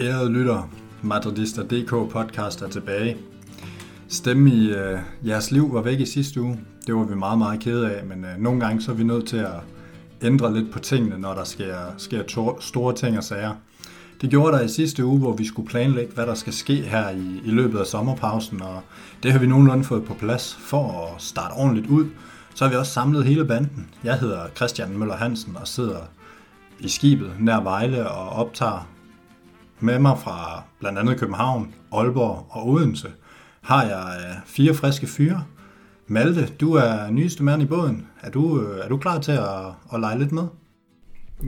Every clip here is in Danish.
Ærede lytter, Madridista.dk podcast er tilbage. Stemme i øh, jeres liv var væk i sidste uge. Det var vi meget, meget kede af, men øh, nogle gange så er vi nødt til at ændre lidt på tingene, når der sker, sker to, store ting og sager. Det gjorde der i sidste uge, hvor vi skulle planlægge, hvad der skal ske her i, i løbet af sommerpausen, og det har vi nogenlunde fået på plads for at starte ordentligt ud. Så har vi også samlet hele banden. Jeg hedder Christian Møller Hansen og sidder i skibet nær Vejle og optager med mig fra blandt andet København, Aalborg og Odense, har jeg øh, fire friske fyre. Malte, du er nyeste mand i båden. Er du, øh, er du klar til at, at lege lidt med?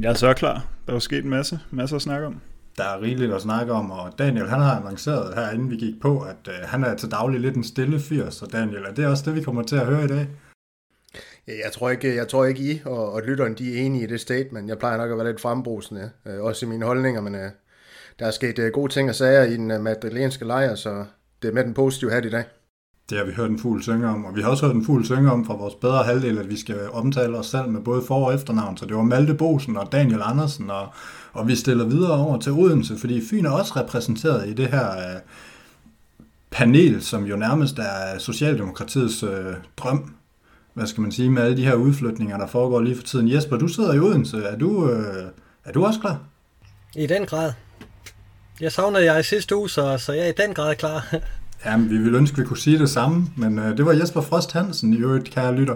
Jeg er så klar. Der er jo sket en masse, masser at snakke om. Der er rigeligt at snakke om, og Daniel han har annonceret her, inden vi gik på, at øh, han er til daglig lidt en stille fyr, så Daniel, er det også det, vi kommer til at høre i dag? Jeg tror ikke, jeg tror ikke I og, og lytteren de er enige i det statement. Jeg plejer nok at være lidt frembrusende, øh, også i mine holdninger, men øh, der er sket øh, gode ting og sager i den øh, madrilenske lejr, så det er med den positive hat i dag. Det har vi hørt en fugl synge om, og vi har også hørt en fugl synge om fra vores bedre halvdel, at vi skal omtale os selv med både for- og efternavn. Så det var Malte Bosen og Daniel Andersen, og, og vi stiller videre over til Odense, fordi Fyn er også repræsenteret i det her øh, panel, som jo nærmest er Socialdemokratiets øh, drøm. Hvad skal man sige med alle de her udflytninger, der foregår lige for tiden. Jesper, du sidder i Odense. Er du, øh, er du også klar? I den grad. Jeg savnede jeg i sidste uge, så, så jeg er i den grad klar. Jamen, vi ville ønske, vi kunne sige det samme, men øh, det var Jesper Frost Hansen i øvrigt, kære lytter.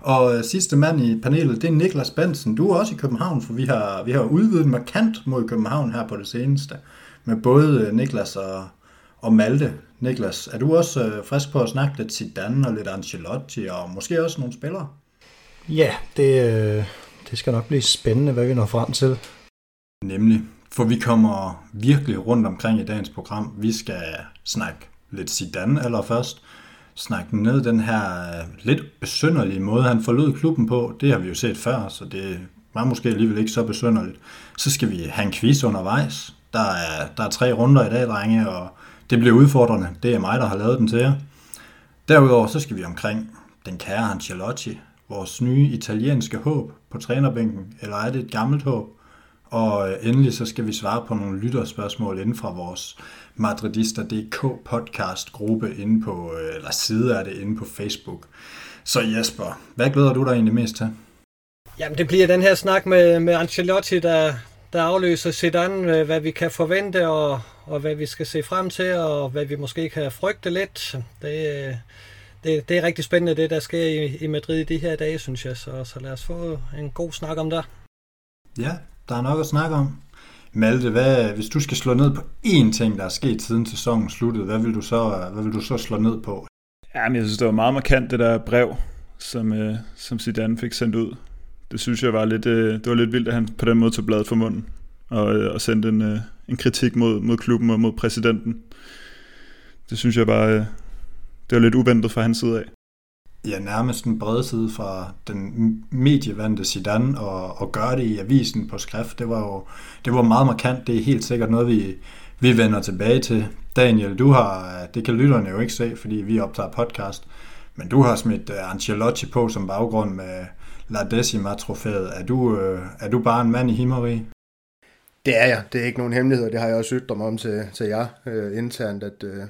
Og øh, sidste mand i panelet, det er Niklas Bensen. Du er også i København, for vi har, vi har udvidet markant mod København her på det seneste. Med både øh, Niklas og, og Malte. Niklas, er du også øh, frisk på at snakke lidt Zidane og lidt Ancelotti, og måske også nogle spillere? Ja, det, øh, det skal nok blive spændende, hvad vi når frem til. Nemlig, for vi kommer virkelig rundt omkring i dagens program. Vi skal snakke lidt Zidane allerførst. Snakke ned den her øh, lidt besønderlige måde, han forlod klubben på. Det har vi jo set før, så det var måske alligevel ikke så besynderligt. Så skal vi have en quiz undervejs. Der er, der er tre runder i dag, drenge, og det bliver udfordrende. Det er mig, der har lavet den til jer. Derudover så skal vi omkring den kære Ancelotti, vores nye italienske håb på trænerbænken, eller er det et gammelt håb? Og øh, endelig så skal vi svare på nogle lytterspørgsmål inden fra vores Madridista.dk podcast gruppe inde på, øh, eller side er det inde på Facebook. Så Jesper, hvad glæder du dig egentlig mest til? Jamen det bliver den her snak med, med Ancelotti, der, der afløser Zidane, øh, hvad vi kan forvente, og, og hvad vi skal se frem til, og hvad vi måske kan frygte lidt. Det, det, det er rigtig spændende, det der sker i, i Madrid i de her dage, synes jeg. Så, så lad os få en god snak om det. Ja, der er nok at snakke om. Malte, hvad, hvis du skal slå ned på én ting, der er sket siden sæsonen sluttede, hvad vil du så, hvad vil du så slå ned på? Jamen, jeg synes, det var meget markant, det der brev, som, øh, som Zidane fik sendt ud. Det synes jeg var lidt, øh, det var lidt vildt, at han på den måde tog bladet for munden og, øh, og sendte en, øh, en kritik mod, mod klubben og mod præsidenten. Det synes jeg bare, øh, det var lidt uventet fra hans side af ja, nærmest en bred side fra den medievandte Zidane og, og gøre det i avisen på skrift, det var jo det var meget markant. Det er helt sikkert noget, vi, vi vender tilbage til. Daniel, du har, det kan lytterne jo ikke se, fordi vi optager podcast, men du har smidt øh, Ancelotti på som baggrund med La Decima-trofæet. Er du, øh, er du bare en mand i himmeri? Det er jeg. Det er ikke nogen hemmelighed, det har jeg også ytret mig om til, til jer øh, internt, at, øh,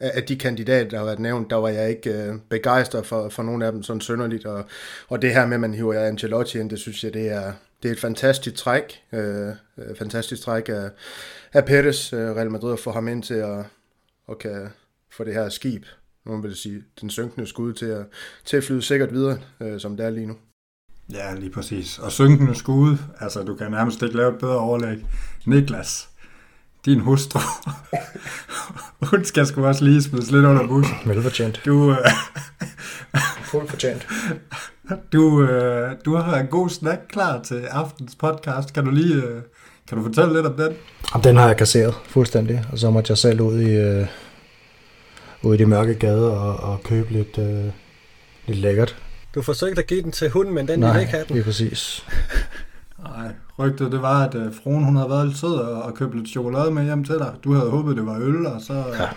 af de kandidater, der har været nævnt, der var jeg ikke øh, begejstret for, for nogen af dem sådan sønderligt, og, og det her med, at man hiver Ancelotti ind, det synes jeg, det er, det er et fantastisk træk, øh, øh fantastisk træk af, af Perez, øh, Real Madrid, at få ham ind til at, og kan få det her skib, nogen vil sige, den synkende skud til at, til at flyde sikkert videre, øh, som det er lige nu. Ja, lige præcis. Og synkende skud, altså du kan nærmest ikke lave et bedre overlæg. Niklas, din hustru, hun skal sgu også lige smides lidt under bussen. Velfortjent. Du, øh, Fuldt fortjent. Du, øh, du har en god snack klar til aftens podcast. Kan du lige øh, kan du fortælle lidt om den? Jamen, den har jeg kasseret fuldstændig, og så måtte jeg selv ud i, øh, ud i de mørke gader og, og købe lidt, øh, lidt lækkert. Du forsøgte at give den til hunden, men den ville ikke have den. Nej, præcis. Nej, rygtet det var, at uh, fruen hun havde været lidt sød og, og købt lidt chokolade med hjem til dig. Du havde håbet, det var øl, og så, ja.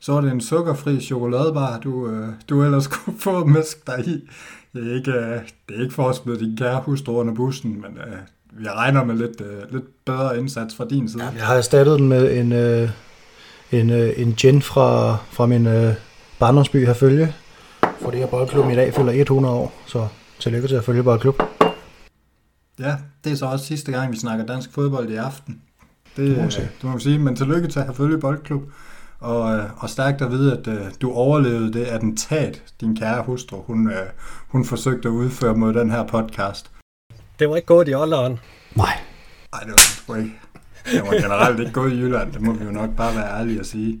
så var det en sukkerfri chokoladebar, du, øh, du ellers kunne få mæsk dig i. Det er ikke, øh, det er ikke for at smide din kære hustru under bussen, men øh, vi regner med lidt, øh, lidt bedre indsats fra din side. Jeg har erstattet den med en, øh, en, øh, en gin fra, fra min øh, barndomsby Herfølge. For det her boldklub i dag fylder 100 år, så tillykke til at følge boldklub. Ja, det er så også sidste gang, vi snakker dansk fodbold i aften. Det, Det må man sige. det må man sige, men tillykke til at følge boldklub. Og, øh, og stærkt at vide, at øh, du overlevede det attentat, din kære hustru, hun, øh, hun forsøgte at udføre mod den her podcast. Det var ikke gået i ålderen. Nej. Nej, det var det ikke. Det var generelt ikke gået i Jylland, det må vi jo nok bare være ærlige at sige.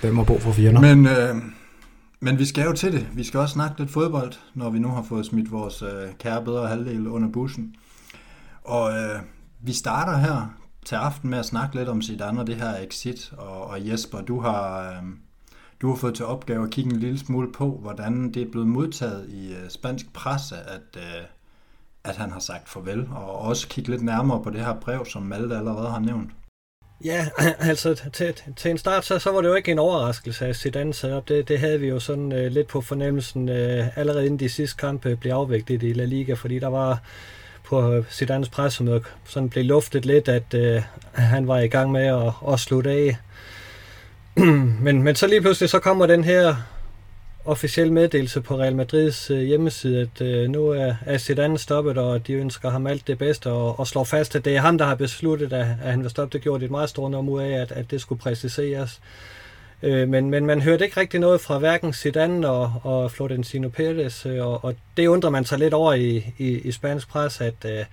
Hvem har brug for fjender? Men, øh, men vi skal jo til det. Vi skal også snakke lidt fodbold, når vi nu har fået smidt vores øh, kære bedre halvdel under bussen. Og øh, vi starter her til aften med at snakke lidt om Zidane og det her exit. Og, og Jesper, du har, øh, du har fået til opgave at kigge en lille smule på, hvordan det er blevet modtaget i øh, spansk presse, at, øh, at han har sagt farvel. Og også kigge lidt nærmere på det her brev, som Malte allerede har nævnt. Ja, altså til, til en start, så, så var det jo ikke en overraskelse, at Zidane sad op. Det, det havde vi jo sådan øh, lidt på fornemmelsen øh, allerede inden de sidste kampe blev afviklet i La Liga, fordi der var på sit Zidanes pressemøde sådan blev luftet lidt, at øh, han var i gang med at, at slutte af. men, men så lige pludselig så kommer den her officiel meddelelse på Real Madrids øh, hjemmeside, at øh, nu er, er Zidane stoppet, og de ønsker ham alt det bedste, og, og slår fast, at det er ham, der har besluttet, at, at han vil stoppe. Det gjorde et meget stort nummer ud af, at, at det skulle præciseres. Øh, Øh, men, men man hørte ikke rigtig noget fra hverken Zidane og, og Florentino Perez, øh, og, og det undrer man sig lidt over i, i, i spansk pres, at, øh,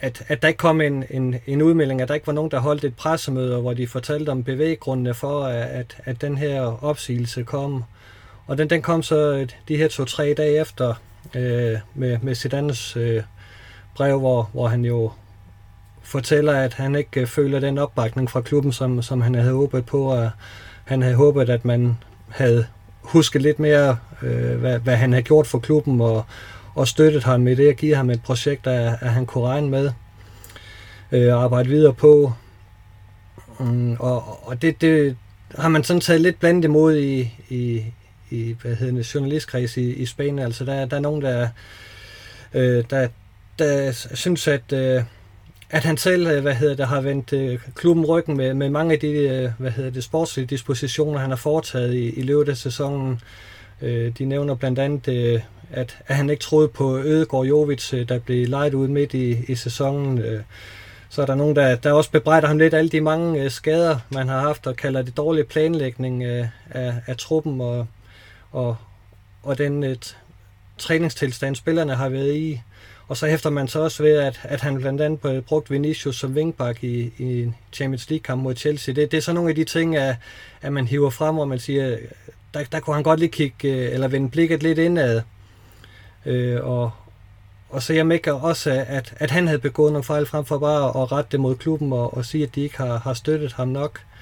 at, at der ikke kom en, en, en udmelding, at der ikke var nogen, der holdt et pressemøde, hvor de fortalte om bevæggrundene for, at, at den her opsigelse kom. Og den, den kom så øh, de her to-tre dage efter øh, med, med Zidanes øh, brev, hvor, hvor han jo fortæller, at han ikke føler den opbakning fra klubben, som, som han havde håbet på, og han havde håbet, at man havde husket lidt mere, øh, hvad, hvad han havde gjort for klubben, og, og støttet ham med det, og givet ham et projekt, at, at han kunne regne med øh, og arbejde videre på. Mm, og og det, det har man sådan taget lidt blandet imod i, i, i hvad hedder det, journalistkreds i, i Spanien. Altså der, der er nogen, der, øh, der, der synes, at, øh, at han selv øh, hvad hedder det, har vendt øh, klubben ryggen med, med mange af de øh, hvad hedder det, sportslige dispositioner, han har foretaget i, i løbet af sæsonen. De nævner blandt andet, at, at han ikke troede på Ødegård Jovic, der blev lejet ud midt i, i sæsonen. Så er der nogen, der, der også bebrejder ham lidt alle de mange skader, man har haft, og kalder det dårlig planlægning af, af truppen, og, og, og den et, træningstilstand, spillerne har været i. Og så hæfter man så også ved, at, at han blandt andet øh, brugt Vinicius som wingback i, i Champions League-kamp mod Chelsea. Det, det er så nogle af de ting, at, at man hiver frem, hvor man siger, der, der kunne han godt lige kigge, øh, eller vende blikket lidt indad. Øh, og, og så jeg mækker også, at, at han havde begået nogle fejl frem for bare at rette det mod klubben og, og sige, at de ikke har, har støttet ham nok. Øh,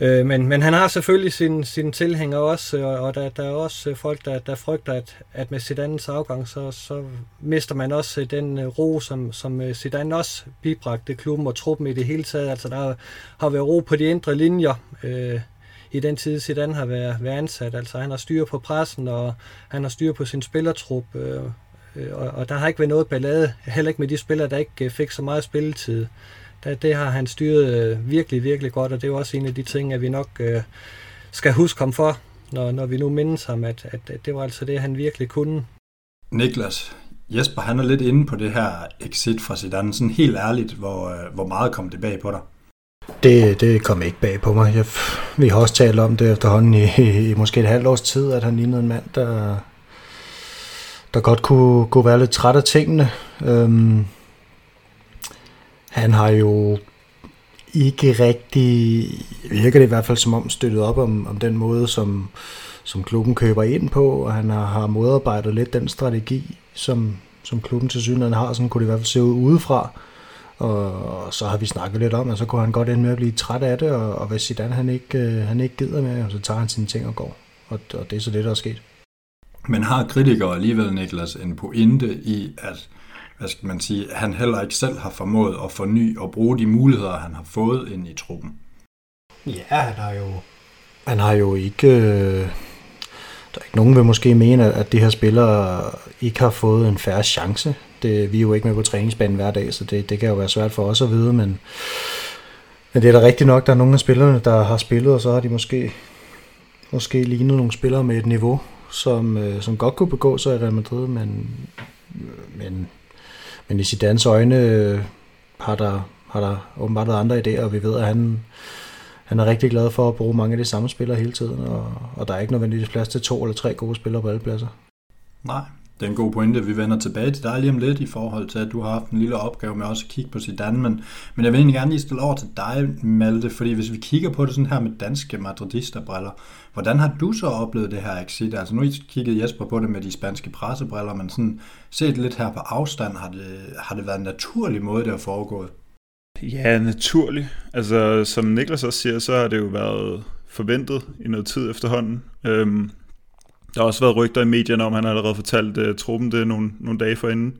Øh, men, men han har selvfølgelig sine sin tilhængere også, og, og der, der er også folk, der, der frygter, at, at med Zidanes afgang, så, så mister man også den øh, ro, som, som øh, Zidane også bibragte klubben og truppen i det hele taget. Altså der har været ro på de indre linjer øh, i den tid, Zidane har været, været ansat. Altså han har styr på pressen, og han har styr på sin spillertrup, øh, øh og, og der har ikke været noget ballade, heller ikke med de spillere, der ikke fik så meget spilletid det, det har han styret øh, virkelig, virkelig godt, og det er jo også en af de ting, at vi nok øh, skal huske ham for, når, når vi nu mindes ham, at, at, at det var altså det, han virkelig kunne. Niklas, Jesper han er lidt inde på det her exit fra Zidane. Sådan helt ærligt, hvor, øh, hvor meget kom det bag på dig? Det, det kom ikke bag på mig. Jeg, vi har også talt om det efterhånden i, i, i måske et halvt års tid, at han lignede en mand, der, der godt kunne, kunne være lidt træt af tingene. Øhm, han har jo ikke rigtig, virker det i hvert fald som om, støttet op om, om den måde, som, som klubben køber ind på, og han har, har modarbejdet lidt den strategi, som, som klubben til synligheden har, sådan kunne det i hvert fald se ud udefra. Og så har vi snakket lidt om, at så kunne han godt ende med at blive træt af det, og, og hvis Zidane han ikke, øh, han ikke gider med, så tager han sine ting og går. Og, og det er så det, der er sket. Men har kritikere alligevel, Niklas, en pointe i, at hvad skal man sige, han heller ikke selv har formået at forny og bruge de muligheder, han har fået ind i truppen? Ja, han har jo han har jo ikke... Øh, der er ikke nogen, vil måske mene, at de her spillere ikke har fået en færre chance. Det, vi er jo ikke med på træningsbanen hver dag, så det, det kan jo være svært for os at vide, men, men det er da rigtigt nok, der er nogle af spillerne, der har spillet, og så har de måske, måske lignet nogle spillere med et niveau, som, øh, som godt kunne begå sig i Real Madrid, men, men, men i Zidanes øjne øh, har der, har der åbenbart været andre idéer, og vi ved, at han, han er rigtig glad for at bruge mange af de samme spillere hele tiden, og, og der er ikke nødvendigvis plads til to eller tre gode spillere på alle pladser. Nej, det er en god pointe. Vi vender tilbage til dig lige om lidt i forhold til, at du har haft en lille opgave med også at kigge på Zidane, men, men jeg vil egentlig gerne lige stille over til dig, Malte, fordi hvis vi kigger på det sådan her med danske madridisterbriller, hvordan har du så oplevet det her exit? Altså nu kiggede Jesper på det med de spanske pressebriller, men sådan set lidt her på afstand, har det, har det været en naturlig måde, det har foregået? Ja, naturligt. Altså, som Niklas også siger, så har det jo været forventet i noget tid efterhånden. Øhm, der har også været rygter i medierne om, han har allerede fortalt uh, truppen det nogle, nogle dage forinden.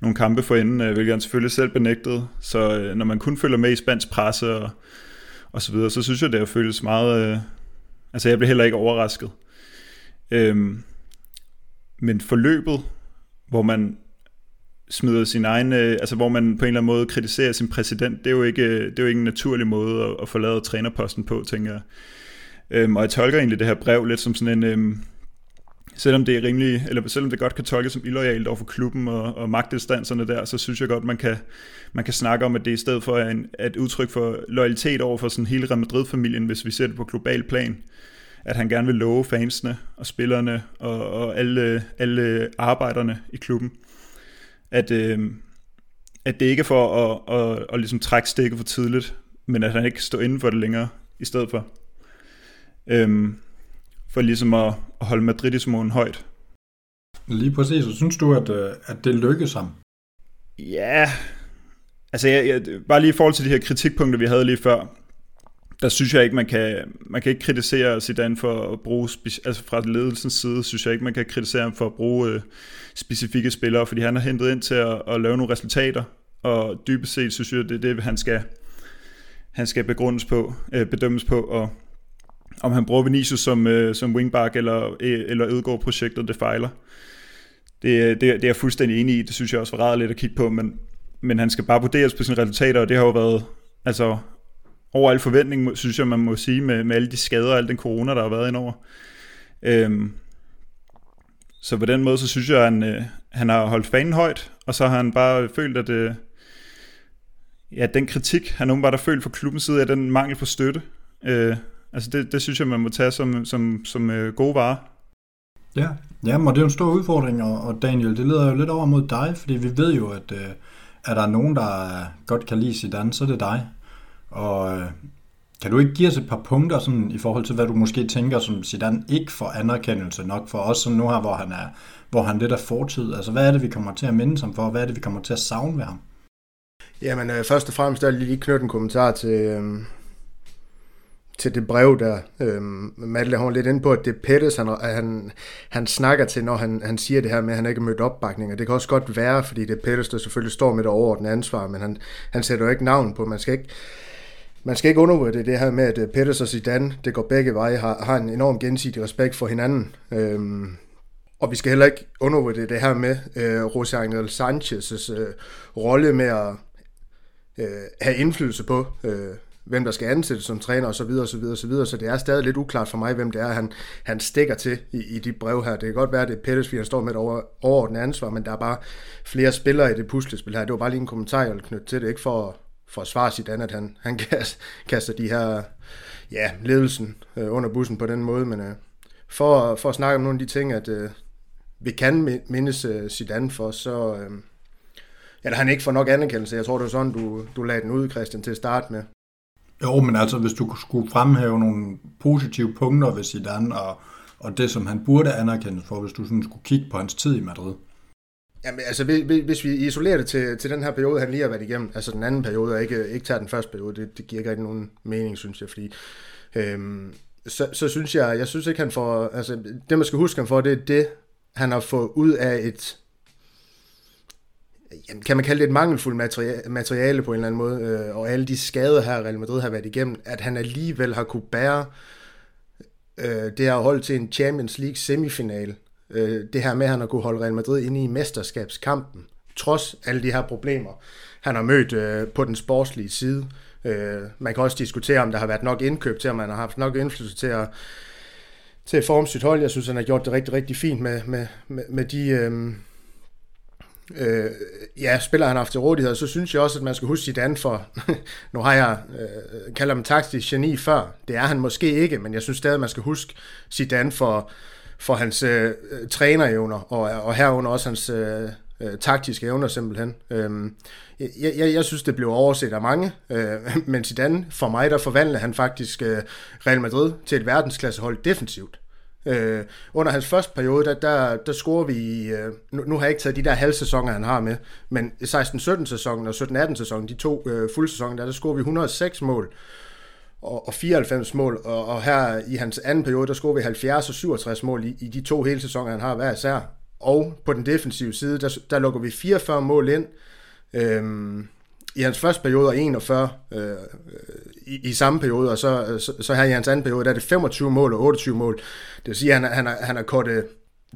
Nogle kampe forinden, uh, øh, hvilket han selvfølgelig selv benægtede. Så uh, når man kun følger med i spansk presse og, og så videre, så synes jeg, det har føltes meget... Uh, altså, jeg blev heller ikke overrasket. Øhm, men forløbet, hvor man smider sin egen, altså hvor man på en eller anden måde kritiserer sin præsident, det er jo ikke, det er jo ikke en naturlig måde at, at forlade trænerposten på, tænker jeg. Øhm, og jeg tolker egentlig det her brev lidt som sådan en, øhm, selvom det er rimelig, eller selvom det godt kan tolkes som illoyalt over for klubben og, og magtinstanserne der, så synes jeg godt, man kan, man kan snakke om, at det i stedet for er en, et udtryk for loyalitet over for sådan hele Real Madrid-familien, hvis vi ser det på global plan, at han gerne vil love fansene og spillerne og, og alle, alle arbejderne i klubben, at, øh, at det ikke er for at, at, at, at ligesom trække stikket for tidligt, men at han ikke står inden for det længere i stedet for. Øhm, for ligesom at, at holde Madridismoen højt. Lige præcis, og synes du, at, øh, at det lykkedes ham? Ja, altså jeg, jeg, bare lige i forhold til de her kritikpunkter, vi havde lige før, der synes jeg ikke, man kan, man kan ikke kritisere Zidane for at bruge, altså fra ledelsens side, synes jeg ikke, man kan kritisere ham for at bruge øh, specifikke spillere, fordi han har hentet ind til at, at lave nogle resultater, og dybest set synes jeg, det er det, han skal, han skal begrundes på, øh, bedømmes på, og om han bruger Vinicius som, øh, som wingback eller, øh, eller ødegår projektet, det fejler. Det, øh, det, det er jeg fuldstændig enig i, det synes jeg også var rart lidt at kigge på, men, men han skal bare vurderes på sine resultater, og det har jo været, altså over al forventning, synes jeg, man må sige, med, med alle de skader og al den corona, der har været indover. Øhm, så på den måde, så synes jeg, at han, øh, han har holdt fanen højt, og så har han bare følt, at øh, ja, den kritik, han åbenbart har følt fra klubbens side, af den mangel på støtte. Øh, altså det, det synes jeg, man må tage som, som, som øh, gode varer. Ja, ja og det er jo en stor udfordring, og, og Daniel, det leder jo lidt over mod dig, fordi vi ved jo, at øh, er der nogen, der godt kan lide Zidane, så er det dig. Og øh, kan du ikke give os et par punkter sådan, i forhold til, hvad du måske tænker, som Zidane ikke får anerkendelse nok for os, som nu her, hvor han er, hvor han lidt er fortid? Altså, hvad er det, vi kommer til at minde ham for? Hvad er det, vi kommer til at savne ved ham? Jamen, øh, først og fremmest, der lige knytte en kommentar til, øh, til det brev der. Øhm, Madeleine har lidt ind på, at det er Pettis, han, han, han snakker til, når han, han siger det her med, at han ikke har mødt opbakning. Og det kan også godt være, fordi det er Pettis, der selvfølgelig står med det overordnede ansvar, men han, han sætter jo ikke navn på. Man skal ikke, man skal ikke undervurdere det her med, at øh, og Zidane, det går begge veje, har, har en enorm gensidig respekt for hinanden. Øhm, og vi skal heller ikke undervurdere det her med øh, José Angel Sanchez' øh, rolle med at øh, have indflydelse på, øh, hvem der skal ansættes som træner osv. osv. osv. Så det er stadig lidt uklart for mig, hvem det er, han, han stikker til i, i de brev her. Det kan godt være, at det er Peters, fordi han står med et over, overordnet ansvar, men der er bare flere spillere i det puslespil her. Det var bare lige en kommentar, jeg knytte til det, ikke for for at forsvare sit andet, at han, han kaster de her, ja, ledelsen øh, under bussen på den måde, men øh, for, for at snakke om nogle af de ting, at øh, vi kan mindes øh, Zidane for, så øh, eller han ikke får nok anerkendelse. Jeg tror, det var sådan, du, du lagde den ud, Christian, til at starte med. Jo, men altså, hvis du skulle fremhæve nogle positive punkter ved Zidane, og, og det, som han burde anerkendes for, hvis du sådan skulle kigge på hans tid i Madrid, Jamen, altså, hvis vi isolerer det til, til den her periode, han lige har været igennem, altså den anden periode, og ikke, ikke tager den første periode, det, det giver ikke rigtig nogen mening, synes jeg, fordi øhm, så, så synes jeg, jeg synes ikke, han får, altså det man skal huske, ham for, det er det, han har fået ud af et, jamen, kan man kalde det et mangelfuldt materiale, materiale på en eller anden måde, øh, og alle de skader her, Real Madrid har været igennem, at han alligevel har kunne bære øh, det her hold til en Champions League semifinal. Øh, det her med, at han har kunne holde Real Madrid inde i mesterskabskampen, trods alle de her problemer, han har mødt øh, på den sportslige side. Øh, man kan også diskutere, om der har været nok indkøb til, om man har haft nok indflydelse til at, til at forme sit hold. Jeg synes, han har gjort det rigtig, rigtig fint med, med, med, med de... Øh, øh, ja, spiller han haft til rådighed, så synes jeg også, at man skal huske Zidane for, nu har jeg øh, kaldt ham taktisk geni før, det er han måske ikke, men jeg synes stadig, at man skal huske Zidane for, for hans øh, trænerevner, og, og herunder også hans øh, øh, taktiske evner simpelthen. Øhm, jeg, jeg, jeg synes, det blev overset af mange, øh, men Zidane, for mig, der forvandlede han faktisk øh, Real Madrid til et verdensklassehold defensivt. Øh, under hans første periode, der, der, der scorer vi, øh, nu, nu har jeg ikke taget de der halvsæsoner, han har med, men 16-17 sæsonen og 17-18 sæsonen, de to øh, fuldsæsoner, der, der scorer vi 106 mål og, og 94 mål, og, og her i hans anden periode, der scorer vi 70 og 67 mål i, i de to hele sæsoner, han har hver især. Og på den defensive side, der, der lukker vi 44 mål ind, øh, i hans første periode og 41 øh, i, i samme periode, og så, så, så her i hans anden periode, der er det 25 mål og 28 mål. Det vil sige, at han, han, har, han har kortet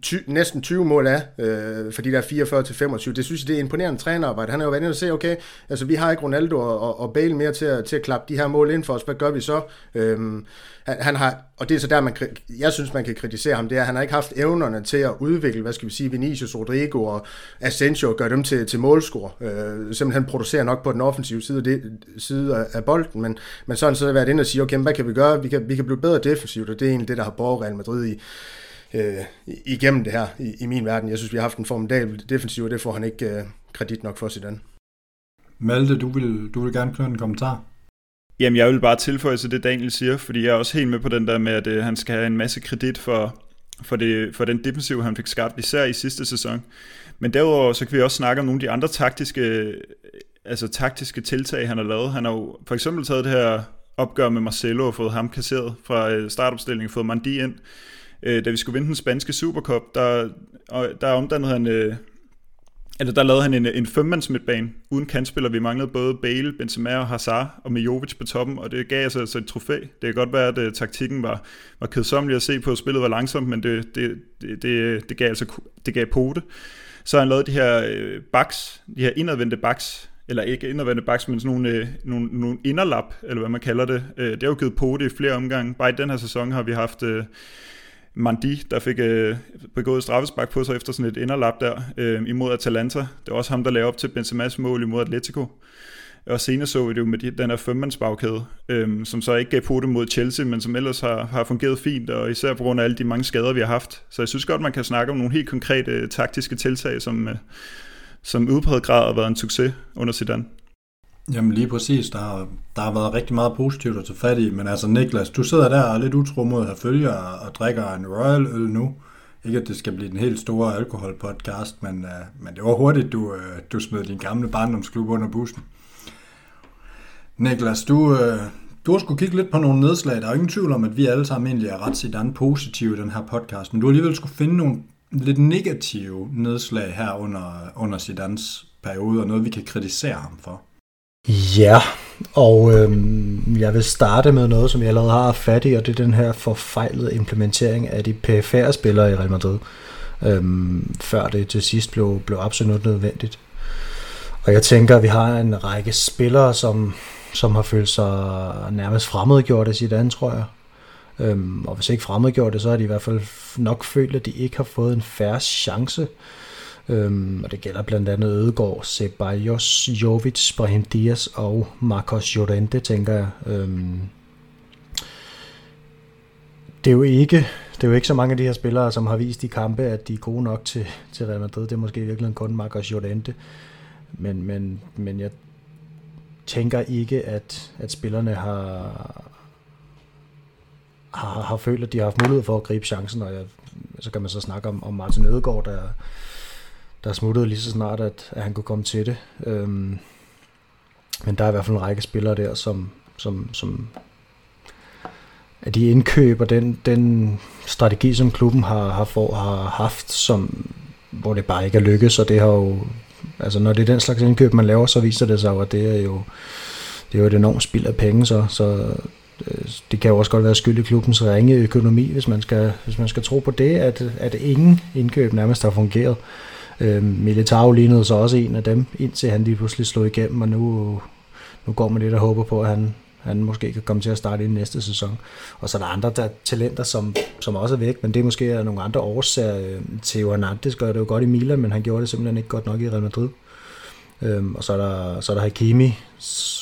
ty, næsten 20 mål af, øh, for de der 44 til 25. Det synes jeg, det er imponerende trænerarbejde. Han er jo været inde og se, okay, altså vi har ikke Ronaldo og, og, og Bale mere til at, til at klappe de her mål ind for os. Hvad gør vi så? Øhm, han, han har, og det er så der, man, jeg synes, man kan kritisere ham, det er, at han har ikke haft evnerne til at udvikle, hvad skal vi sige, Vinicius, Rodrigo og Asensio, og gøre dem til, til målscore. Øh, simpelthen producerer nok på den offensive side, det, side af, af bolden, men, men sådan så har været inde og sige, okay, hvad kan vi gøre? Vi kan, vi kan blive bedre defensivt, og det er egentlig det, der har borget Real Madrid i, øh, igennem det her i, i min verden. Jeg synes, vi har haft en formidabel defensiv, og det får han ikke øh, kredit nok for Zidane. Malte, du vil, du vil gerne knytte en kommentar? Jamen, jeg vil bare tilføje til det, Daniel siger, fordi jeg er også helt med på den der med, at øh, han skal have en masse kredit for, for, det, for den defensiv, han fik skabt, især i sidste sæson. Men derudover, så kan vi også snakke om nogle af de andre taktiske, altså taktiske tiltag, han har lavet. Han har jo for eksempel taget det her opgør med Marcelo og fået ham kasseret fra øh, startopstillingen, fået Mandi ind. Øh, da vi skulle vinde den spanske Supercup, der, og der omdannede han... Øh, eller der lavede han en, en femmands midtbane uden kantspiller. Vi manglede både Bale, Benzema og Hazard og Mijovic på toppen, og det gav os altså et trofæ. Det kan godt være, at uh, taktikken var, var kedsommelig at se på, at spillet var langsomt, men det, det, det, det, det gav altså det gav pote. Så han lavede de her øh, backs, de her indadvendte backs, eller ikke indadvendte backs, men sådan nogle, øh, nogle, nogle inderlap, eller hvad man kalder det. Øh, det har jo givet pote i flere omgange. Bare i den her sæson har vi haft... Øh, Mandi, der fik øh, begået straffespark på sig efter sådan et inderlap der øh, imod Atalanta. Det var også ham, der lavede op til Benzema's mål imod Atletico. Og senere så vi det jo med de, den her femmandsbagkæde, øh, som så ikke gav på det mod Chelsea, men som ellers har, har fungeret fint, og især på grund af alle de mange skader, vi har haft. Så jeg synes godt, man kan snakke om nogle helt konkrete øh, taktiske tiltag, som, øh, som udpræget grad har været en succes under Zidane. Jamen lige præcis, der, der har været rigtig meget positivt at tage fat i, men altså Niklas, du sidder der og er lidt utro mod at følge og, og drikker en Royal øl nu. Ikke at det skal blive den helt store alkoholpodcast, men, uh, men det var hurtigt, du, uh, du smed din gamle barndomsklub under bussen. Niklas, du, uh, du har skulle kigge lidt på nogle nedslag. Der er jo ingen tvivl om, at vi alle sammen egentlig er ret sådan positive i den her podcast, men du har alligevel skulle finde nogle lidt negative nedslag her under, under Zidans periode, og noget vi kan kritisere ham for. Ja, og øhm, jeg vil starte med noget, som jeg allerede har fat i, og det er den her forfejlede implementering af de PFR spillere i Real Madrid, øhm, før det til sidst blev, blev absolut nødvendigt. Og jeg tænker, at vi har en række spillere, som, som har følt sig nærmest fremmedgjort af sit andet, tror jeg. Øhm, og hvis ikke fremmedgjort det, så har de i hvert fald nok følt, at de ikke har fået en færre chance Øhm, og det gælder blandt andet Ødegård, Ceballos, Jovic, Brahim Diaz og Marcos Llorente, tænker jeg. Øhm, det er jo ikke det er jo ikke så mange af de her spillere, som har vist i kampe, at de er gode nok til, til Real Madrid. Det er måske virkelig kun Marcos Llorente. Men, men, men jeg tænker ikke, at, at spillerne har, har, har følt, at de har haft mulighed for at gribe chancen. Og jeg, så kan man så snakke om, om Martin Ødegaard, der, der smuttede lige så snart, at, at han kunne komme til det. Øhm, men der er i hvert fald en række spillere der, som, som, som at de indkøber den, den strategi, som klubben har, har, for, har haft, som, hvor det bare ikke er lykkedes, og det har jo, altså når det er den slags indkøb, man laver, så viser det sig jo, at det er jo, det er jo et enormt spild af penge, så, så øh, det kan jo også godt være skyld i klubbens ringe økonomi, hvis man skal, hvis man skal tro på det, at, at ingen indkøb nærmest har fungeret. Øh, Øhm, Militao lignede så også en af dem, indtil han lige pludselig slog igennem, og nu, nu går man lidt og håber på, at han, han måske kan komme til at starte i næste sæson. Og så er der andre der talenter, som, som også er væk, men det er måske nogle andre årsager. Øhm, Theo Hernandez gør det jo godt i Milan, men han gjorde det simpelthen ikke godt nok i Real Madrid. Øhm, og så er, der, så er der Hakimi,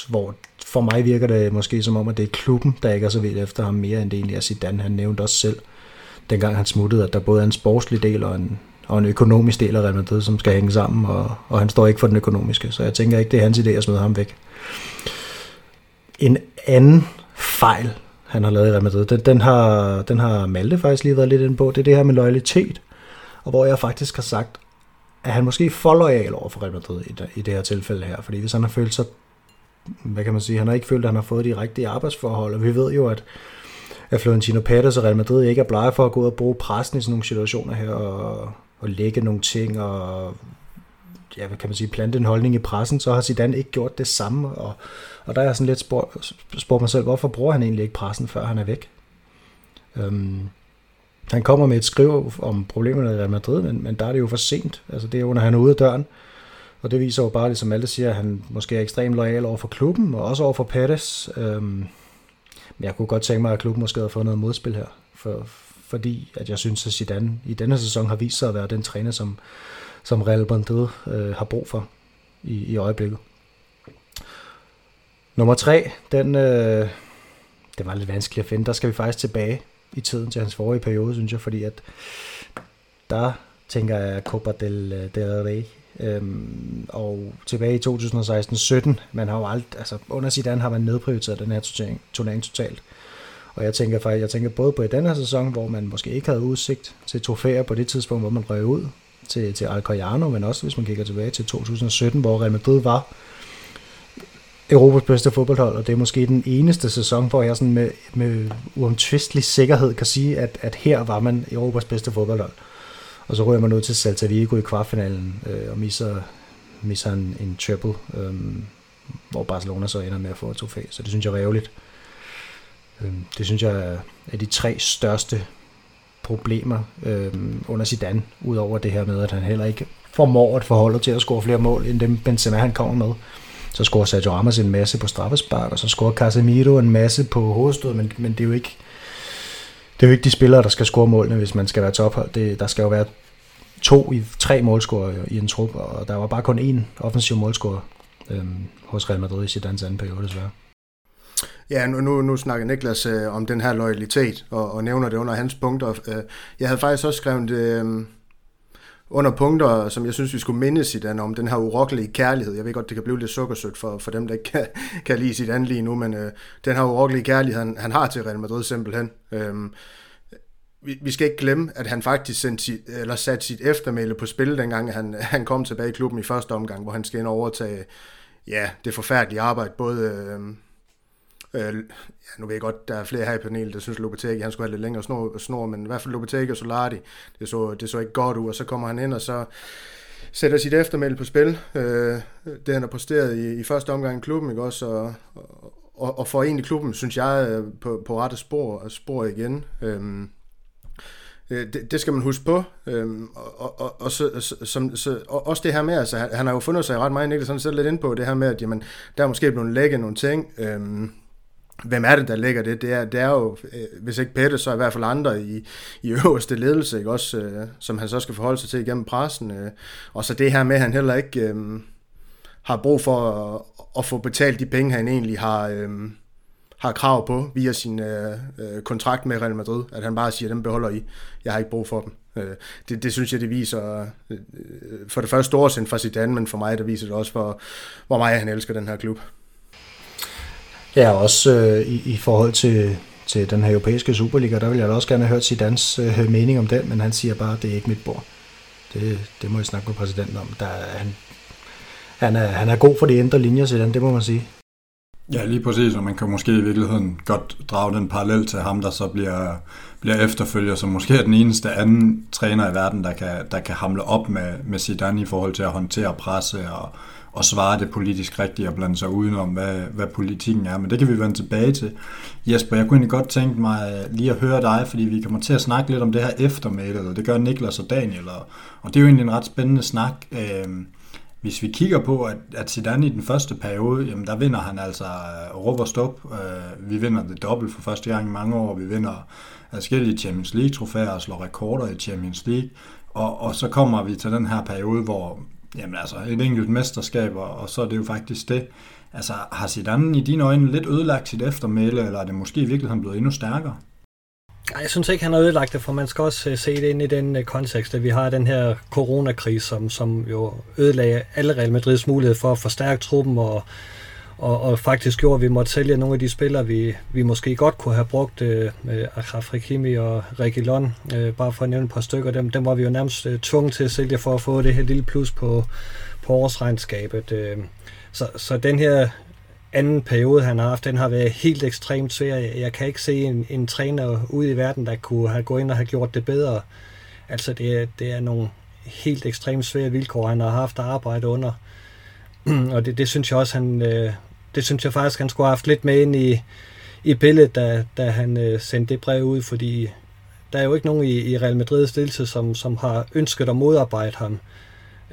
hvor for mig virker det måske som om, at det er klubben, der ikke er så vildt efter ham mere, end det egentlig er Zidane. Han nævnte også selv, dengang han smuttede, at der både er en sportslig del og en, og en økonomisk del af Real Madrid, som skal hænge sammen, og, og han står ikke for den økonomiske, så jeg tænker ikke, det er hans idé at smide ham væk. En anden fejl, han har lavet i Real Madrid, den, den, har, den har Malte faktisk lige været lidt inde på, det er det her med loyalitet, og hvor jeg faktisk har sagt, at han måske for lojal over for Real Madrid i det, i det her tilfælde her, fordi hvis han har følt sig, hvad kan man sige, han har ikke følt, at han har fået de rigtige arbejdsforhold, og vi ved jo, at at Florentino Pérez og Real Madrid ikke er blege for at gå ud og bruge pressen i sådan nogle situationer her, og, og lægge nogle ting, og ja, hvad kan man sige, plante en holdning i pressen, så har Zidane ikke gjort det samme, og, og der er jeg sådan lidt spurgt, spurgt mig selv, hvorfor bruger han egentlig ikke pressen, før han er væk? Øhm, han kommer med et skriv om problemerne i Real Madrid, men, men der er det jo for sent. Altså det er jo, når han er ude af døren. Og det viser jo bare, ligesom alle siger, at han måske er ekstremt lojal over for klubben, og også over for Pettis. Øhm, men jeg kunne godt tænke mig, at klubben måske havde fået noget modspil her. For, fordi at jeg synes, at Zidane i denne sæson har vist sig at være den træner, som, som Real Madrid øh, har brug for i, i øjeblikket. Nummer tre, den, øh, det var lidt vanskelig at finde. Der skal vi faktisk tilbage i tiden til hans forrige periode, synes jeg, fordi at der tænker jeg Copa del, øh, del Rey. Øhm, og tilbage i 2016-17, man har jo alt, altså under Zidane har man nedprioriteret den her turnering, turnering totalt. Og jeg tænker faktisk, jeg tænker både på i den her sæson, hvor man måske ikke havde udsigt til trofæer på det tidspunkt, hvor man røg ud til, til Alcoyano, men også hvis man kigger tilbage til 2017, hvor Real Madrid var Europas bedste fodboldhold, og det er måske den eneste sæson, hvor jeg sådan med, med uomtvistelig sikkerhed kan sige, at, at her var man Europas bedste fodboldhold. Og så ryger man ud til Celta Vigo i kvartfinalen øh, og misser, misser en, en triple, øh, hvor Barcelona så ender med at få et trofæ. Så det synes jeg er ærgerligt. Øh, Øhm, det synes jeg er de tre største problemer øh, under Zidane, udover det her med, at han heller ikke formår at forholde til at score flere mål, end dem Benzema han kommer med. Så scorer Sergio Ramos en masse på straffespark, og så scorer Casemiro en masse på hovedstød, men, men det er jo ikke det er jo ikke de spillere, der skal score målene, hvis man skal være tophold. Det, der skal jo være to i tre målscorer i en trup, og der var bare kun én offensiv målscorer øhm, hos Real Madrid i Zidane's anden periode, desværre. Ja, nu, nu, nu snakker Niklas øh, om den her loyalitet, og, og nævner det under hans punkter. Øh, jeg havde faktisk også skrevet øh, under punkter, som jeg synes, vi skulle mindes i den, om den her urokkelige kærlighed. Jeg ved godt, det kan blive lidt sukkersødt for, for dem, der ikke kan, kan lide sit andet lige nu, men øh, den her urokkelige kærlighed, han, han har til Real Madrid simpelthen. Øh, vi, vi skal ikke glemme, at han faktisk sendte sit, eller satte sit eftermæle på spil, dengang han, han kom tilbage i klubben i første omgang, hvor han skal ind og overtage ja, det forfærdelige arbejde, både... Øh, Øh, ja, nu ved jeg godt, der er flere her i panelet, der synes, Lopetegi, han skulle have lidt længere snor, snor men i hvert fald Lopetegi og Solari, det så, det så ikke godt ud, og så kommer han ind, og så sætter sit eftermæl på spil. Øh, det han har præsteret i, i første omgang i klubben, ikke også, og, og, og får egentlig klubben, synes jeg, på, på rette spor, spor igen. Øhm, øh, det, det skal man huske på. Øhm, og, og, og, så, som, så, og også det her med, altså han, han har jo fundet sig ret meget, Niklas sådan lidt ind på det her med, at jamen, der er måske blevet lægget nogle ting, øhm, hvem er det, der lægger det? Det er, det er jo, øh, hvis ikke Pette, så i hvert fald andre i, i øverste ledelse, ikke? Også, øh, som han så skal forholde sig til igennem pressen. Øh. Og så det her med, at han heller ikke øh, har brug for at, at få betalt de penge, han egentlig har, øh, har krav på via sin øh, øh kontrakt med Real Madrid. At han bare siger, dem beholder I. Jeg har ikke brug for dem. Øh, det, det synes jeg, det viser øh, øh for det første storsind fra Zidane, men for mig, der viser det også for, hvor meget han elsker den her klub. Ja, også øh, i, i forhold til, til den her europæiske Superliga, der vil jeg da også gerne have hørt Zidans øh, mening om den, men han siger bare, at det er ikke mit bord. Det, det må jeg snakke med præsidenten om. Der, han, han, er, han er god for de indre linjer, Zidane, det må man sige. Ja, lige præcis, og man kan måske i virkeligheden godt drage den parallel til ham, der så bliver, bliver efterfølger, som måske er den eneste anden træner i verden, der kan, der kan hamle op med, med Zidane i forhold til at håndtere presse og, og svare det politisk rigtigt og blande sig udenom, hvad, hvad politikken er. Men det kan vi vende tilbage til. Jesper, jeg kunne egentlig godt tænke mig øh, lige at høre dig, fordi vi kommer til at snakke lidt om det her eftermæle, eller det gør Niklas og Daniel, og, og det er jo egentlig en ret spændende snak. Øh, hvis vi kigger på, at, at Zidane i den første periode, jamen der vinder han altså uh, råb og stop. Øh, vi vinder det dobbelt for første gang i mange år. Vi vinder forskellige Champions League-trofæer og slår rekorder i Champions League. Og, og så kommer vi til den her periode, hvor jamen altså, et enkelt mesterskab, og, og så er det jo faktisk det. Altså, har Zidane i dine øjne lidt ødelagt sit eftermæle, eller er det måske i virkeligheden blevet endnu stærkere? Jeg synes ikke, han har ødelagt det, for man skal også øh, se det ind i den øh, kontekst, at vi har den her coronakrise, som, som jo ødelagde alle Real Madrids mulighed for at forstærke truppen, og, og, og faktisk gjorde, at vi måtte sælge nogle af de spillere, vi, vi måske godt kunne have brugt, øh, med Achraf og Regilon, øh, bare for at nævne et par stykker, dem, dem var vi jo nærmest øh, tvunget til at sælge for at få det her lille plus på, på årsregnskabet. Øh. Så, så den her anden periode, han har haft, den har været helt ekstremt svær. Jeg kan ikke se en, en træner ude i verden, der kunne have gået ind og have gjort det bedre. Altså, det det er nogle helt ekstremt svære vilkår, han har haft at arbejde under. og det, det synes jeg også, han, øh, det synes jeg faktisk, han skulle have haft lidt med ind i, i billedet, da, da han øh, sendte det brev ud, fordi der er jo ikke nogen i, i Real Madrid's ledelse, som, som har ønsket at modarbejde ham,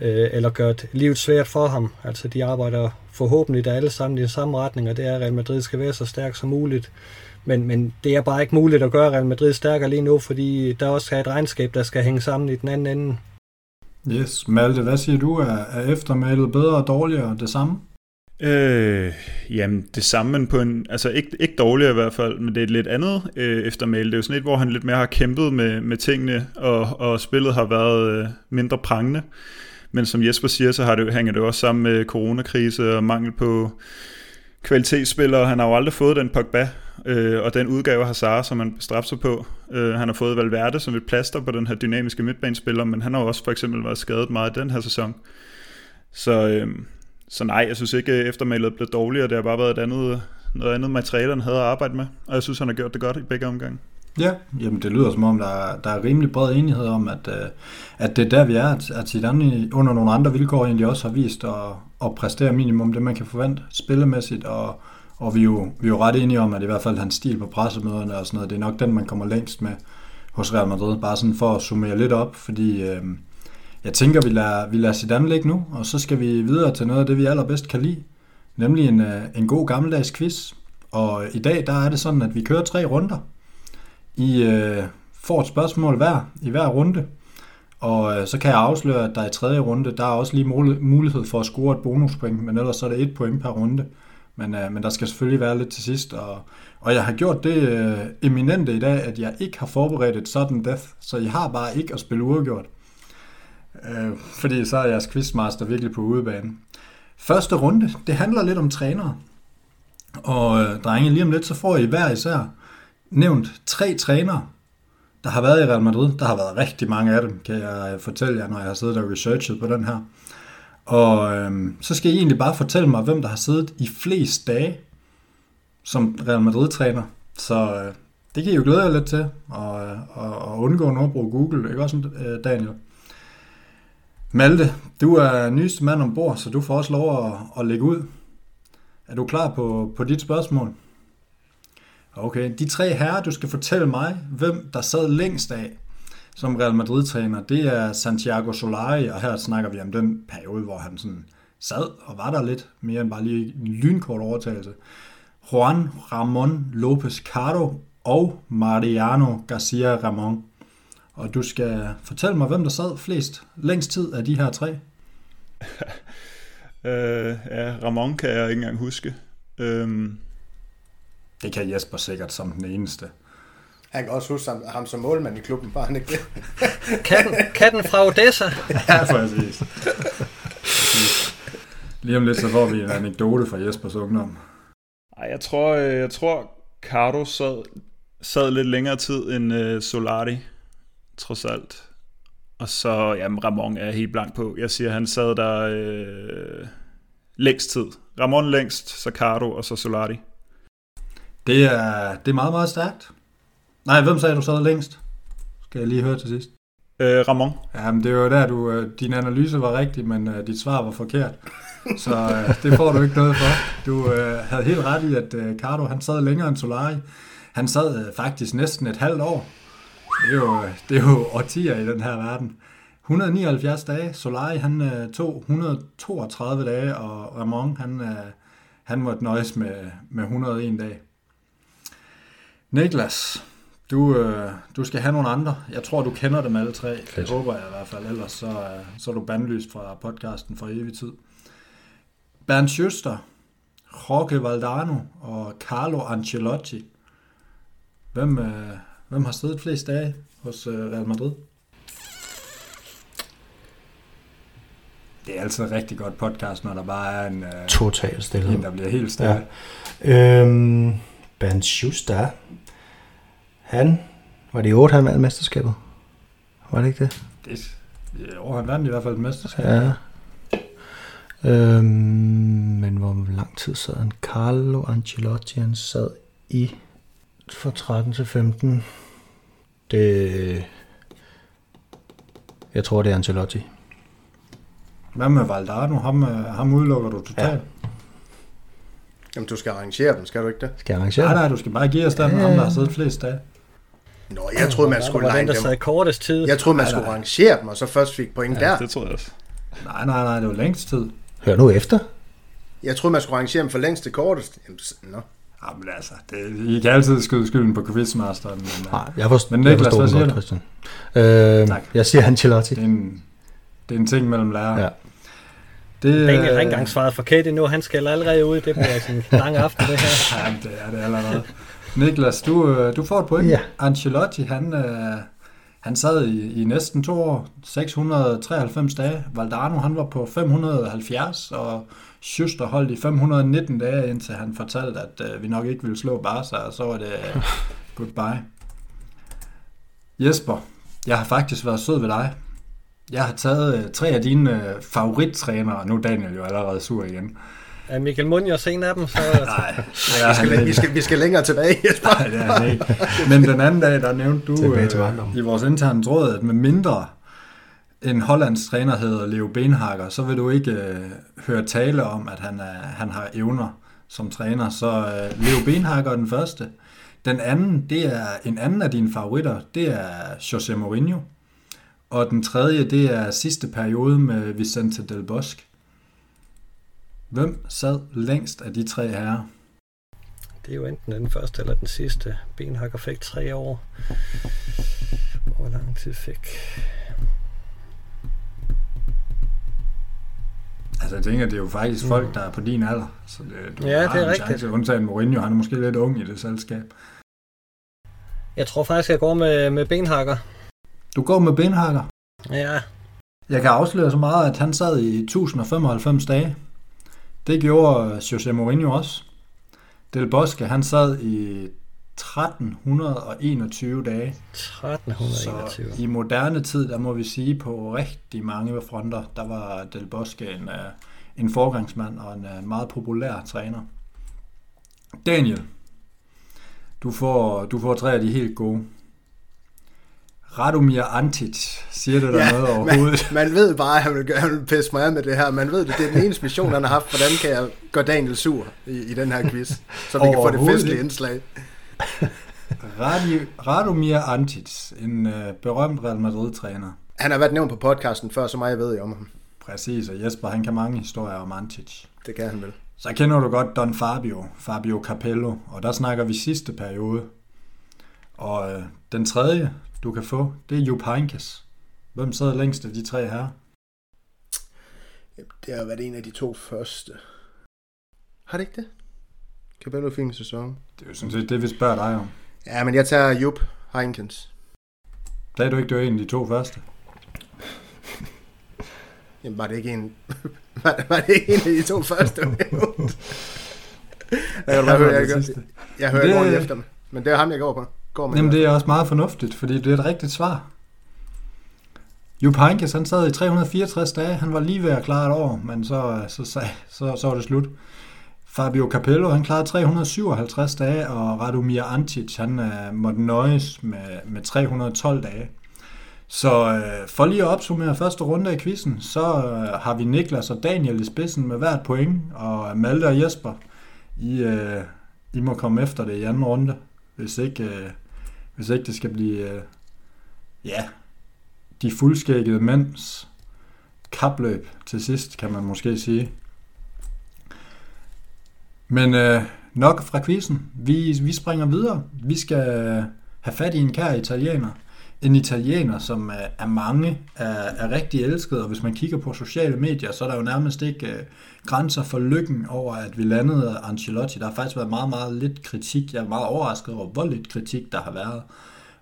øh, eller gjort livet svært for ham. Altså, de arbejder forhåbentlig der alle sammen i den samme retning, og det er, at Real Madrid skal være så stærk som muligt. Men, men det er bare ikke muligt at gøre Real Madrid stærkere lige nu, fordi der også er et regnskab, der skal hænge sammen i den anden ende. Yes, Malte, hvad siger du? Er, er eftermælet bedre og dårligere det samme? Øh, jamen det samme, men på en, altså ikke, ikke dårligere i hvert fald, men det er et lidt andet øh, eftermæle. Det er jo sådan et, hvor han lidt mere har kæmpet med, med tingene, og, og spillet har været øh, mindre prangende. Men som Jesper siger, så har det, hænger det også sammen med coronakrise og mangel på kvalitetsspillere. Han har jo aldrig fået den Pogba øh, og den udgave af Hazard, som han straffer sig på. Øh, han har fået Valverde som et plaster på den her dynamiske midtbanespiller, men han har jo også for eksempel været skadet meget den her sæson. Så, øh, så nej, jeg synes ikke, at eftermælet blev dårligere. Det har bare været et andet, noget andet materiale, han havde at arbejde med. Og jeg synes, han har gjort det godt i begge omgange. Ja, jamen det lyder som om, der er, der er rimelig bred enighed om, at, øh, at det er der, vi er. At, at Zidane under nogle andre vilkår egentlig også har vist at, at præstere minimum det, man kan forvente spillemæssigt. Og, og vi, er jo, vi er jo ret enige om, at i hvert fald hans stil på pressemøderne og sådan noget, det er nok den, man kommer længst med hos Real Madrid. Bare sådan for at summere lidt op, fordi øh, jeg tænker, vi lader, vi lader Zidane ligge nu, og så skal vi videre til noget af det, vi allerbedst kan lide. Nemlig en, øh, en god gammeldags quiz. Og i dag, der er det sådan, at vi kører tre runder. I øh, får et spørgsmål hver i hver runde, og øh, så kan jeg afsløre, at der i tredje runde, der er også lige mulighed for at score et bonuspoint, men ellers så er det et point per runde. Men, øh, men der skal selvfølgelig være lidt til sidst, og, og jeg har gjort det øh, eminente i dag, at jeg ikke har forberedt et sådan death, så I har bare ikke at spille uafgjort. Øh, fordi så er jeres quizmaster virkelig på udebane. Første runde, det handler lidt om trænere. Og øh, drenge, lige om lidt, så får I hver især nævnt tre trænere, der har været i Real Madrid. Der har været rigtig mange af dem, kan jeg øh, fortælle jer, når jeg har siddet og researchet på den her. Og øh, så skal I egentlig bare fortælle mig, hvem der har siddet i flest dage som Real Madrid-træner. Så øh, det kan I jo glæde jer lidt til, øh, og, og, og undgå at bruge Google, ikke også, øh, Daniel? Malte, du er nyeste mand ombord, så du får også lov at, at lægge ud. Er du klar på, på dit spørgsmål? Okay, de tre herrer, du skal fortælle mig, hvem der sad længst af som Real Madrid-træner, det er Santiago Solari, og her snakker vi om den periode, hvor han sådan sad og var der lidt mere end bare lige en lynkort overtagelse. Juan Ramon Lopez Caro og Mariano Garcia Ramon. Og du skal fortælle mig, hvem der sad flest længst tid af de her tre. øh, ja, Ramon kan jeg ikke engang huske. Øhm, det kan Jesper sikkert som den eneste. Han kan også huske ham, ham som målmand i klubben, bare han ikke katten, katten fra Odessa. ja, præcis. Lige om lidt, så får vi en anekdote fra Jespers ungdom. Ej, jeg tror, øh, jeg tror Cardo sad, sad lidt længere tid end uh, Solari, trods alt. Og så, jamen, Ramon er helt blank på. Jeg siger, han sad der øh, længst tid. Ramon længst, så Cardo og så Solari. Det er, det er meget, meget stærkt. Nej, hvem sagde du sad længst? Skal jeg lige høre til sidst. Øh, Ramon. Jamen, det var der, du, øh, din analyse var rigtig, men uh, dit svar var forkert. Så uh, det får du ikke noget for. Du uh, havde helt ret i, at uh, Cardo han sad længere end Solari. Han sad uh, faktisk næsten et halvt år. Det er jo, det er jo årtier i den her verden. 179 dage. Solari han uh, tog 132 dage, og Ramon han, uh, han måtte nøjes med, med 101 dage. Niklas, du, øh, du skal have nogle andre. Jeg tror, du kender dem alle tre. Fedt. Det håber jeg i hvert fald. Ellers så, øh, så er du bandlyst fra podcasten for evig tid. Bernd Schuster, Jorge Valdano og Carlo Ancelotti. Hvem, øh, hvem har siddet flest dage hos øh, Real Madrid? Det er altid rigtig godt podcast, når der bare er en... Øh, Total stille. En, der bliver helt stille. Ja. Øhm, Bernd Schuster, han, var det i 8, han vandt mesterskabet? Var det ikke det? Det, jo, han vandt i hvert fald et mesterskab. Ja. Øhm, men hvor lang tid sad han? Carlo Ancelotti, han sad i fra 13 til 15. Det... Jeg tror, det er Ancelotti. Hvad med Valdano? Ham, øh, ham udelukker du totalt? Ja. Jamen, du skal arrangere dem, skal du ikke det? Skal jeg arrangere Nej, nej, du skal bare give os den, ja. ham der har siddet flest dage. Nå, jeg troede, man skulle line dem. Der kortest tid. Jeg troede, man skulle rangere dem, og så først fik point Ja, der. det tror jeg også. Nej, nej, nej, det var længst tid. Hør nu efter. Jeg troede, man skulle rangere dem for længst til kortest. Jamen, nå. Jamen altså, det, I kan altid skyde skylden på quizmasteren. Men, øh, Nej, jeg forstår, Men jeg Niklas, forstår hvad siger godt? Christian. Øh, Tak. jeg siger Ancelotti. det, er en, det er en ting mellem lærere. Ja. Det, Daniel har øh, ikke engang svaret forkert endnu. Han skal allerede ud. Det bliver sådan en lang aften, det her. Ja, det er det allerede. Niklas, du, øh, du får et point. Ja. Ancelotti, han, øh, han sad i, i næsten to år, 693 dage. Valdano, han var på 570, og Schuster holdt i 519 dage, indtil han fortalte, at øh, vi nok ikke ville slå Barca, og så var det øh, goodbye. Jesper, jeg har faktisk været sød ved dig. Jeg har taget øh, tre af dine øh, favorittrænere, nu er Daniel jo allerede sur igen. Er Michael Munoz en af dem, så Nej, Vi skal, vi, skal, vi skal længere tilbage, Jesper. Nej, det er ikke. Men den anden dag, der nævnte du øh, i vores interne tråd, at med mindre en hollandsk træner hedder Leo Benhager, så vil du ikke øh, høre tale om, at han, er, han har evner som træner. Så øh, Leo Benhager er den første. Den anden, det er en anden af dine favoritter, det er José Mourinho. Og den tredje, det er sidste periode med Vicente Del Bosque. Hvem sad længst af de tre herrer? det er jo enten den første eller den sidste. Benhakker fik tre år. Hvor lang tid fik? Altså jeg tænker, det er jo faktisk folk, der er på din alder. Så det, du Ja, har det er rigtigt. Chance, undtagen Mourinho, han er måske lidt ung i det selskab. Jeg tror faktisk, jeg går med, med Benhakker. Du går med Benhakker. Ja, Jeg kan afsløre så meget, at han sad i 1095 dage. Det gjorde José Mourinho også. Del Bosque, han sad i 1321 dage. 1321. Så i moderne tid, der må vi sige, på rigtig mange fronter, der var Del Bosque en, øh, en forgangsmand og en øh, meget populær træner. Daniel, du får, du får tre af de helt gode. Radomir Antic, siger det der ja, noget overhovedet? Man, man ved bare, at han vil, gøre- han vil pisse mig af med det her. Man ved det. Det er den eneste mission, han har haft. Hvordan kan jeg gøre Daniel sur i, i den her quiz? Så vi kan få det festlige indslag. Radi, Radomir Antic, en øh, berømt Real Madrid-træner. Han har været nævnt på podcasten før, så meget ved jeg om ham. Præcis, og Jesper han kan mange historier om Antic. Det kan han vel. Så kender du godt Don Fabio, Fabio Capello, og der snakker vi sidste periode. Og øh, den tredje, du kan få, det er Jupp Heynckes. Hvem sad længst af de tre her? Det har været en af de to første. Har det ikke det? Cabello fik en sæson. Det er jo sådan set det, vi spørger dig om. Ja, men jeg tager Jupp Heinkens. Sagde du ikke, det var en af de to første? Jamen, var det ikke en... var, var det ikke en af de to første? du bare høre, jeg, jeg hører Det- ikke efter mig. Men det er ham, jeg går på. Går med Jamen det er også meget fornuftigt, fordi det er et rigtigt svar. Jupp Heynckes, han sad i 364 dage. Han var lige ved at klare et år, men så, så, så, så, så var det slut. Fabio Capello, han klarede 357 dage, og Radomir Antic, han uh, måtte nøjes med, med 312 dage. Så uh, for lige at opsummere første runde af quizzen, så uh, har vi Niklas og Daniel i spidsen med hvert point, og Malte og Jesper, I, uh, I må komme efter det i anden runde, hvis ikke, uh, hvis ikke det skal blive uh, ja, de fuldskækkede mænds kapløb til sidst, kan man måske sige. Men øh, nok fra quizzen. Vi, vi springer videre. Vi skal have fat i en kær italiener. En italiener, som er, er mange er, er rigtig elsket, og hvis man kigger på sociale medier, så er der jo nærmest ikke øh, grænser for lykken over, at vi landede Ancelotti. Der har faktisk været meget, meget lidt kritik. Jeg er meget overrasket over, hvor lidt kritik der har været.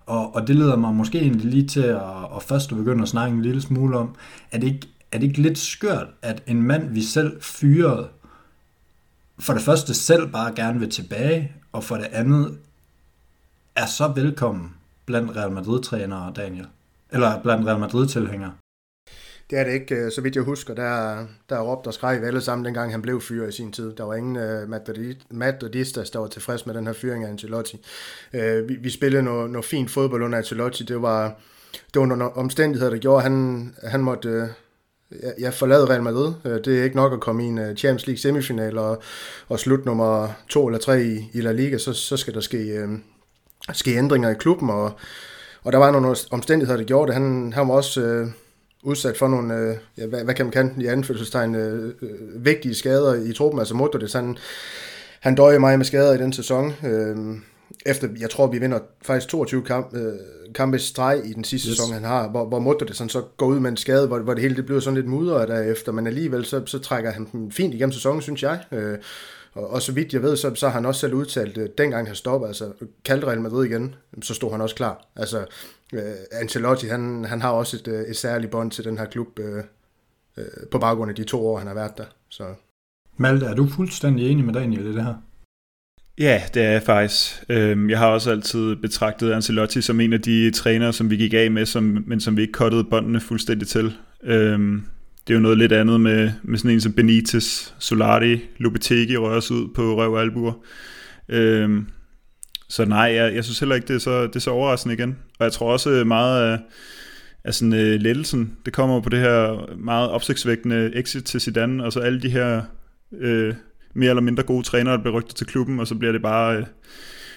Og, og det leder mig måske egentlig lige til at, at først begynde at snakke en lille smule om, er det ikke, er det ikke lidt skørt, at en mand, vi selv fyrede, for det første selv bare gerne vil tilbage, og for det andet er så velkommen blandt Real Madrid-trænere, Daniel? Eller blandt Real Madrid-tilhængere? Det er det ikke, øh, så vidt jeg husker. Der, der råbte og skreg alle sammen, dengang han blev fyret i sin tid. Der var ingen uh, Madridistas, der var tilfreds med den her fyring af Ancelotti. Uh, vi, vi spillede noget, noget fint fodbold under Ancelotti. Det var, det var nogle omstændigheder, der gjorde, at han, han måtte... Uh, jeg forlader Real Madrid. Øh, det er ikke nok at komme i en øh, Champions League semifinal og, og slut nummer to eller tre i, i La Liga, så, så skal der ske, øh, ske ændringer i klubben, og, og der var nogle omstændigheder, der gjorde det. Han, han var også øh, udsat for nogle, øh, ja, hvad, hvad kan man kalde i anførselstegn, øh, øh, vigtige skader i truppen. Altså Modric, han, han døjer mig med skader i den sæson. Øh, efter, jeg tror, vi vinder faktisk 22 kamp, øh, kampe streg i den sidste yes. sæson, han har, hvor, hvor Modric han så går ud med en skade, hvor, hvor det hele det bliver sådan lidt mudret derefter, men alligevel så, så trækker han den fint igennem sæsonen, synes jeg. Øh, og, og så vidt jeg ved, så, så har han også selv udtalt, at dengang han stoppede, altså kaldte Real Madrid igen, så stod han også klar. Altså, uh, Ancelotti, han, han har også et, øh, et særligt bånd til den her klub, uh, uh, på baggrund af de to år, han har været der. Så. Malte, er du fuldstændig enig med Daniel i det her? Ja, det er jeg faktisk. Øhm, jeg har også altid betragtet Ancelotti som en af de trænere, som vi gik af med, som, men som vi ikke kottede båndene fuldstændig til. Øhm, det er jo noget lidt andet med, med sådan en som Benitez, Solari, Lopetegi røres ud på røv og albuer. Øhm, så nej, jeg, jeg synes heller ikke, det er, så, det er så overraskende igen. Og jeg tror også øh, meget af, af sådan, uh, lettelsen, det kommer på det her meget opsigtsvækkende exit til Zidane, og så alle de her uh, mere eller mindre gode trænere, der bliver rygtet til klubben, og så bliver det bare øh,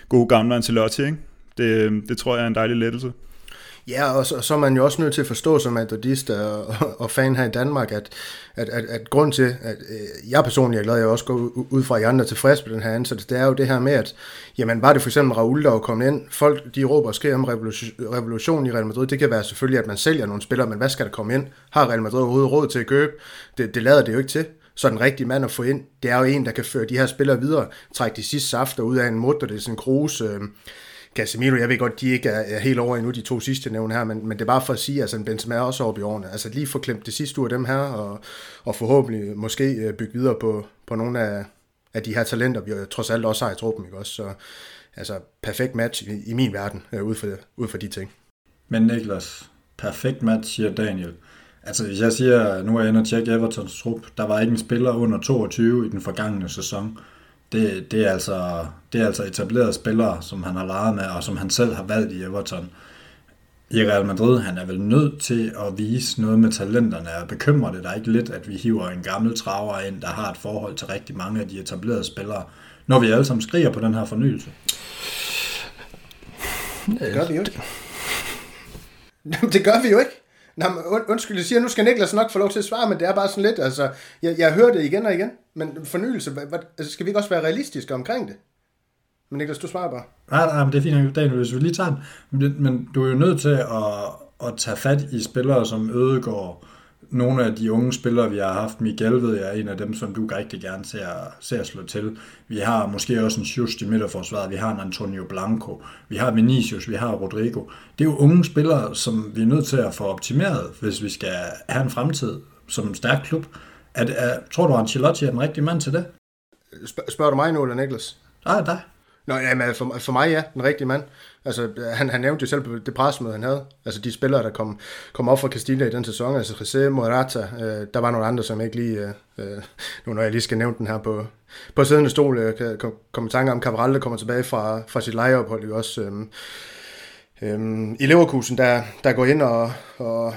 gode gamle Ancelotti, ikke? Det, øh, det tror jeg er en dejlig lettelse. Ja, og så, så er man jo også nødt til at forstå som madridist og, og fan her i Danmark, at, at, at, at grund til, at øh, jeg personligt er glad, at jeg også går ud fra, at I andre er tilfreds med den her ansættelse, det er jo det her med, at jamen, var det for eksempel Raul, der var kommet ind, folk de råber og skriger om revolution, revolution i Real Madrid, det kan være selvfølgelig, at man sælger nogle spillere, men hvad skal der komme ind? Har Real Madrid overhovedet råd til at købe? Det, det lader det jo ikke til så den rigtige mand at få ind, det er jo en, der kan føre de her spillere videre, trække de sidste safter ud af en mutter, det er sådan en kruse, øh, Casemiro, jeg ved godt, de ikke er, er helt over endnu, de to sidste nævne her, men, men det er bare for at sige, at altså, Benzema er også oppe i årene. Altså lige få klemt det sidste ud af dem her, og, og forhåbentlig måske øh, bygge videre på, på nogle af, af de her talenter, vi trods alt også har i truppen, ikke også? Så altså, perfekt match i, i min verden, øh, ud, for, ud for de ting. Men Niklas, perfekt match, siger Daniel. Altså, hvis jeg siger, nu er jeg inde og tjekke Evertons trup, der var ikke en spiller under 22 i den forgangne sæson det, det, er altså, det er altså etablerede spillere, som han har leget med, og som han selv har valgt i Everton. I Real Madrid, han er vel nødt til at vise noget med talenterne, og bekymrer det der ikke lidt, at vi hiver en gammel traver ind, der har et forhold til rigtig mange af de etablerede spillere, når vi alle sammen skriger på den her fornyelse? Det gør vi jo ikke. Det gør vi jo ikke. Nå, und, undskyld, jeg siger, nu skal Niklas nok få lov til at svare, men det er bare sådan lidt, altså, jeg, jeg hører det igen og igen, men fornyelse, hvad, hvad, altså, skal vi ikke også være realistiske omkring det? Men Niklas, du svarer bare. Nej, nej, men det er fint, Daniel, hvis vi lige tager den. Men, men du er jo nødt til at, at tage fat i spillere som Ødegård, nogle af de unge spillere, vi har haft, Miguel ved jeg er en af dem, som du rigtig gerne ser, ser slå til. Vi har måske også en Just i midterforsvaret, vi har en Antonio Blanco, vi har Vinicius, vi har Rodrigo. Det er jo unge spillere, som vi er nødt til at få optimeret, hvis vi skal have en fremtid som en stærk klub. Er, er, tror du, Ancelotti er den rigtige mand til det? Spørg, spørger du mig nu, eller Niklas? Nej, dig. Nå, jamen, for, for mig ja, den rigtige mand. Altså, han, han nævnte jo selv på det pressemøde, han havde. Altså, de spillere, der kom, kom op fra Castilla i den sæson, altså José Morata, øh, der var nogle andre, som ikke lige, øh, øh nu når jeg lige skal nævne den her på, på siddende stol, øh, kan komme kom i tanke om Cabral, der kommer tilbage fra, fra sit lejeophold, også øh, øh, i Leverkusen, der, der går ind og, og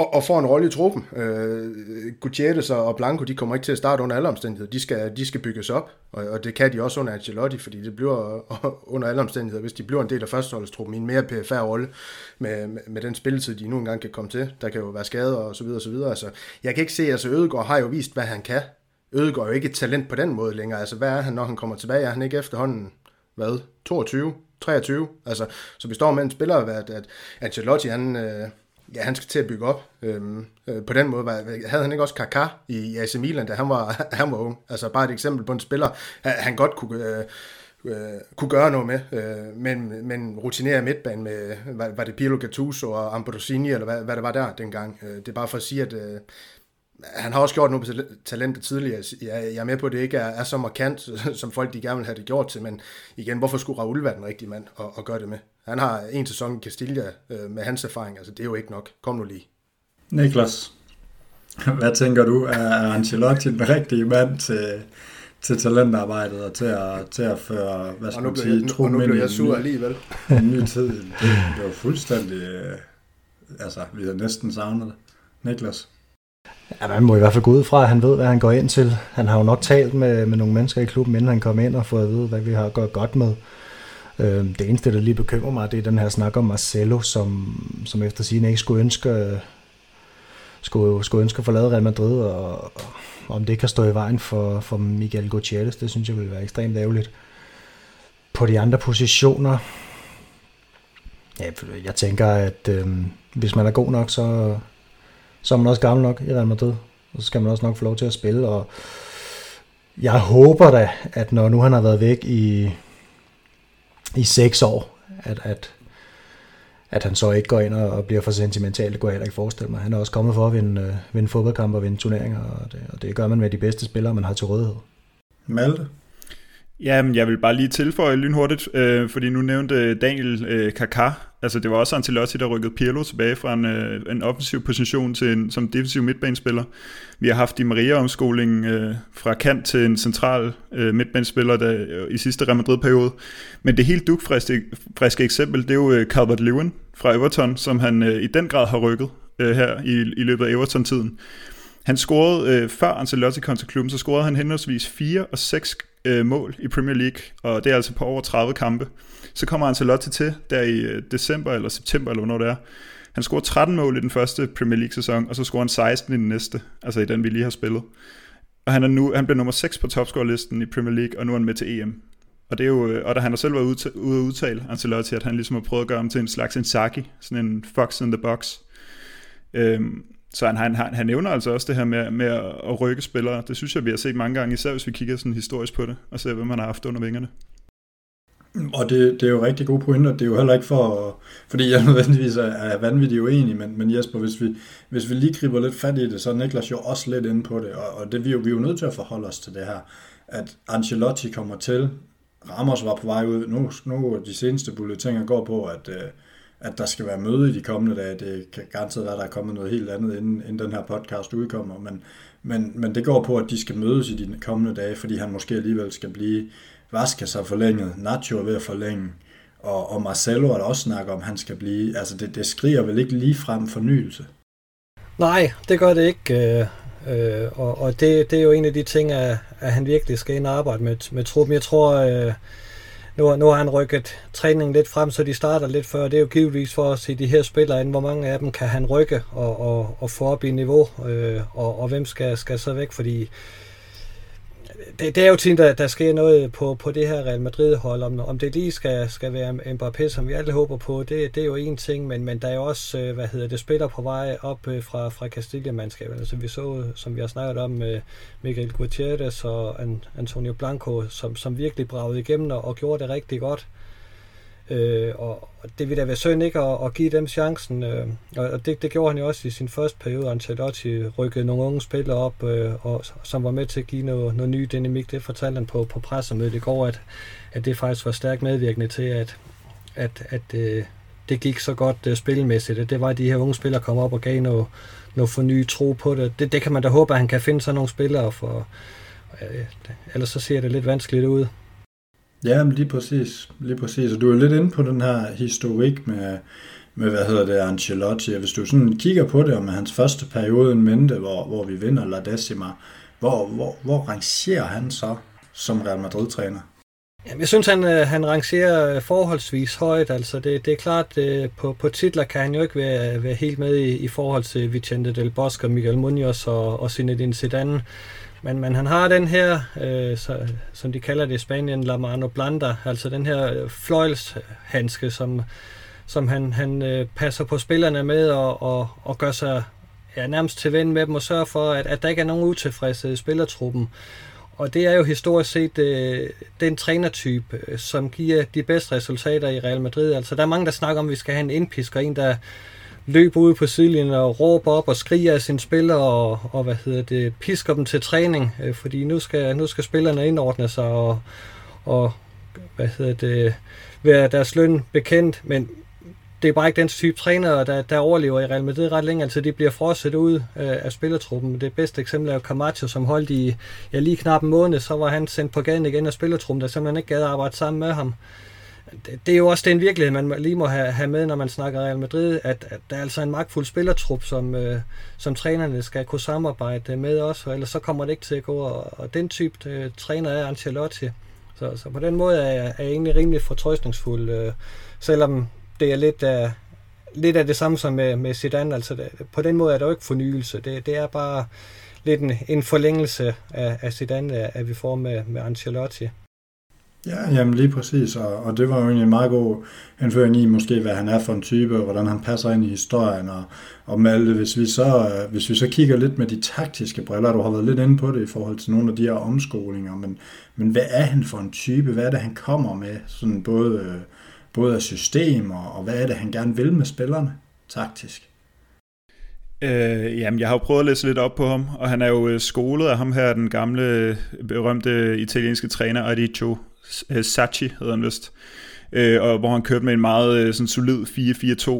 og, og får en rolle i truppen. Øh, Gutierrez og Blanco, de kommer ikke til at starte under alle omstændigheder. De skal, de skal bygges op, og, og det kan de også under Ancelotti, fordi det bliver øh, under alle omstændigheder, hvis de bliver en del af førsteholdstruppen i en mere PFR rolle med, med, med den spilletid, de nu engang kan komme til. Der kan jo være skader og så videre og så videre. Altså, jeg kan ikke se, altså Ødegaard har jo vist, hvad han kan. Ødegaard er jo ikke et talent på den måde længere. Altså, hvad er han, når han kommer tilbage? Er han ikke efterhånden, hvad, 22, 23? Altså, så vi står med en spiller, at, at Ancelotti, han, øh, ja, han skal til at bygge op. Øhm, øh, på den måde var, havde han ikke også Kaká i, i AC Milan, da han var, han var ung. Altså bare et eksempel på en spiller, han godt kunne, øh, øh, kunne gøre noget med, øh, men, men rutinere midtbanen med, var, var det Pirlo Gattuso og Ambrosini, eller hvad, hvad det var der dengang. Øh, det er bare for at sige, at øh, han har også gjort noget på talentet tidligere. Jeg, er med på, at det ikke er, er så markant, som folk de gerne vil have det gjort til, men igen, hvorfor skulle Raul være den rigtige mand og, og gøre det med? Han har en sæson i Castilla øh, med hans erfaring, altså det er jo ikke nok. Kom nu lige. Niklas, hvad tænker du? Er Ancelotti den rigtige mand til, til talentarbejdet og til at, til at føre, hvad skal man sige, tro Og nu bliver jeg sur alligevel. En ny tid. Det, det var fuldstændig, øh, altså vi har næsten savnet det. Niklas? Ja, man må i hvert fald gå ud fra, at han ved, hvad han går ind til. Han har jo nok talt med, med nogle mennesker i klubben, inden han kom ind og fået at vide, hvad vi har gået godt med. Øh, det eneste, der lige bekymrer mig, det er den her snak om Marcelo, som, som efter sin ikke skulle ønske, øh, skulle, skulle ønske at forlade Real Madrid, og, og om det kan stå i vejen for, for Miguel Gutierrez, det synes jeg vil være ekstremt ærgerligt. På de andre positioner, ja, jeg tænker, at øh, hvis man er god nok, så, så er man også gammel nok i Real Madrid, og så skal man også nok få lov til at spille, og jeg håber da, at når nu han har været væk i, i seks år, at, at, at han så ikke går ind og, bliver for sentimental, det kunne jeg heller ikke forestille mig. Han er også kommet for at vinde, øh, vinde fodboldkampe og vinde turneringer, og det, og det gør man med de bedste spillere, man har til rådighed. Malte? Jamen, jeg vil bare lige tilføje lynhurtigt, øh, fordi nu nævnte øh, Daniel øh, Kaká, altså det var også Ancelotti, der rykkede Pirlo tilbage fra en, øh, en offensiv position til en, som defensiv midtbanespiller. Vi har haft i Maria-omskolingen øh, fra kant til en central øh, midtbanespiller der, øh, i sidste Real Madrid-periode. Men det helt dugfriske friske eksempel, det er jo øh, Calvert-Lewin fra Everton, som han øh, i den grad har rykket øh, her i, i løbet af Everton-tiden. Han scorede, øh, før Ancelotti kom til klubben, så scorede han henholdsvis 4 og 6 øh, mål i Premier League, og det er altså på over 30 kampe. Så kommer Ancelotti til der i øh, december eller september, eller hvornår det er. Han scorede 13 mål i den første Premier League-sæson, og så scorede han 16 i den næste, altså i den, vi lige har spillet. Og han, er nu, han blev nummer 6 på topscore-listen i Premier League, og nu er han med til EM. Og, det er jo, øh, og da han har selv været ude, ude at udtale, Ancelotti, at han ligesom har prøvet at gøre ham til en slags Inzaghi, sådan en fox in the box. Øhm, så han, han, han nævner altså også det her med, med at rykke spillere. Det synes jeg, vi har set mange gange, især hvis vi kigger sådan historisk på det, og ser, hvem man har haft under vingerne. Og det, det er jo rigtig gode pointer. Det er jo heller ikke for, fordi jeg nødvendigvis er, er vanvittigt uenig, men, men Jesper, hvis vi, hvis vi lige griber lidt fat i det, så er Niklas jo også lidt inde på det, og, og det, vi, jo, vi er jo nødt til at forholde os til det her, at Ancelotti kommer til, Ramos var på vej ud, nu, nu de seneste bulletiner går på, at, øh, at der skal være møde i de kommende dage. Det kan garanteret være, at der er kommet noget helt andet, inden, inden den her podcast udkommer, men, men, men det går på, at de skal mødes i de kommende dage, fordi han måske alligevel skal blive Vasquez har forlænget, Nacho er ved at forlænge, og, og Marcelo er der også snakker om, han skal blive. Altså det, det skriger vel ikke lige frem fornyelse? Nej, det gør det ikke. Øh, øh, og og det, det er jo en af de ting, at, at han virkelig skal ind og arbejde med, med truppen. Jeg tror, øh, nu, nu har han rykket træningen lidt frem, så de starter lidt før. Det er jo givetvis for at se de her spillere ind, hvor mange af dem kan han rykke og, og, og få op i niveau, øh, og, og hvem skal, skal så væk, fordi det, det er jo tit, der, der sker noget på, på det her Real Madrid-hold. Om, om det lige skal, skal være Mbappé, som vi alle håber på, det, det er jo en ting, men, men der er jo også, øh, hvad hedder det, spiller på vej op øh, fra, fra Castilla-mandskabet. Altså vi så, som vi har snakket om, med Miguel Gutierrez og Antonio Blanco, som, som virkelig bragede igennem og, og gjorde det rigtig godt. Øh, og det vil da være synd ikke at, at give dem chancen. Øh, og det, det gjorde han jo også i sin første periode. Ancelotti rykkede nogle unge spillere op, øh, og, som var med til at give noget, noget ny dynamik. Det fortalte han på, på pressemødet i går, at, at det faktisk var stærkt medvirkende til, at, at, at øh, det gik så godt øh, spilmæssigt. Det var, at de her unge spillere kom op og gav noget, noget fornyet tro på det. det. Det kan man da håbe, at han kan finde sådan nogle spillere, for øh, ellers så ser det lidt vanskeligt ud. Ja, men lige præcis. Lige præcis. Og du er lidt inde på den her historik med, med hvad hedder det, Ancelotti. Hvis du sådan kigger på det, og med hans første periode en mente, hvor, hvor vi vinder La Decima, hvor, hvor, hvor rangerer han så som Real Madrid-træner? Jamen, jeg synes, han, øh, han rangerer øh, forholdsvis højt. Altså, det, det er klart, øh, på, på titler kan han jo ikke være, være helt med i, i forhold til Vicente del Bosque og Miguel Munoz og, og Zinedine Zidane. Men, men han har den her, øh, så, som de kalder det i Spanien, La Mano Blanda, altså den her øh, fløjlshandske, som, som han, han øh, passer på spillerne med og, og, og gør sig ja, nærmest til ven med dem og sørger for, at, at der ikke er nogen utilfredse i spillertruppen. Og det er jo historisk set øh, den trænertype, øh, som giver de bedste resultater i Real Madrid. Altså der er mange, der snakker om, at vi skal have en indpisker, en der løber ud på sidelinjen og råber op og skriger af sine spillere og, og hvad hedder det, pisker dem til træning, øh, fordi nu skal, nu skal spillerne indordne sig og, og hvad hedder det, være deres løn bekendt, men det er bare ikke den type træner, der, der overlever i Real Madrid ret længe. Altså, de bliver frosset ud øh, af spillertruppen. Det bedste eksempel er jo Camacho, som holdt i ja, lige knap en måned, så var han sendt på gaden igen af spillertruppen, der simpelthen ikke gad at arbejde sammen med ham det, det er jo også den virkelighed, man lige må have, have med, når man snakker Real Madrid, at, at der er altså en magtfuld spillertrup, som, øh, som trænerne skal kunne samarbejde med også, og ellers så kommer det ikke til at gå, og, og den type øh, træner er Ancelotti. Så, så på den måde er jeg, er jeg egentlig rimelig fortrøstningsfuld, øh, selvom det er lidt af, lidt af det samme som med, med Zidane. Altså det, på den måde er der jo ikke fornyelse. Det, det er bare lidt en, en forlængelse af, af Zidane, at vi får med, med Ancelotti. Ja, jamen lige præcis, og, og det var jo egentlig en meget god indføring i måske, hvad han er for en type, og hvordan han passer ind i historien, og, og Malte, hvis vi, så, hvis vi så kigger lidt med de taktiske briller, du har været lidt inde på det i forhold til nogle af de her omskolinger, men, men hvad er han for en type, hvad er det, han kommer med, sådan både, både af system, og hvad er det, han gerne vil med spillerne, taktisk? Øh, jamen, jeg har jo prøvet at læse lidt op på ham, og han er jo øh, skolet af ham her, den gamle, berømte italienske træner Adicho Øh, Sachi hedder han vist, øh, og hvor han kørte med en meget øh, sådan solid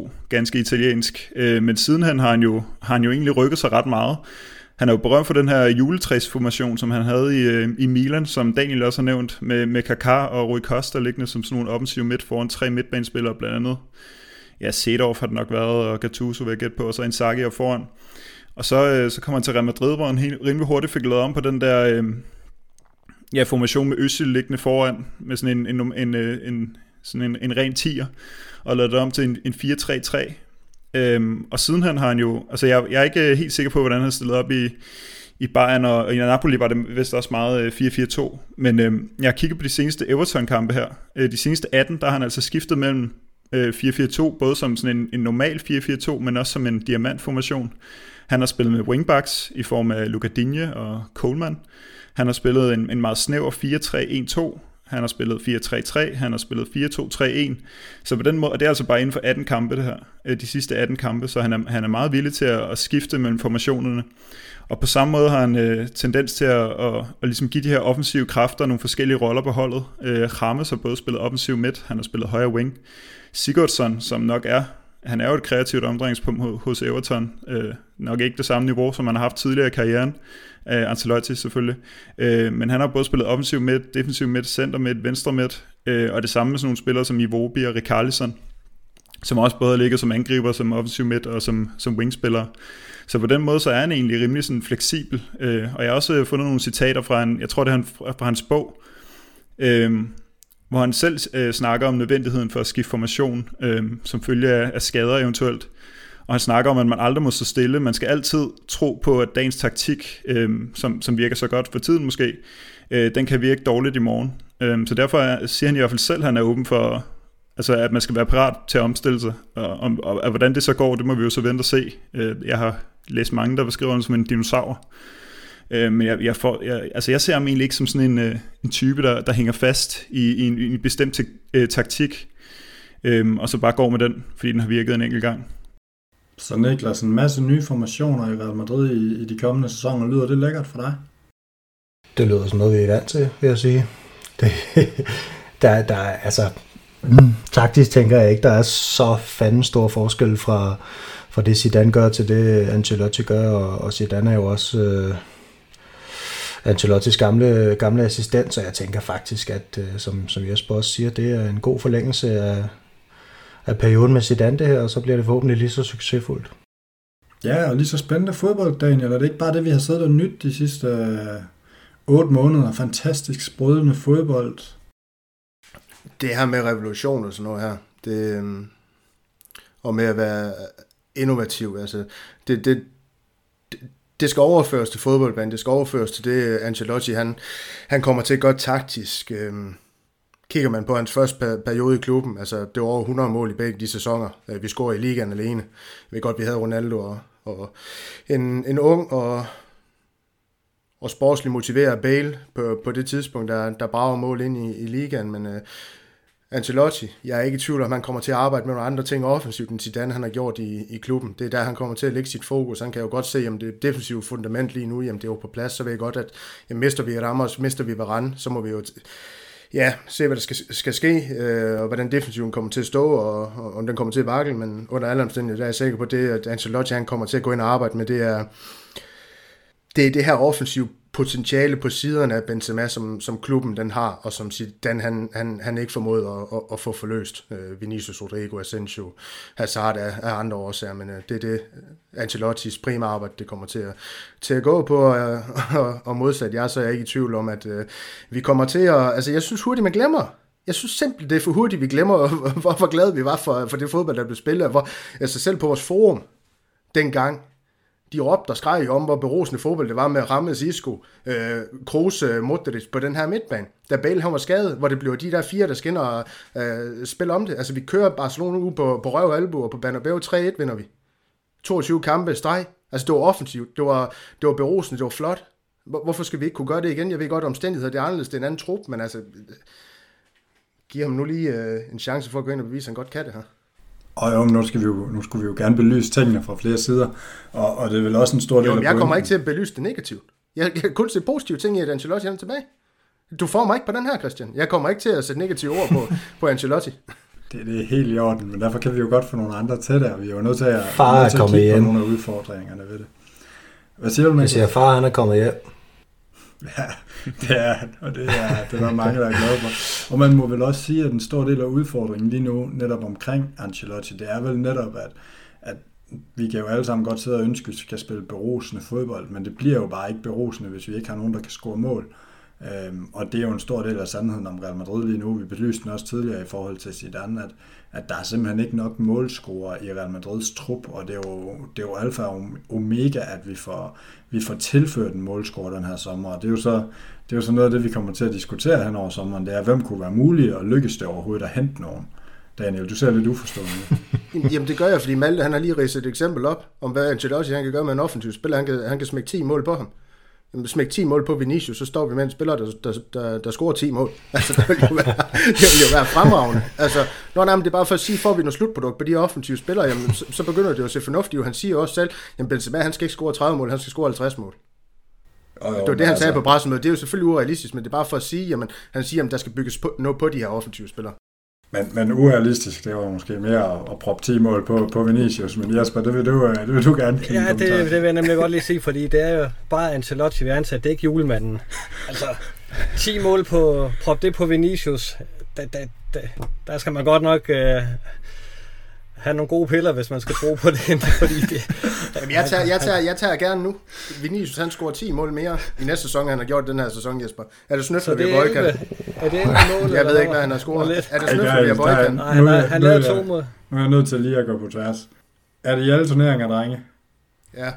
4-4-2, ganske italiensk. Øh, men siden han har han, jo, har han jo egentlig rykket sig ret meget. Han er jo berømt for den her juletræsformation, som han havde i, øh, i Milan, som Daniel også har nævnt, med, med Kaká og Rui Costa liggende som sådan nogle offensive midt foran tre midtbanespillere blandt andet. Ja, Sedorf har det nok været, og Gattuso vil jeg gætte på, og så Inzaghi og foran. Og så, øh, så kommer han til Real Madrid, hvor han helt, rimelig hurtigt fik lavet om på den der... Øh, ja, formation med Øssel liggende foran, med sådan en, en, en, øh, en, sådan en, en ren tier, og lavet det om til en, en 4-3-3. Øhm, og sidenhen har han jo, altså jeg, jeg er ikke øh, helt sikker på, hvordan han stillet op i, i Bayern, og, og i Napoli var det vist også meget øh, 4-4-2, men øhm, jeg har kigget på de seneste Everton-kampe her. Øh, de seneste 18, der har han altså skiftet mellem øh, 4-4-2, både som sådan en, en normal 4-4-2, men også som en diamantformation. Han har spillet med wingbacks i form af Luca Digne og Coleman. Han har spillet en, en meget snæver 4-3-1-2, han har spillet 4-3-3, han har spillet 4-2-3-1. Så på den måde, og det er altså bare inden for 18 kampe det her, øh, de sidste 18 kampe, så han er, han er meget villig til at, at skifte mellem formationerne. Og på samme måde har han øh, tendens til at, at, at, at ligesom give de her offensive kræfter nogle forskellige roller på holdet. Øh, Rames har både spillet offensiv midt, han har spillet højre wing. Sigurdsson, som nok er han er jo et kreativt omdrejningspunkt hos Everton. Øh, nok ikke det samme niveau, som han har haft tidligere i karrieren. Øh, Ancelotti selvfølgelig. Øh, men han har både spillet offensiv midt, defensiv midt, center midt, venstre midt. Øh, og det samme med sådan nogle spillere som Iwobi og Rikarlison, som også både ligger som angriber, som offensiv midt og som, som wingspiller. Så på den måde så er han egentlig rimelig sådan fleksibel. Øh, og jeg har også fundet nogle citater fra, en, jeg tror det er fra hans bog, øh, hvor han selv øh, snakker om nødvendigheden for at skifte formation, øh, som følge af, af skader eventuelt. Og han snakker om, at man aldrig må stå stille. Man skal altid tro på, at dagens taktik, øh, som, som virker så godt for tiden måske, øh, den kan virke dårligt i morgen. Øh, så derfor siger han i hvert fald selv, at han er åben for, altså at man skal være parat til at omstille sig. Og, og, og, og hvordan det så går, det må vi jo så vente og se. Øh, jeg har læst mange, der beskriver ham som en dinosaur. Øh, men jeg, jeg, får, jeg, altså jeg ser ham egentlig ikke som sådan en, øh, en type, der, der hænger fast i, i, en, i en bestemt te, øh, taktik. øhm, og så bare går med den, fordi den har virket en enkelt gang. Så Niklas, en masse nye formationer i Real Madrid i, i de kommende sæsoner. Lyder det lækkert for dig? Det lyder som noget, vi er vant til, vil jeg sige. Det, der, der er, altså, mm, taktisk tænker jeg ikke, der er så fanden stor forskel fra, fra det Zidane gør til det Ancelotti gør, og, og Zidane er jo også øh, Ancelottis gamle, gamle assistent, så jeg tænker faktisk, at øh, som, som Jesper også siger, det er en god forlængelse af, af perioden med Zidane det her, og så bliver det forhåbentlig lige så succesfuldt. Ja, og lige så spændende fodbold, Daniel. Er det ikke bare det, vi har siddet og nyt de sidste øh, otte måneder? Fantastisk sprødende fodbold. Det her med revolution og sådan noget her, det, øhm, og med at være innovativ, altså, det, det, det, skal overføres til fodboldbanen, det skal overføres til det, Ancelotti, han, han kommer til godt taktisk. Øhm, kigger man på hans første periode i klubben, altså det var over 100 mål i begge de sæsoner, øh, vi scorede i ligaen alene. Jeg ved godt, vi havde Ronaldo og, og en, en ung og, og sportsligt motiveret Bale på, på det tidspunkt, der, der brager mål ind i, i ligaen, men øh, Ancelotti, jeg er ikke i tvivl om, han kommer til at arbejde med nogle andre ting offensivt, end Zidane han har gjort i, i klubben. Det er der, han kommer til at lægge sit fokus. Han kan jo godt se, om det defensive fundament lige nu, jamen det er jo på plads, så ved jeg godt, at jamen, mister vi Ramos, mister vi Varane, så må vi jo ja, se, hvad der skal, skal ske, øh, og hvordan defensiven kommer til at stå, og, og om den kommer til at vakle, men under alle omstændigheder, er jeg sikker på det, at Ancelotti han kommer til at gå ind og arbejde med, det er det, er det her offensive potentiale på siderne af Benzema, som, som klubben den har, og som den han, han, han ikke formåede at, at, at få forløst. Øh, Vinicius, Rodrigo, Asensio, Hazard er, er andre årsager, men øh, det er det Ancelottis prima arbejde, det kommer til at, til at gå på, og, øh, og, og modsat jeg, så er jeg ikke i tvivl om, at øh, vi kommer til at, altså jeg synes hurtigt, man glemmer, jeg synes simpelthen, det er for hurtigt, vi glemmer, hvor glade vi var for, for det fodbold, der blev spillet. Hvor, altså selv på vores forum dengang, de råbte og skreg om, hvor berosende fodbold det var med Rammes Isco, øh, Kroos, øh, Modric på den her midtbane. Da Bale han var skadet, hvor det blev de der fire, der skinner og øh, spiller om det. Altså vi kører Barcelona ud på, på røv og albu, og på Bernabeu 3-1 vinder vi. 22 kampe streg. Altså det var offensivt, det var, det var berosende, det var flot. Hvorfor skal vi ikke kunne gøre det igen? Jeg ved godt, omstændigheder det er anderledes, det er en anden trup, men altså, giv ham nu lige øh, en chance for at gå ind og bevise, at han godt kan det her. Og jo, nu, skal vi jo, nu skulle vi jo gerne belyse tingene fra flere sider, og, og det er vel også en stor del jo, af jeg kommer ikke til at belyse det negativt. Jeg, jeg kan kun se positive ting i, at Ancelotti er tilbage. Du får mig ikke på den her, Christian. Jeg kommer ikke til at sætte negative ord på, på Ancelotti. Det, det er helt i orden, men derfor kan vi jo godt få nogle andre til der. Vi er jo nødt til at, far nødt til at kigge hjem. på nogle af udfordringerne ved det. Hvad siger du, Niklas? Jeg siger, far han er kommet hjem. Ja, det er og det er, det er der mange, der er glade for. Og man må vel også sige, at en stor del af udfordringen lige nu, netop omkring Ancelotti, det er vel netop, at, at vi kan jo alle sammen godt sidde og ønske, at vi skal spille berusende fodbold, men det bliver jo bare ikke berusende, hvis vi ikke har nogen, der kan score mål. Øhm, og det er jo en stor del af sandheden om Real Madrid lige nu. Vi belyste den også tidligere i forhold til Zidane, at, at der er simpelthen ikke nok målscorer i Real Madrids trup, og det er jo, det er jo alfa og omega, at vi får, vi får tilført en målscorer den her sommer. Og det er jo så, det er jo så noget af det, vi kommer til at diskutere hen over sommeren, det er, hvem kunne være mulig og lykkes det overhovedet at hente nogen. Daniel, du ser lidt uforstående. Jamen det gør jeg, fordi Malte han har lige ridset et eksempel op, om hvad Ancelotti han kan gøre med en offensiv spiller. Han kan, han kan smække 10 mål på ham smæk 10 mål på Vinicius, så står vi med en spiller, der, der, der, der scorer 10 mål. Altså, det vil jo være, det vil jo være fremragende. Altså, når nej, det er bare for at sige, får vi noget slutprodukt på de offensive spillere, jamen, så, så begynder det jo at se fornuftigt. Han siger også selv, at Benzema, han skal ikke score 30 mål, han skal score 50 mål. Oh, jo, det var det, han sagde altså... på pressemødet. Det er jo selvfølgelig urealistisk, men det er bare for at sige, jamen, han siger, at der skal bygges på, noget på de her offensive spillere. Men, men urealistisk, det var måske mere at, at proppe 10 mål på, på Vinicius, men Jesper, det vil du, øh, det vil du gerne kende. Ja, det, det vil jeg nemlig godt lige sige, fordi det er jo bare Ancelotti, vi er ansat, det er ikke julemanden. Altså, 10 mål på, prop det på Vinicius, da, da, da, der skal man godt nok uh, have nogle gode piller, hvis man skal tro på det. fordi det Jamen, jeg, tager, jeg, tager, jeg tager gerne nu. Vinicius, han scorer 10 mål mere i næste sæson, han har gjort den her sæson, Jesper. Er det snøfter, vi har Er det ikke mål? Jeg ved ikke, hvad han har scoret. Er det snøfter, vi har boykan? Nej, han, har, han lavede to mål. Nu er jeg nødt til lige at gå på tværs. Er det i alle turneringer, drenge? Ja.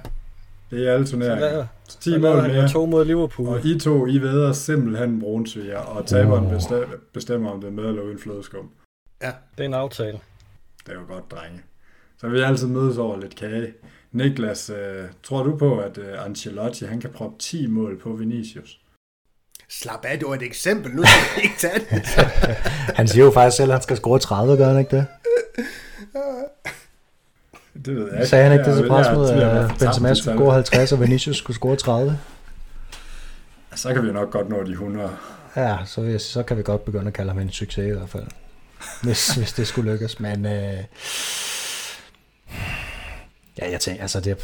Det er i alle turneringer. 10 mål mere. To mod Liverpool. Og I to, I ved simpelthen brunsviger, og taberen bestemmer, om det er med eller uden flødeskum. Ja. Det er en aftale. Det er jo godt, drenge. Så vi altid mødes over lidt kage. Niklas, øh, tror du på, at øh, Ancelotti han kan proppe 10 mål på Vinicius? Slap af, det var et eksempel, nu skal jeg ikke tage det. han siger jo faktisk selv, at han skal score 30, gør han ikke det? Det ved jeg ikke. Sagde han ikke det til jeg- at jeg- Benzema skulle score 50, og Vinicius skulle score 30? Så kan vi nok godt nå de 100. Ja, så, så kan vi godt begynde at kalde ham en succes i hvert fald. Hvis, hvis det skulle lykkes. Men øh, ja, jeg, tænker, altså det,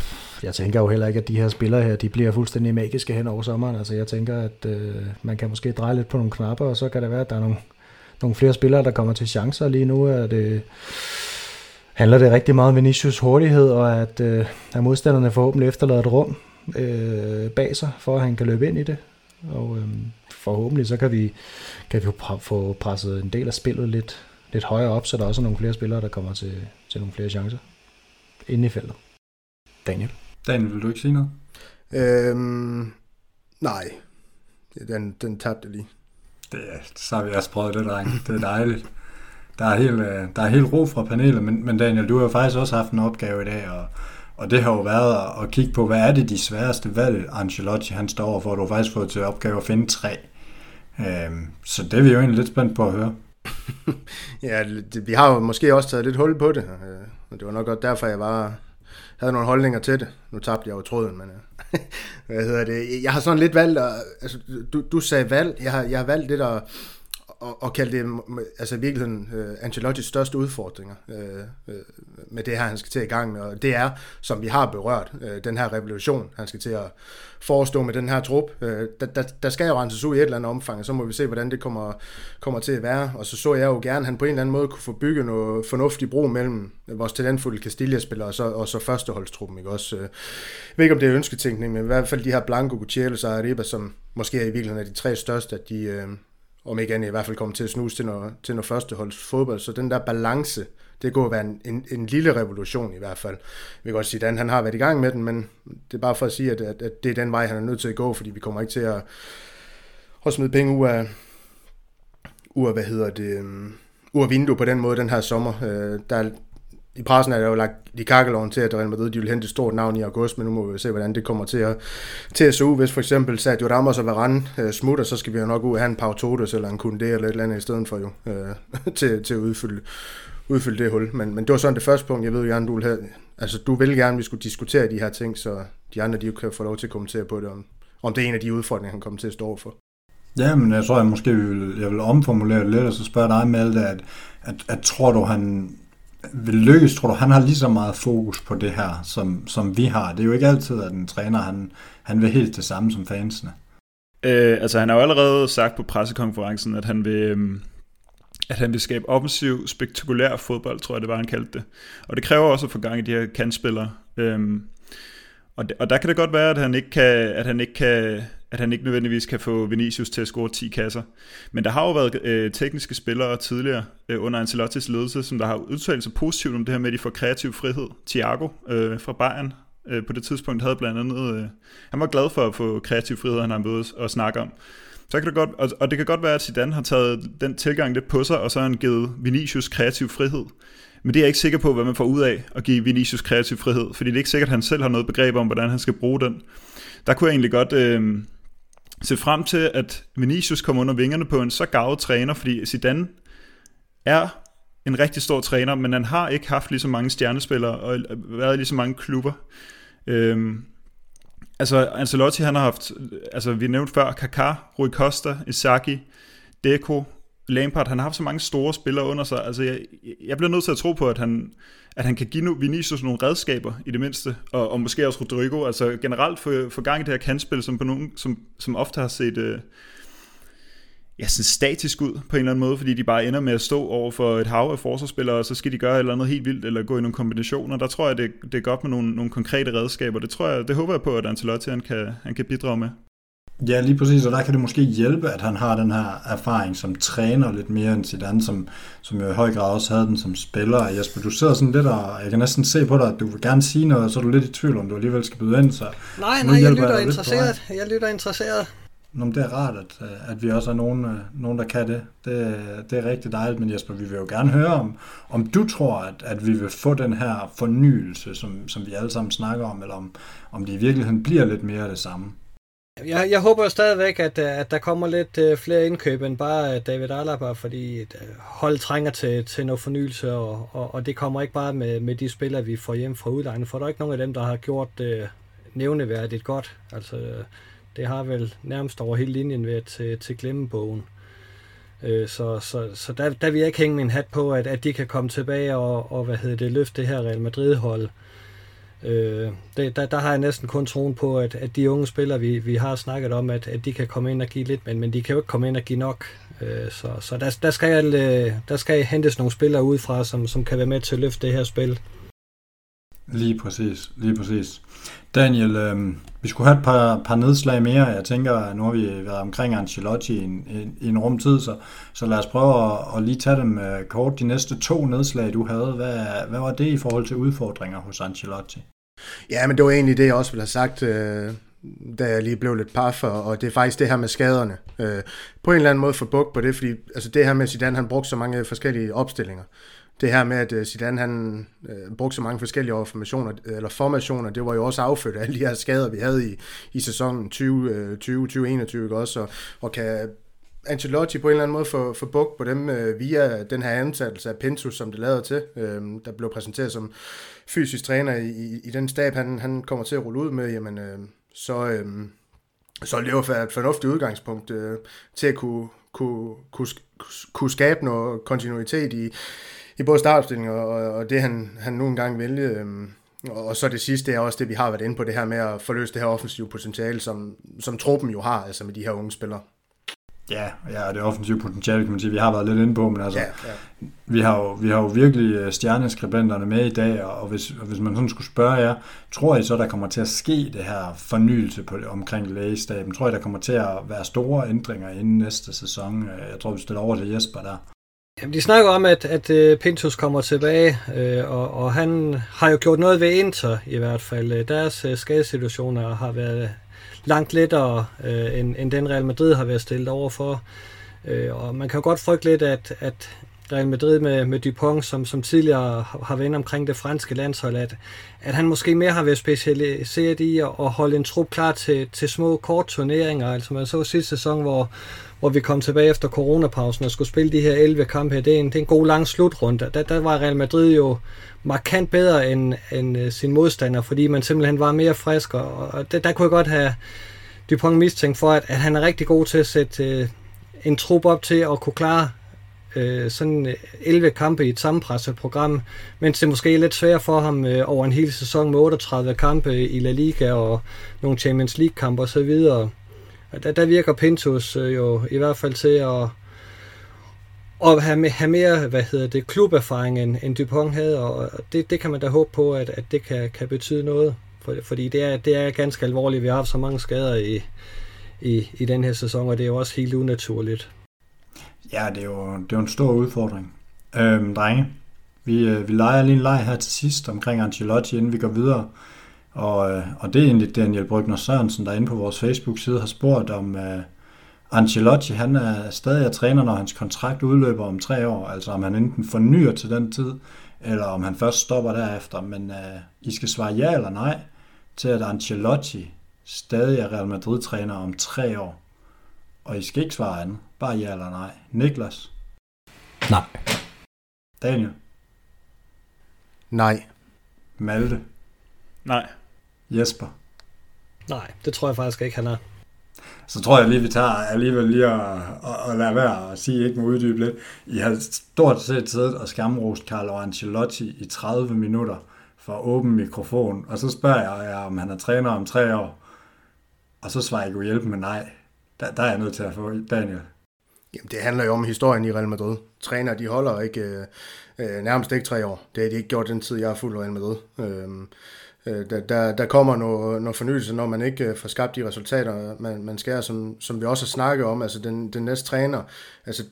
jeg tænker jo heller ikke, at de her spillere her, de bliver fuldstændig magiske hen over sommeren. Altså jeg tænker, at øh, man kan måske dreje lidt på nogle knapper, og så kan det være, at der er nogle, nogle flere spillere, der kommer til chancer lige nu. Er det, handler det rigtig meget om Vinicius hurtighed, og at, øh, at modstanderne forhåbentlig efterlader et rum øh, bag sig, for at han kan løbe ind i det. Og øh, forhåbentlig så kan vi, kan vi jo få presset en del af spillet lidt, lidt højere op, så der også er nogle flere spillere, der kommer til, til nogle flere chancer inde i feltet. Daniel? Daniel, vil du ikke sige noget? Øhm, nej, den, den tabte lige. Det, så har vi også prøvet det, dreng. Det er dejligt. Der er helt, øh, der er helt ro fra panelet, men, men Daniel, du har jo faktisk også haft en opgave i dag, og, og det har jo været at, at kigge på, hvad er det de sværeste valg, Ancelotti han står over for. Du har faktisk fået til opgave at finde tre. Øhm, så det er vi jo egentlig lidt spændt på at høre. Ja, det, vi har jo måske også taget lidt hul på det, øh, og det var nok godt derfor, jeg var, havde nogle holdninger til det. Nu tabte jeg jo tråden, men øh, hvad hedder det? Jeg har sådan lidt valgt, at, altså, du, du sagde valg, jeg har, jeg har valgt lidt at, at, at kalde det altså i virkeligheden uh, Ancelottis største udfordringer uh, uh, med det her, han skal til i gang med, og det er, som vi har berørt, uh, den her revolution, han skal til at forestå med den her trup. Uh, der, der, der skal jo renses ud i et eller andet omfang, og så må vi se, hvordan det kommer, kommer til at være, og så så jeg jo gerne, at han på en eller anden måde kunne få bygget noget fornuftig bro mellem vores talentfulde Castilla-spillere og så, og så førsteholdstruppen, ikke også? Jeg ved ikke, om det er ønsketænkning, men i hvert fald de her Blanco, Gutierrez og Arriba, som måske er i virkeligheden er de tre største, at de, øh, om ikke andet i hvert fald kommer til at snuse til noget, til noget førsteholds fodbold. Så den der balance, det går være en, en, en lille revolution i hvert fald. Vi kan godt sige, at han har været i gang med den, men det er bare for at sige, at, at, at det er den vej, han er nødt til at gå, fordi vi kommer ikke til at, at smide penge ud af, ud af, hvad hedder det, um, ud af vindue på den måde den her sommer. Øh, der er, i pressen er der jo lagt de kakkeloven til, at Real Madrid de vil hente et stort navn i august, men nu må vi se, hvordan det kommer til at, til at se ud. Hvis for eksempel Sergio Ramos og Varane øh, smutter, så skal vi jo nok ud og have en Pau Totes eller en Kunde eller et eller andet i stedet for jo, øh, til, til at udfylde, udfylde det hul. Men, men det var sådan det første punkt, jeg ved jo gerne, du vil have, altså du vil gerne, at vi skulle diskutere de her ting, så de andre de kan få lov til at kommentere på det, om, om det er en af de udfordringer, han kommer til at stå for. Ja, men jeg tror, jeg måske vil, jeg vil omformulere det lidt, og så spørge dig, Malte, at, at, at tror du, han lykkes? Tror du, han har lige så meget fokus på det her, som, som vi har? Det er jo ikke altid, at en træner, han, han vil helt det samme som fansene. Øh, altså, han har jo allerede sagt på pressekonferencen, at han vil... Øhm, at han vil skabe offensiv, spektakulær fodbold, tror jeg, det var, han kaldte det. Og det kræver også at få gang i de her kandspillere. Øhm, og, de, og der kan det godt være, at han ikke kan, at han ikke kan, at han ikke nødvendigvis kan få Vinicius til at score 10 kasser. Men der har jo været øh, tekniske spillere tidligere øh, under Ancelottis ledelse, som der har udtalt sig positivt om det her med, at de får kreativ frihed. Thiago øh, fra Bayern øh, på det tidspunkt havde blandt andet, øh, han var glad for at få kreativ frihed, han har mødet og snakke om. Så kan det godt, og, og det kan godt være, at Zidane har taget den tilgang lidt på sig, og så har han givet Vinicius kreativ frihed. Men det er jeg ikke sikker på, hvad man får ud af at give Vinicius kreativ frihed, fordi det er ikke sikkert, at han selv har noget begreb om, hvordan han skal bruge den. Der kunne jeg egentlig godt øh, se frem til, at Vinicius kommer under vingerne på en så gavet træner, fordi Zidane er en rigtig stor træner, men han har ikke haft lige så mange stjernespillere og øh, været i lige så mange klubber. Øhm, Altså, Ancelotti, han har haft, altså vi nævnte før, Kaká, Rui Costa, Isaki, Deco, Lampard, han har haft så mange store spillere under sig. Altså, jeg, jeg bliver nødt til at tro på, at han, at han kan give Vinicius nogle redskaber, i det mindste, og, og måske også Rodrigo. Altså generelt få, for gang i det her kantspil, som, på nogen, som, som ofte har set øh, ja, sådan statisk ud på en eller anden måde, fordi de bare ender med at stå over for et hav af forsvarsspillere, og så skal de gøre et eller andet helt vildt, eller gå i nogle kombinationer. Der tror jeg, det, det er godt med nogle, nogle konkrete redskaber. Det, tror jeg, det håber jeg på, at Ancelotti han kan, han kan bidrage med. Ja, lige præcis, og der kan det måske hjælpe, at han har den her erfaring som træner lidt mere end Zidane, som, som jo i høj grad også havde den som spiller. Jesper, du sidder sådan lidt, og jeg kan næsten se på dig, at du vil gerne sige noget, og så er du lidt i tvivl, om du alligevel skal byde ind. Så nej, nej, jeg lytter interesseret. Jeg lytter interesseret. Nå, det er rart, at, at vi også er nogen, nogen der kan det. det. Det er rigtig dejligt, men Jesper, vi vil jo gerne høre om, om du tror, at, at vi vil få den her fornyelse, som, som vi alle sammen snakker om, eller om, om det i virkeligheden bliver lidt mere af det samme. Jeg, jeg håber jo stadigvæk, at, øh, at der kommer lidt øh, flere indkøb end bare øh, David Alaba, fordi hold trænger til, til noget fornyelse, og, og, og det kommer ikke bare med, med de spillere, vi får hjem fra udlandet, for der er ikke nogen af dem, der har gjort uh, nævneværdigt godt. Altså, det har vel nærmest over hele linjen været til, til glemmebogen. Uh, så så, så der, der vil jeg ikke hænge min hat på, at, at de kan komme tilbage og, og hvad hedder det, løfte det her Real Madrid-hold. Øh, Øh, det, der, der har jeg næsten kun troen på, at, at de unge spillere, vi, vi har snakket om, at, at de kan komme ind og give lidt, men, men de kan jo ikke komme ind og give nok. Øh, så så der, der, skal, øh, der skal hentes nogle spillere udefra, som, som kan være med til at løfte det her spil. Lige præcis, lige præcis. Daniel, øh, vi skulle have et par, par nedslag mere. Jeg tænker, nu har vi været omkring Ancelotti i en, i, en en rumtid, så, så lad os prøve at, at lige tage dem øh, kort. De næste to nedslag, du havde, hvad, hvad var det i forhold til udfordringer hos Ancelotti? Ja, men det var egentlig det, jeg også ville have sagt, øh, da jeg lige blev lidt paf, og, det er faktisk det her med skaderne. Øh, på en eller anden måde få bug på det, fordi altså det her med Zidane, han brugte så mange forskellige opstillinger det her med, at øh, Zidane han øh, brugte så mange forskellige formationer, øh, eller formationer, det var jo også affødt af alle de her skader, vi havde i, i sæsonen 20, 20 2021 også, og, og kan Ancelotti på en eller anden måde få, få bugt på dem øh, via den her ansættelse af Pintus, som det lader til, øh, der blev præsenteret som fysisk træner i, i, i den stab, han, han kommer til at rulle ud med, jamen øh, så, øh, så det et fornuftigt udgangspunkt øh, til at kunne, kunne, kunne, kunne skabe noget kontinuitet i, i både startopstilling og, og det, han, han nu engang vælge. Øhm, og så det sidste er også det, vi har været inde på, det her med at forløse det her offensive potentiale, som, som truppen jo har, altså med de her unge spillere. Ja, ja, det offensive potentiale, kan man sige, vi har været lidt inde på, men altså, ja, ja. Vi, har jo, vi har jo virkelig øh, stjerneskribenterne med i dag, og hvis, og hvis man sådan skulle spørge jer, tror I så, der kommer til at ske det her fornyelse på, omkring lægestaben? Tror I, der kommer til at være store ændringer inden næste sæson? Jeg tror, vi stiller over til Jesper der. Jamen, de snakker om, at, at øh, Pintus kommer tilbage, øh, og, og han har jo gjort noget ved Inter i hvert fald. Øh, deres øh, skadesituationer har været langt lettere, øh, end, end den Real Madrid har været stillet overfor. Øh, og man kan jo godt frygte lidt, at, at Real Madrid med, med Dupont, som, som tidligere har været omkring det franske landshold, at, at han måske mere har været specialiseret i at, at holde en trup klar til, til små korte turneringer. Altså man så sidste sæson, hvor, hvor vi kom tilbage efter coronapausen og skulle spille de her 11 kampe her. Det er en, det er en god lang slutrunde. Der, der var Real Madrid jo markant bedre end, end øh, sin modstander, fordi man simpelthen var mere frisk, og, og der, der kunne jeg godt have Dupont mistænkt for, at, at han er rigtig god til at sætte øh, en trup op til at kunne klare øh, sådan øh, 11 kampe i et sammenpresset program, mens det måske er lidt svært for ham øh, over en hel sæson med 38 kampe i La Liga og nogle Champions League kampe osv., der, der virker Pintus øh, jo i hvert fald til at, at have, have mere hvad hedder det, kluberfaring, end, end Dupont havde, og det, det kan man da håbe på, at, at det kan, kan betyde noget. For, fordi det er, det er ganske alvorligt. Vi har haft så mange skader i, i, i den her sæson, og det er jo også helt unaturligt. Ja, det er jo, det er jo en stor udfordring. Øhm, drenge, vi, øh, vi leger lige en leg her til sidst omkring Ancelotti, inden vi går videre. Og, øh, og det er egentlig Daniel Brygner Sørensen, der inde på vores Facebook-side har spurgt om uh, Ancelotti, han er stadig er træner, når hans kontrakt udløber om tre år, altså om han enten fornyer til den tid, eller om han først stopper derefter. Men uh, I skal svare ja eller nej til, at Ancelotti stadig er Real Madrid-træner om tre år. Og I skal ikke svare andet. Bare ja eller nej. Niklas? Nej. Daniel? Nej. Malte? Nej. Jesper? Nej, det tror jeg faktisk ikke, han er. Så tror jeg lige, vi tager alligevel lige at, at, at lade være at sige, ikke må uddybe lidt. I har stort set siddet og skamrost Carlo Ancelotti i 30 minutter for åben mikrofon, og så spørger jeg jer, om han er træner om tre år, og så svarer jeg kunne hjælpe med nej. Der, der er jeg nødt til at få Daniel. Jamen, det handler jo om historien i Real Madrid. Træner, de holder ikke øh, øh nærmest ikke tre år. Det har de ikke gjort den tid, jeg har fulgt Real Madrid. Øh, Øh, der, der, der kommer noget, noget fornyelse, når man ikke øh, får skabt de resultater, man, man skal, som, som vi også har snakket om, altså den, den næste træner. Altså,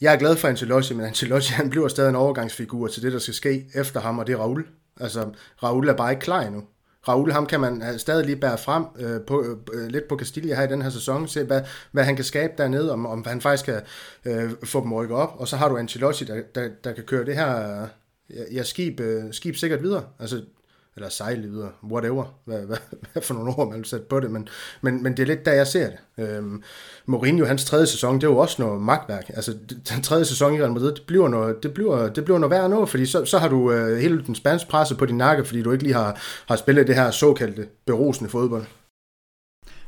jeg er glad for Ancelotti, men Ancelotti han bliver stadig en overgangsfigur til det, der skal ske efter ham, og det er Raul. Altså, Raul er bare ikke klar endnu. Raul, ham kan man øh, stadig lige bære frem øh, på, øh, lidt på Castilla her i den her sæson, se hvad, hvad han kan skabe dernede, om, om han faktisk kan øh, få dem rykket op, og så har du Ancelotti, der, der, der kan køre det her ja, skib, øh, skib sikkert videre. Altså, eller sejle videre, whatever, hvad, hvad, hvad for nogle ord man vil sætte på det, men, men, men det er lidt der, jeg ser det. Øhm, Mourinho, hans tredje sæson, det er jo også noget magtværk. Altså, den tredje sæson i Real Madrid, det bliver noget, det bliver, det bliver noget værd noget, fordi så, så har du øh, hele den spanske presse på din nakke, fordi du ikke lige har, har spillet det her såkaldte berusende fodbold.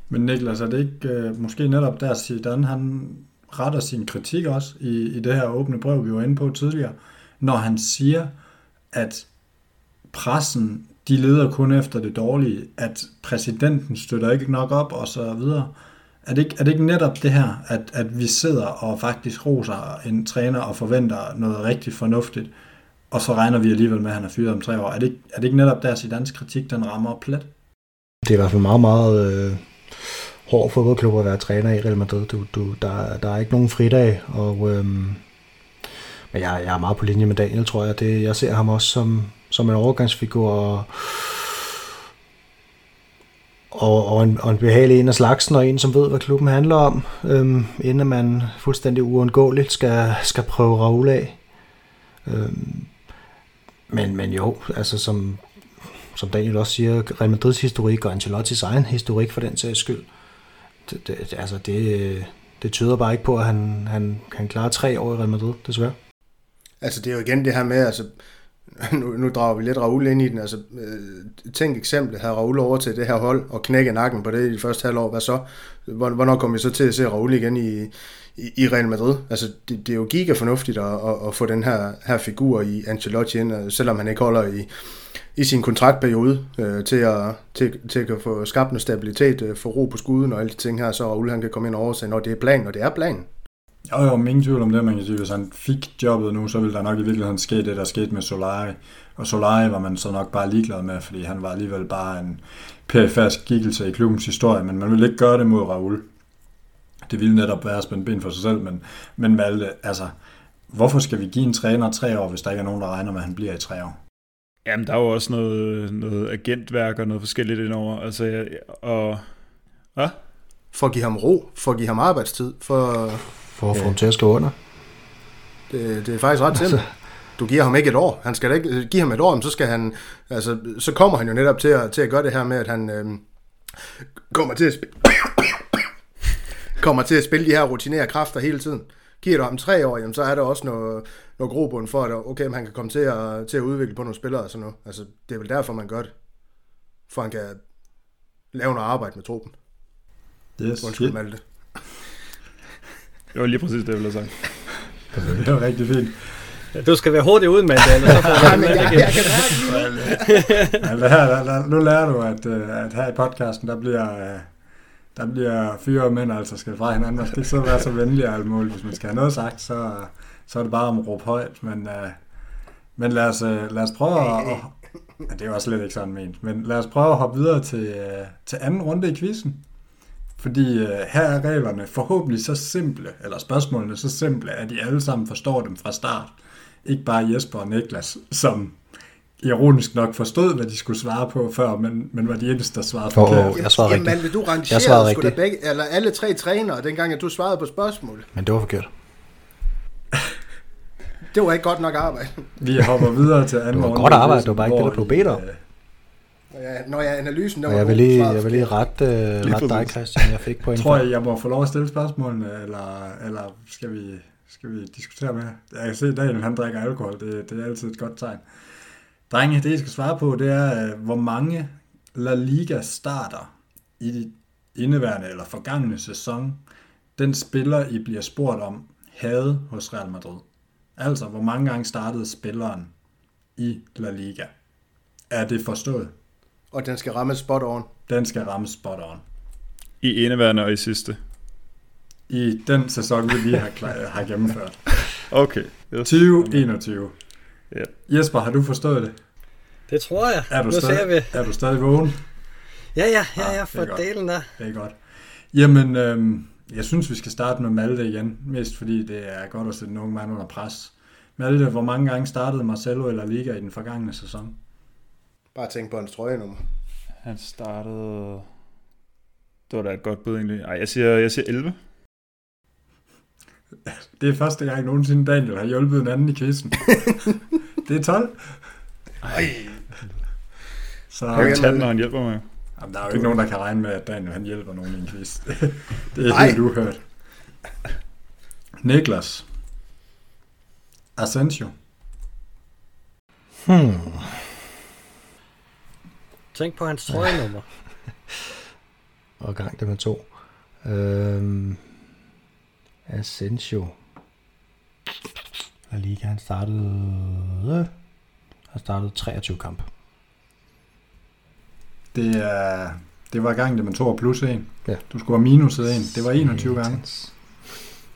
Men Niklas, er det ikke øh, måske netop der, Zidane han retter sin kritik også i, i det her åbne brev, vi var inde på tidligere, når han siger, at pressen, de leder kun efter det dårlige, at præsidenten støtter ikke nok op og så videre. Er det ikke, er det ikke netop det her, at, at vi sidder og faktisk roser en træner og forventer noget rigtig fornuftigt, og så regner vi alligevel med, at han er fyret om tre år. Er det, ikke, er det ikke netop der, at dansk kritik den rammer plet? Det er i hvert fald meget, meget øh, hård fodboldklub at være træner i Real Madrid. Du, du, der, der er ikke nogen fridag, og øh, men jeg, jeg er meget på linje med Daniel, tror jeg. Det, jeg ser ham også som, som en overgangsfigur, og, og, og, en, og en behagelig en af slagsen, og en, som ved, hvad klubben handler om, øhm, inden man fuldstændig uundgåeligt skal, skal prøve Raul af. Øhm, men, men jo, altså som, som Daniel også siger, Real Madrids historik og Ancelottis egen historik for den sags skyld, det, det, altså det, det tyder bare ikke på, at han, han kan klare tre år i Real Madrid, desværre. Altså det er jo igen det her med, altså nu, nu drager vi lidt Raul ind i den, altså øh, tænk eksempel, havde Raul over til det her hold og knække nakken på det i de første halvår, hvad så? Hvornår kommer vi så til at se Raul igen i, i, i Real Madrid? Altså det, det er jo giga fornuftigt at, at, at få den her, her figur i Ancelotti ind, øh, selvom han ikke holder i, i sin kontraktperiode øh, til, at, til, til at få skabt noget stabilitet, øh, få ro på skuden og alle de ting her, så Raul han kan komme ind og overse, når det er planen, og det er planen. Jo, jo, ingen tvivl om det, man kan sige. Hvis han fik jobbet nu, så ville der nok i virkeligheden ske det, der skete med Solari. Og Solari var man så nok bare ligeglad med, fordi han var alligevel bare en periferisk gikkelse i klubbens historie, men man ville ikke gøre det mod Raul. Det ville netop være at spænde ben for sig selv, men, men Malte, altså, hvorfor skal vi give en træner tre år, hvis der ikke er nogen, der regner med, at han bliver i tre år? Jamen, der er jo også noget, noget agentværk og noget forskelligt indover. Altså, og... Hvad? For at give ham ro, for at give ham arbejdstid, for for at få ham til at skrive under. Det, det er faktisk ret simpelt. Altså. Du giver ham ikke et år. Han skal da ikke give ham et år, men så skal han, altså, så kommer han jo netop til at, til at gøre det her med, at han øh, kommer til at spille, kommer til at spille de her rutinerede kræfter hele tiden. Giver du ham tre år, jamen, så er der også noget, noget grobund for, at okay, han kan komme til at, til at udvikle på nogle spillere og sådan noget. Altså, det er vel derfor, man gør det. For han kan lave noget arbejde med truppen. Yes. Undskyld, Malte. Det var lige præcis det, jeg ville have sagt. Det var rigtig fint. Du skal være hurtigt ud med det, eller så får du med jeg, jeg kan ja, her, der, nu lærer du, at, øh, at her i podcasten, der bliver, øh, der bliver fyre og mænd, altså skal fra hinanden. Man skal ikke så være så venlig og alt muligt. Hvis man skal have noget sagt, så, så er det bare om at råbe højt. Men, uh, men lad, os, lad os prøve at... Og, ja, det er jo også slet ikke sådan ment. Men lad os prøve at hoppe videre til, til anden runde i quizzen. Fordi øh, her er reglerne forhåbentlig så simple, eller spørgsmålene så simple, at de alle sammen forstår dem fra start. Ikke bare Jesper og Niklas, som ironisk nok forstod, hvad de skulle svare på før, men, men var de eneste, der svarede forkert. Oh, jeg svarede Jamen, rigtigt. du rangerede jeg svarede rigtigt. Begge, eller alle tre trænere, dengang at du svarede på spørgsmål. Men det var forkert. det var ikke godt nok arbejde. Vi hopper videre til anden Det var godt arbejde, det var bare ikke det, der blev bedt om. Øh, Ja, når jeg analysen, der var jeg vil lige, jeg vil lige rette, uh, rette dig, Christian. Jeg fik point Tror jeg, jeg må få lov at stille spørgsmålene, eller, eller skal, vi, skal vi diskutere med? Jeg kan se, at Daniel han drikker alkohol. Det, det er altid et godt tegn. Drenge, det I skal svare på, det er, øh, hvor mange La Liga starter i de indeværende eller forgangne sæson, den spiller, I bliver spurgt om, havde hos Real Madrid. Altså, hvor mange gange startede spilleren i La Liga? Er det forstået? Og den skal ramme spot on. Den skal ramme spot on. I indeværende og i sidste? I den sæson, vi lige har, klar, har gennemført. Okay. Yes. 2021. Ja. Jesper, har du forstået det? Det tror jeg. Er du, nu stadig, vi. er du stadig vågen? Ja, ja, ja, Ah, ja, det for er godt. delen der. Det er godt. Jamen, øhm, jeg synes, vi skal starte med Malte igen. Mest fordi det er godt at sætte en ung mand under pres. Malte, hvor mange gange startede Marcelo eller Liga i den forgangne sæson? Bare tænk på hans trøjenummer. Han startede... Det var da et godt bud egentlig. Ej, jeg siger, jeg siger 11. Det er første gang nogensinde Daniel har hjulpet en anden i quizzen. det er 12. Ej. Så, han kan tage når han hjælper mig. Jamen, der er jo ikke nogen, der kan regne med, at Daniel han hjælper nogen i en quiz. det er helt uhørt. Niklas. Asensio. Hmm. Tænk på hans trøjenummer. og gang det med to. Øhm, Asensio. La Liga, han startede... Han startede 23 kampe. Det, er, det var gang, det man tog plus 1. Ja. Du skulle have minus 1. Det var 21 gange.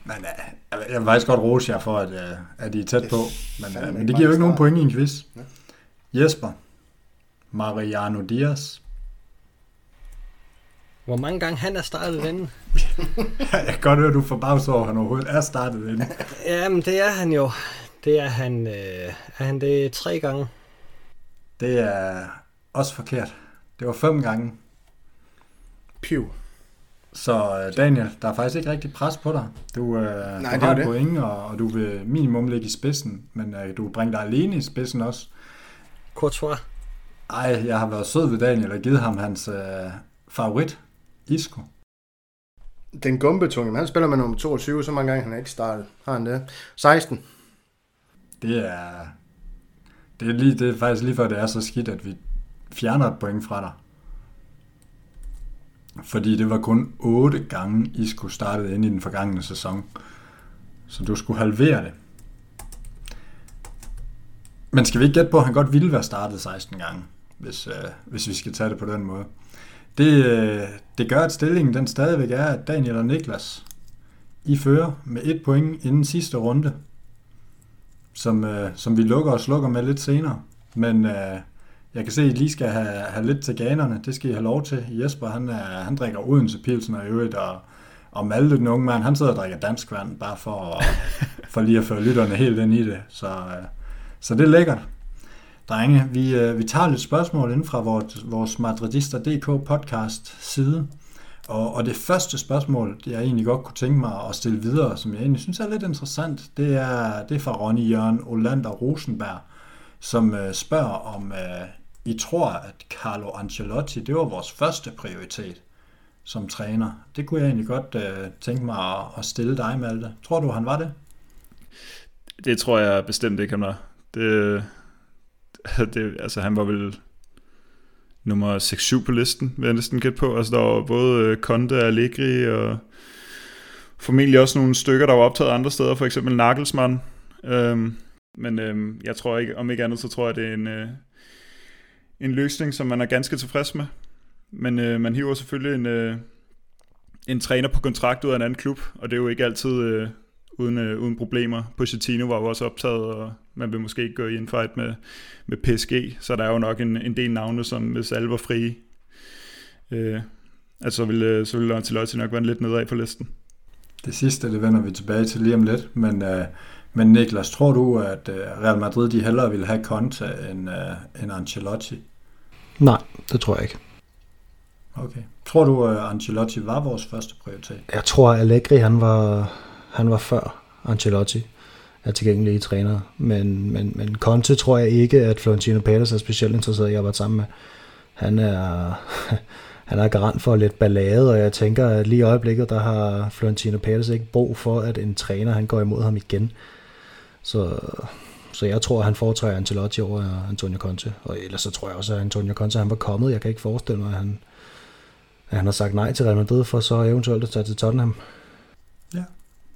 Men uh, jeg vil faktisk godt rose jer for, at, uh, at I er tæt på. Men, men det giver jo ikke nogen point i en quiz. Jesper. Mariano Diaz. Hvor mange gange han er startet den? jeg kan godt høre, at du får forbavset over, at han overhovedet er startet den. Jamen, det er han jo. Det er han, øh, er han det tre gange. Det er også forkert. Det var fem gange. Piv. Så øh, Daniel, der er faktisk ikke rigtig pres på dig. Du, øh, Nej, du har et point, og, og du vil minimum ligge i spidsen, men øh, du bringer dig alene i spidsen også. Courtois. Ej, jeg har været sød ved Daniel og givet ham hans øh, favorit, Isco. Den gumbetunge, han spiller med nummer 22, så mange gange han er ikke startet. Har han det? 16. Det er, det er, lige, det er faktisk lige før det er så skidt, at vi fjerner et point fra dig. Fordi det var kun 8 gange, I skulle starte ind i den forgangne sæson. Så du skulle halvere det. Men skal vi ikke gætte på, at han godt ville være startet 16 gange, hvis, øh, hvis vi skal tage det på den måde. Det, øh, det gør, at stillingen den stadigvæk er, at Daniel og Niklas I fører med et point inden sidste runde, som, øh, som vi lukker og slukker med lidt senere. Men øh, jeg kan se, at I lige skal have, have lidt til ganerne. Det skal I have lov til. Jesper, han, er, han drikker Odense Pilsner i øvrigt, og, og Malte, den unge mand, han sidder og drikker dansk vand, bare for, at, for lige at føre lytterne helt ind i det. Så, øh, så det er lækkert. Drenge, vi, øh, vi tager lidt spørgsmål ind fra vores, vores Madridister.dk podcast side. Og, og det første spørgsmål, det jeg egentlig godt kunne tænke mig at stille videre, som jeg egentlig synes er lidt interessant, det er, det er fra Ronny Jørgen Olander Rosenberg, som øh, spørger om, øh, I tror, at Carlo Ancelotti, det var vores første prioritet som træner. Det kunne jeg egentlig godt øh, tænke mig at, at stille dig, Malte. Tror du, han var det? Det tror jeg bestemt ikke, han var. Det, det, altså, han var vel nummer 6-7 på listen, vil jeg næsten gætte på. Altså, der var både øh, Konte og Allegri og formentlig også nogle stykker, der var optaget andre steder, for eksempel Nagelsmann. Øhm, men øhm, jeg tror ikke, om ikke andet, så tror jeg, det er en, øh, en løsning, som man er ganske tilfreds med. Men øh, man hiver selvfølgelig en, øh, en træner på kontrakt ud af en anden klub, og det er jo ikke altid øh, uden, øh, uden problemer. Pochettino var jo også optaget, og man vil måske ikke gå i en fight med, med PSG, så der er jo nok en, en del navne, som hvis alle var frie, øh, altså så ville, så ville Ancelotti nok være lidt nedad på listen. Det sidste, det vender vi tilbage til lige om lidt, men, øh, men Niklas, tror du, at øh, Real Madrid de hellere ville have Conte end, øh, end Ancelotti? Nej, det tror jeg ikke. Okay. Tror du, at Ancelotti var vores første prioritet? Jeg tror, at Allegri han var, han var før Ancelotti er tilgængelige trænere. Men, men, men Conte tror jeg ikke, at Florentino Pérez er specielt interesseret i at arbejde sammen med. Han er, han er garant for lidt ballade, og jeg tænker, at lige i øjeblikket, der har Florentino Pérez ikke brug for, at en træner han går imod ham igen. Så, så jeg tror, at han foretrækker Ancelotti over Antonio Conte. Og ellers så tror jeg også, at Antonio Conte han var kommet. Jeg kan ikke forestille mig, at han, at han har sagt nej til Real Madrid for så eventuelt at tage til Tottenham.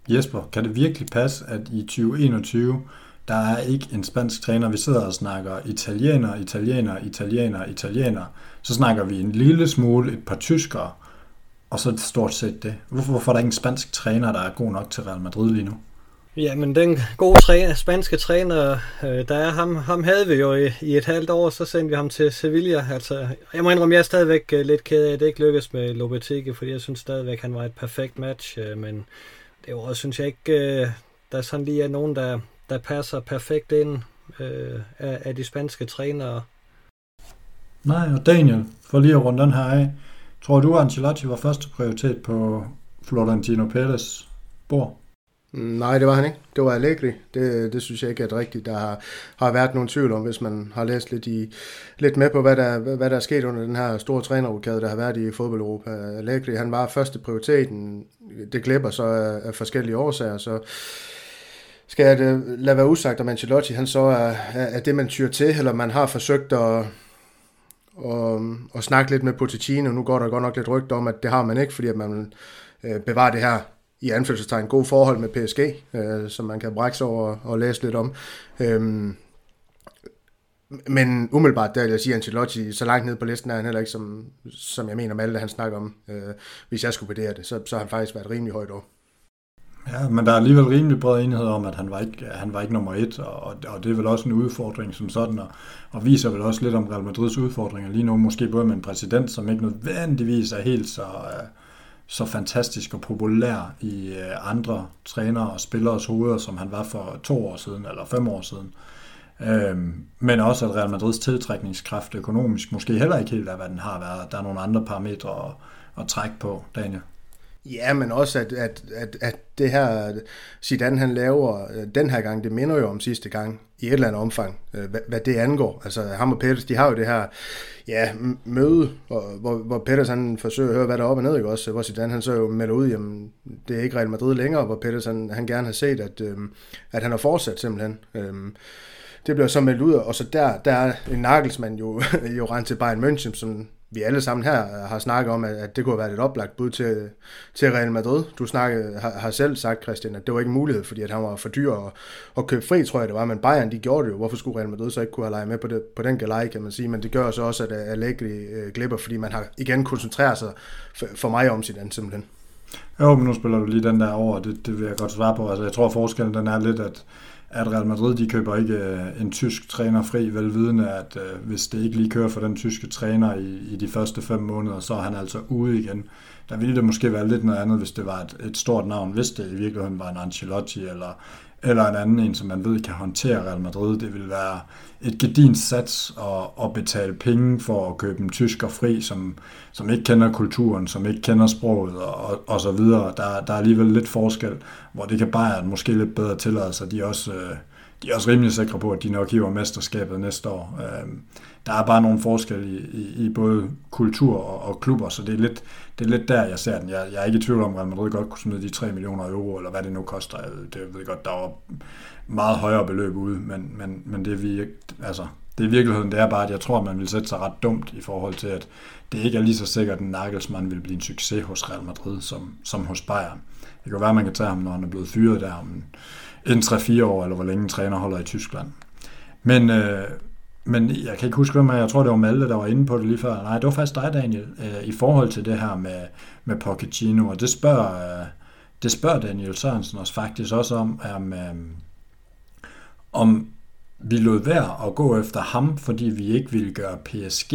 Jesper, kan det virkelig passe, at i 2021, der er ikke en spansk træner, vi sidder og snakker italiener, italiener, italiener, italiener, så snakker vi en lille smule, et par tyskere, og så stort set det. Hvorfor, hvorfor er der ikke en spansk træner, der er god nok til Real Madrid lige nu? Ja, men den gode træner, spanske træner, øh, der er ham, ham havde vi jo i, i et halvt år, så sendte vi ham til Sevilla. Altså, jeg må indrømme, jeg er stadigvæk øh, lidt ked af, at det ikke lykkedes med Lopetegi, fordi jeg synes stadigvæk, han var et perfekt match, øh, men det var, synes jeg ikke, der sådan lige er nogen, der, der passer perfekt ind øh, af, af de spanske trænere. Nej, og Daniel, for lige at runde den her af, tror du, Ancelotti var første prioritet på Florentino Pérez bord? Nej, det var han ikke. Det var Allegri. Det, det synes jeg ikke er rigtigt. Der har, har været nogen tvivl om, hvis man har læst lidt, i, lidt med på, hvad der, hvad der er sket under den her store trænerudkade, der har været i fodbold Europa. Allegri, han var første prioriteten. Det glipper så af, af forskellige årsager, så skal jeg det, lade være usagt, om Ancelotti han så er, er det, man tyr til, eller man har forsøgt at, at, at snakke lidt med Pochettino. Nu går der godt nok lidt rygter om, at det har man ikke, fordi at man vil øh, bevare det her i anførselstegn god forhold med PSG, øh, som man kan brække sig over og læse lidt om. Øhm, men umiddelbart, der vil jeg sige, Ancelotti, så langt ned på listen er han heller ikke, som, som jeg mener, Malte han snakker om. Øh, hvis jeg skulle vurdere det, så, så har han faktisk været rimelig højt over. Ja, men der er alligevel rimelig bred enighed om, at han var ikke, han var ikke nummer et, og, og det er vel også en udfordring som sådan, og, og viser vel også lidt om Real Madrids udfordringer lige nu, måske både med en præsident, som ikke nødvendigvis er helt så, øh, så fantastisk og populær i øh, andre trænere og spillers hoveder, som han var for to år siden, eller fem år siden. Uh, men også at Real Madrids tiltrækningskraft økonomisk måske heller ikke helt er, hvad den har været. Der er nogle andre parametre at, at trække på, Daniel. Ja, men også at, at, at, at det her Zidane han laver den her gang, det minder jo om sidste gang i et eller andet omfang, øh, hvad, hvad det angår. Altså ham og Peters, de har jo det her ja, møde, hvor, hvor, hvor Peters han forsøger at høre, hvad der er op og ned, ikke også? Hvor Zidane han så jo melder ud, jamen det er ikke Real Madrid længere, hvor Peters han, han gerne har set, at, øhm, at han har fortsat simpelthen. Øhm, det bliver så meldt ud, og så der, der er en Nagelsmann jo, jo rent til Bayern München, som vi alle sammen her har snakket om, at det kunne have været et oplagt bud til, til Real Madrid. Du snakkede, har, har selv sagt, Christian, at det var ikke en mulighed, fordi at han var for dyr at, at købe fri, tror jeg det var. Men Bayern, de gjorde det jo. Hvorfor skulle Real Madrid så ikke kunne have leget med på, det, på den galej, kan man sige. Men det gør så også, at Allegri øh, glipper, fordi man har igen koncentreret sig for, for mig om sit andet simpelthen. Jo, men nu spiller du lige den der over, det, det vil jeg godt svare på. Altså, jeg tror, forskellen den er lidt, at at Real Madrid de køber ikke øh, en tysk træner fri, velvidende at øh, hvis det ikke lige kører for den tyske træner i, i de første fem måneder, så er han altså ude igen. Der ville det måske være lidt noget andet, hvis det var et, et stort navn, hvis det i virkeligheden var en Ancelotti eller eller en anden en, som man ved kan håndtere Real Madrid. Det vil være et gedins sats at, at betale penge for at købe en tysker fri, som, som ikke kender kulturen, som ikke kender sproget og, og, og så videre. Der, der er alligevel lidt forskel, hvor det kan Bayern måske lidt bedre tillade sig. De er også, øh, de er også rimelig sikre på, at de nok hiver mesterskabet næste år. Øh, der er bare nogle forskelle i, i, i både kultur og, og klubber, så det er, lidt, det er lidt der, jeg ser den. Jeg, jeg er ikke i tvivl om, at man godt kunne smide de 3 millioner euro, eller hvad det nu koster. Det ved godt, der var meget højere beløb ude, men, men, men det, vi, altså, det er i virkeligheden, det er bare, at jeg tror, at man vil sætte sig ret dumt i forhold til, at det ikke er lige så sikkert, at Nagelsmann vil blive en succes hos Real Madrid, som, som hos Bayern. Det kan være, at man kan tage ham, når han er blevet fyret der om en 3-4 år, eller hvor længe en træner holder i Tyskland. Men, øh, men jeg kan ikke huske, hvem jeg tror, det var Malte, der var inde på det lige før. Nej, det var faktisk dig, Daniel, øh, i forhold til det her med, med Pochettino, og det spørger, øh, det spørger Daniel Sørensen også faktisk også om, om, øh, om vi lod være at gå efter ham, fordi vi ikke ville gøre PSG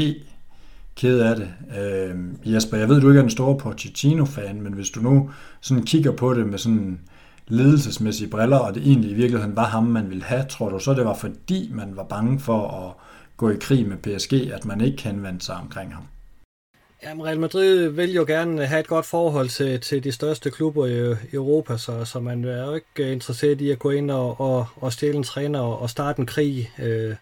ked af det. Øh, Jesper, jeg ved, du ikke er en stor Pochettino-fan, men hvis du nu sådan kigger på det med sådan ledelsesmæssige briller, og det egentlig i virkeligheden var ham, man ville have, tror du så, det var fordi, man var bange for at gå i krig med PSG, at man ikke henvendte sig omkring ham? Jamen, Real Madrid vil jo gerne have et godt forhold til, til de største klubber i, i Europa, så, så man er jo ikke øh, interesseret i at gå ind og, og, og stjæle en træner og, og starte en krig. Øh,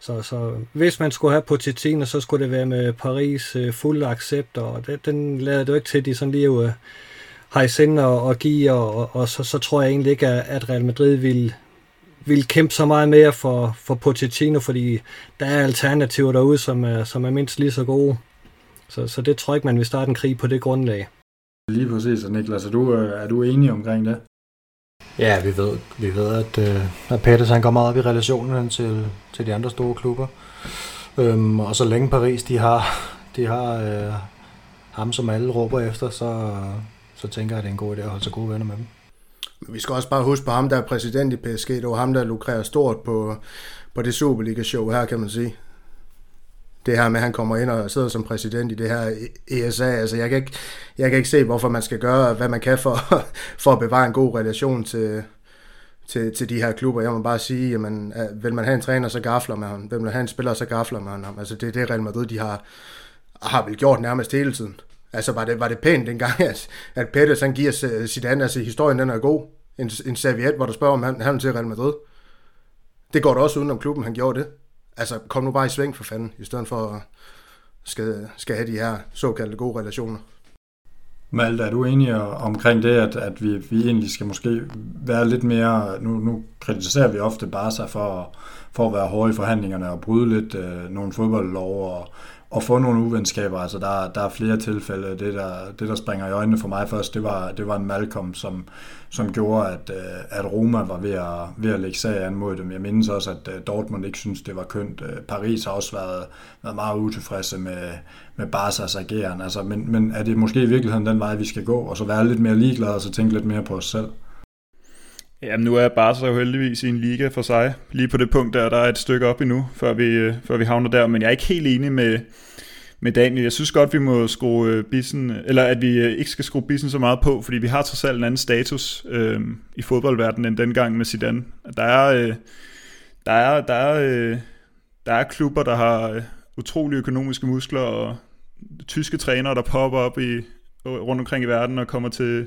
så, så hvis man skulle have Pochettino, så skulle det være med Paris øh, fuld accept, og det, den lader det jo ikke til, de sådan lige øh, har i sinde at, at give, og, og, og så, så tror jeg egentlig ikke, at Real Madrid vil, vil kæmpe så meget mere for, for Pochettino, fordi der er alternativer derude, som er, som er mindst lige så gode. Så, så det tror jeg ikke, man vil starte en krig på det grundlag. Lige præcis, Niklas. Er du, øh, er du enig omkring det? Ja, vi ved, vi ved at, øh, at Peters han går meget op i relationen til, til de andre store klubber. Øhm, og så længe Paris de har, de har øh, ham, som alle råber efter, så, så tænker jeg, at det er en god idé at holde sig gode venner med dem. Men vi skal også bare huske på ham, der er præsident i PSG. Det var ham, der lukrerer stort på, på det Superliga-show her, kan man sige. Det her med, at han kommer ind og sidder som præsident i det her ESA. Altså, jeg kan ikke, jeg kan ikke se, hvorfor man skal gøre, hvad man kan for, for at bevare en god relation til, til, til de her klubber. Jeg må bare sige, jamen, vil man have en træner, så gafler man ham. Vil man have en spiller, så gafler man ham. Altså, det er det Real Madrid, de har, har vel gjort nærmest hele tiden. Altså var det, var det pænt dengang, at, at Pettis, han giver sit andet, altså historien den er god. en, en serviet, hvor der spørger, om han, han til Real Madrid. Det går da også udenom klubben, han gjorde det. Altså, kom nu bare i sving for fanden, i stedet for at skal, skal have de her såkaldte gode relationer. Malte, er du enig omkring det, at, at vi, vi egentlig skal måske være lidt mere... Nu, nu kritiserer vi ofte Barca for, for at være hårde i forhandlingerne og bryde lidt øh, nogle fodboldlov og, at få nogle uvenskaber. Altså, der, der er flere tilfælde. Det der, det, der springer i øjnene for mig først, det var, det var en Malcolm, som, som gjorde, at, øh, at Roma var ved at, ved at lægge sag an mod dem. Jeg mindes også, at øh, Dortmund ikke synes det var kønt. Øh, Paris har også været, været meget utilfredse med, med Barca's ageren. Altså, men, men er det måske i virkeligheden den vej, vi skal gå, og så være lidt mere ligeglade, og så tænke lidt mere på os selv? Jamen nu er Barca jo heldigvis i en liga for sig. Lige på det punkt der, der er et stykke op endnu, før vi, øh, før vi havner der. Men jeg er ikke helt enig med, med Daniel. Jeg synes godt, vi må skrue øh, bissen, eller at vi øh, ikke skal skrue bissen så meget på, fordi vi har trods alt en anden status øh, i fodboldverdenen end dengang med Zidane. Der er, øh, der er, der er, øh, der er klubber, der har øh, utrolige økonomiske muskler, og tyske trænere, der popper op i, rundt omkring i verden og kommer til,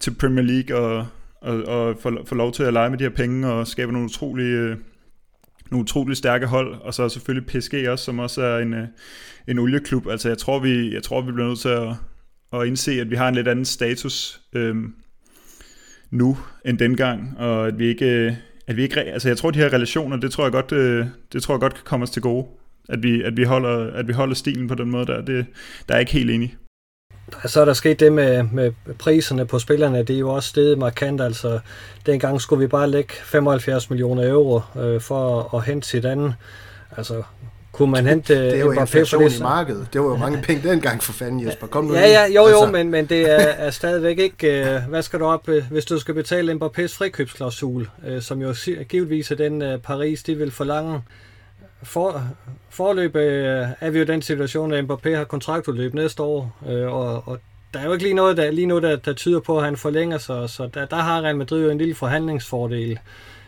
til Premier League og, og, og får, får lov til at lege med de her penge og skabe nogle utrolige, øh, nogle utrolig stærke hold, og så selvfølgelig PSG også, som også er en, øh, en olieklub. Altså jeg tror, vi, jeg tror, vi bliver nødt til at, at indse, at vi har en lidt anden status øhm, nu end dengang, og at vi ikke, øh, at vi ikke, altså jeg tror, de her relationer, det tror jeg godt, øh, det tror jeg godt kan komme os til gode. At vi, at vi, holder, at vi holder stilen på den måde der, det, der er jeg ikke helt enig. Så er der sket det med, med priserne på spillerne, det er jo også steget markant. Altså, dengang skulle vi bare lægge 75 millioner euro øh, for at hente sit andet. Altså, kunne man hente Det er jo inflation i markedet. Det var jo mange penge dengang for fanden, Jesper. Kom nu ja, ja, jo, jo, altså. men, men det er, er stadigvæk ikke... Uh, hvad skal du op, uh, hvis du skal betale Mbappé's frikøbsklausul, uh, som jo givetvis er den uh, Paris, de vil forlange. For, forløb øh, er vi jo den situation, at Mbappé har kontraktudløb næste år, øh, og, og der er jo ikke lige noget der, lige nu, der, der tyder på, at han forlænger sig, så der, der har Real Madrid jo en lille forhandlingsfordel,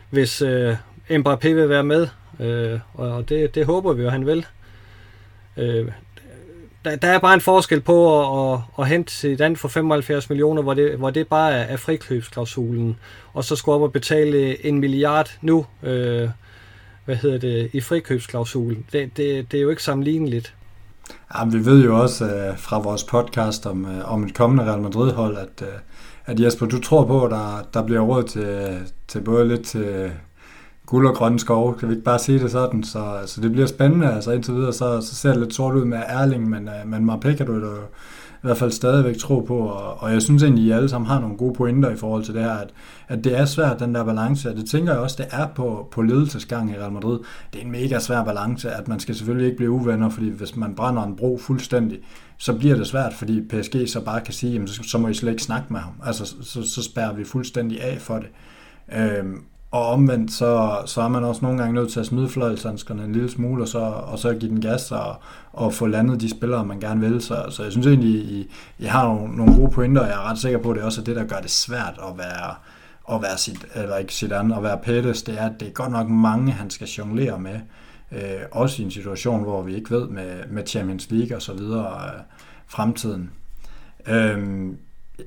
hvis øh, Mbappé vil være med Øh, og det, det håber vi jo, han vil. Øh, der, der er bare en forskel på at, at, at hente Zidane for 75 millioner, hvor det, hvor det bare er, er frikøbsklausulen, og så skulle op og betale en milliard nu, øh, hvad hedder det, i frikøbsklausulen. Det, det, det er jo ikke sammenligneligt. Ja, vi ved jo også uh, fra vores podcast om, uh, om et kommende Real Madrid-hold, at, uh, at Jesper, du tror på, at der, der bliver råd til, til både lidt til guld og grønne skove, kan vi ikke bare sige det sådan, så, så det bliver spændende, altså indtil videre, så, så ser det lidt sort ud med Erling, men, uh, men Marpé kan du jo hvert fald stadigvæk tro på, og, og jeg synes egentlig, at I alle sammen har nogle gode pointer i forhold til det her, at, at det er svært, den der balance, og det tænker jeg også, det er på, på ledelsesgang i Real Madrid. Det er en mega svær balance, at man skal selvfølgelig ikke blive uvenner, fordi hvis man brænder en bro fuldstændig, så bliver det svært, fordi PSG så bare kan sige, jamen, så, så må I slet ikke snakke med ham. Altså, så, så spærrer vi fuldstændig af for det. Øhm, og omvendt, så, så er man også nogle gange nødt til at smide fløjlshandskerne en lille smule, og så, og så give den gas og, og få landet de spillere, man gerne vil. Så, så jeg synes egentlig, I, I har nogle, nogle gode pointer, og jeg er ret sikker på, at det også er det, der gør det svært at være, at være sit, eller ikke sit andet, at være Pettis, det er, at det er godt nok mange, han skal jonglere med. Øh, også i en situation, hvor vi ikke ved med, med Champions League og så videre øh, fremtiden. Øh,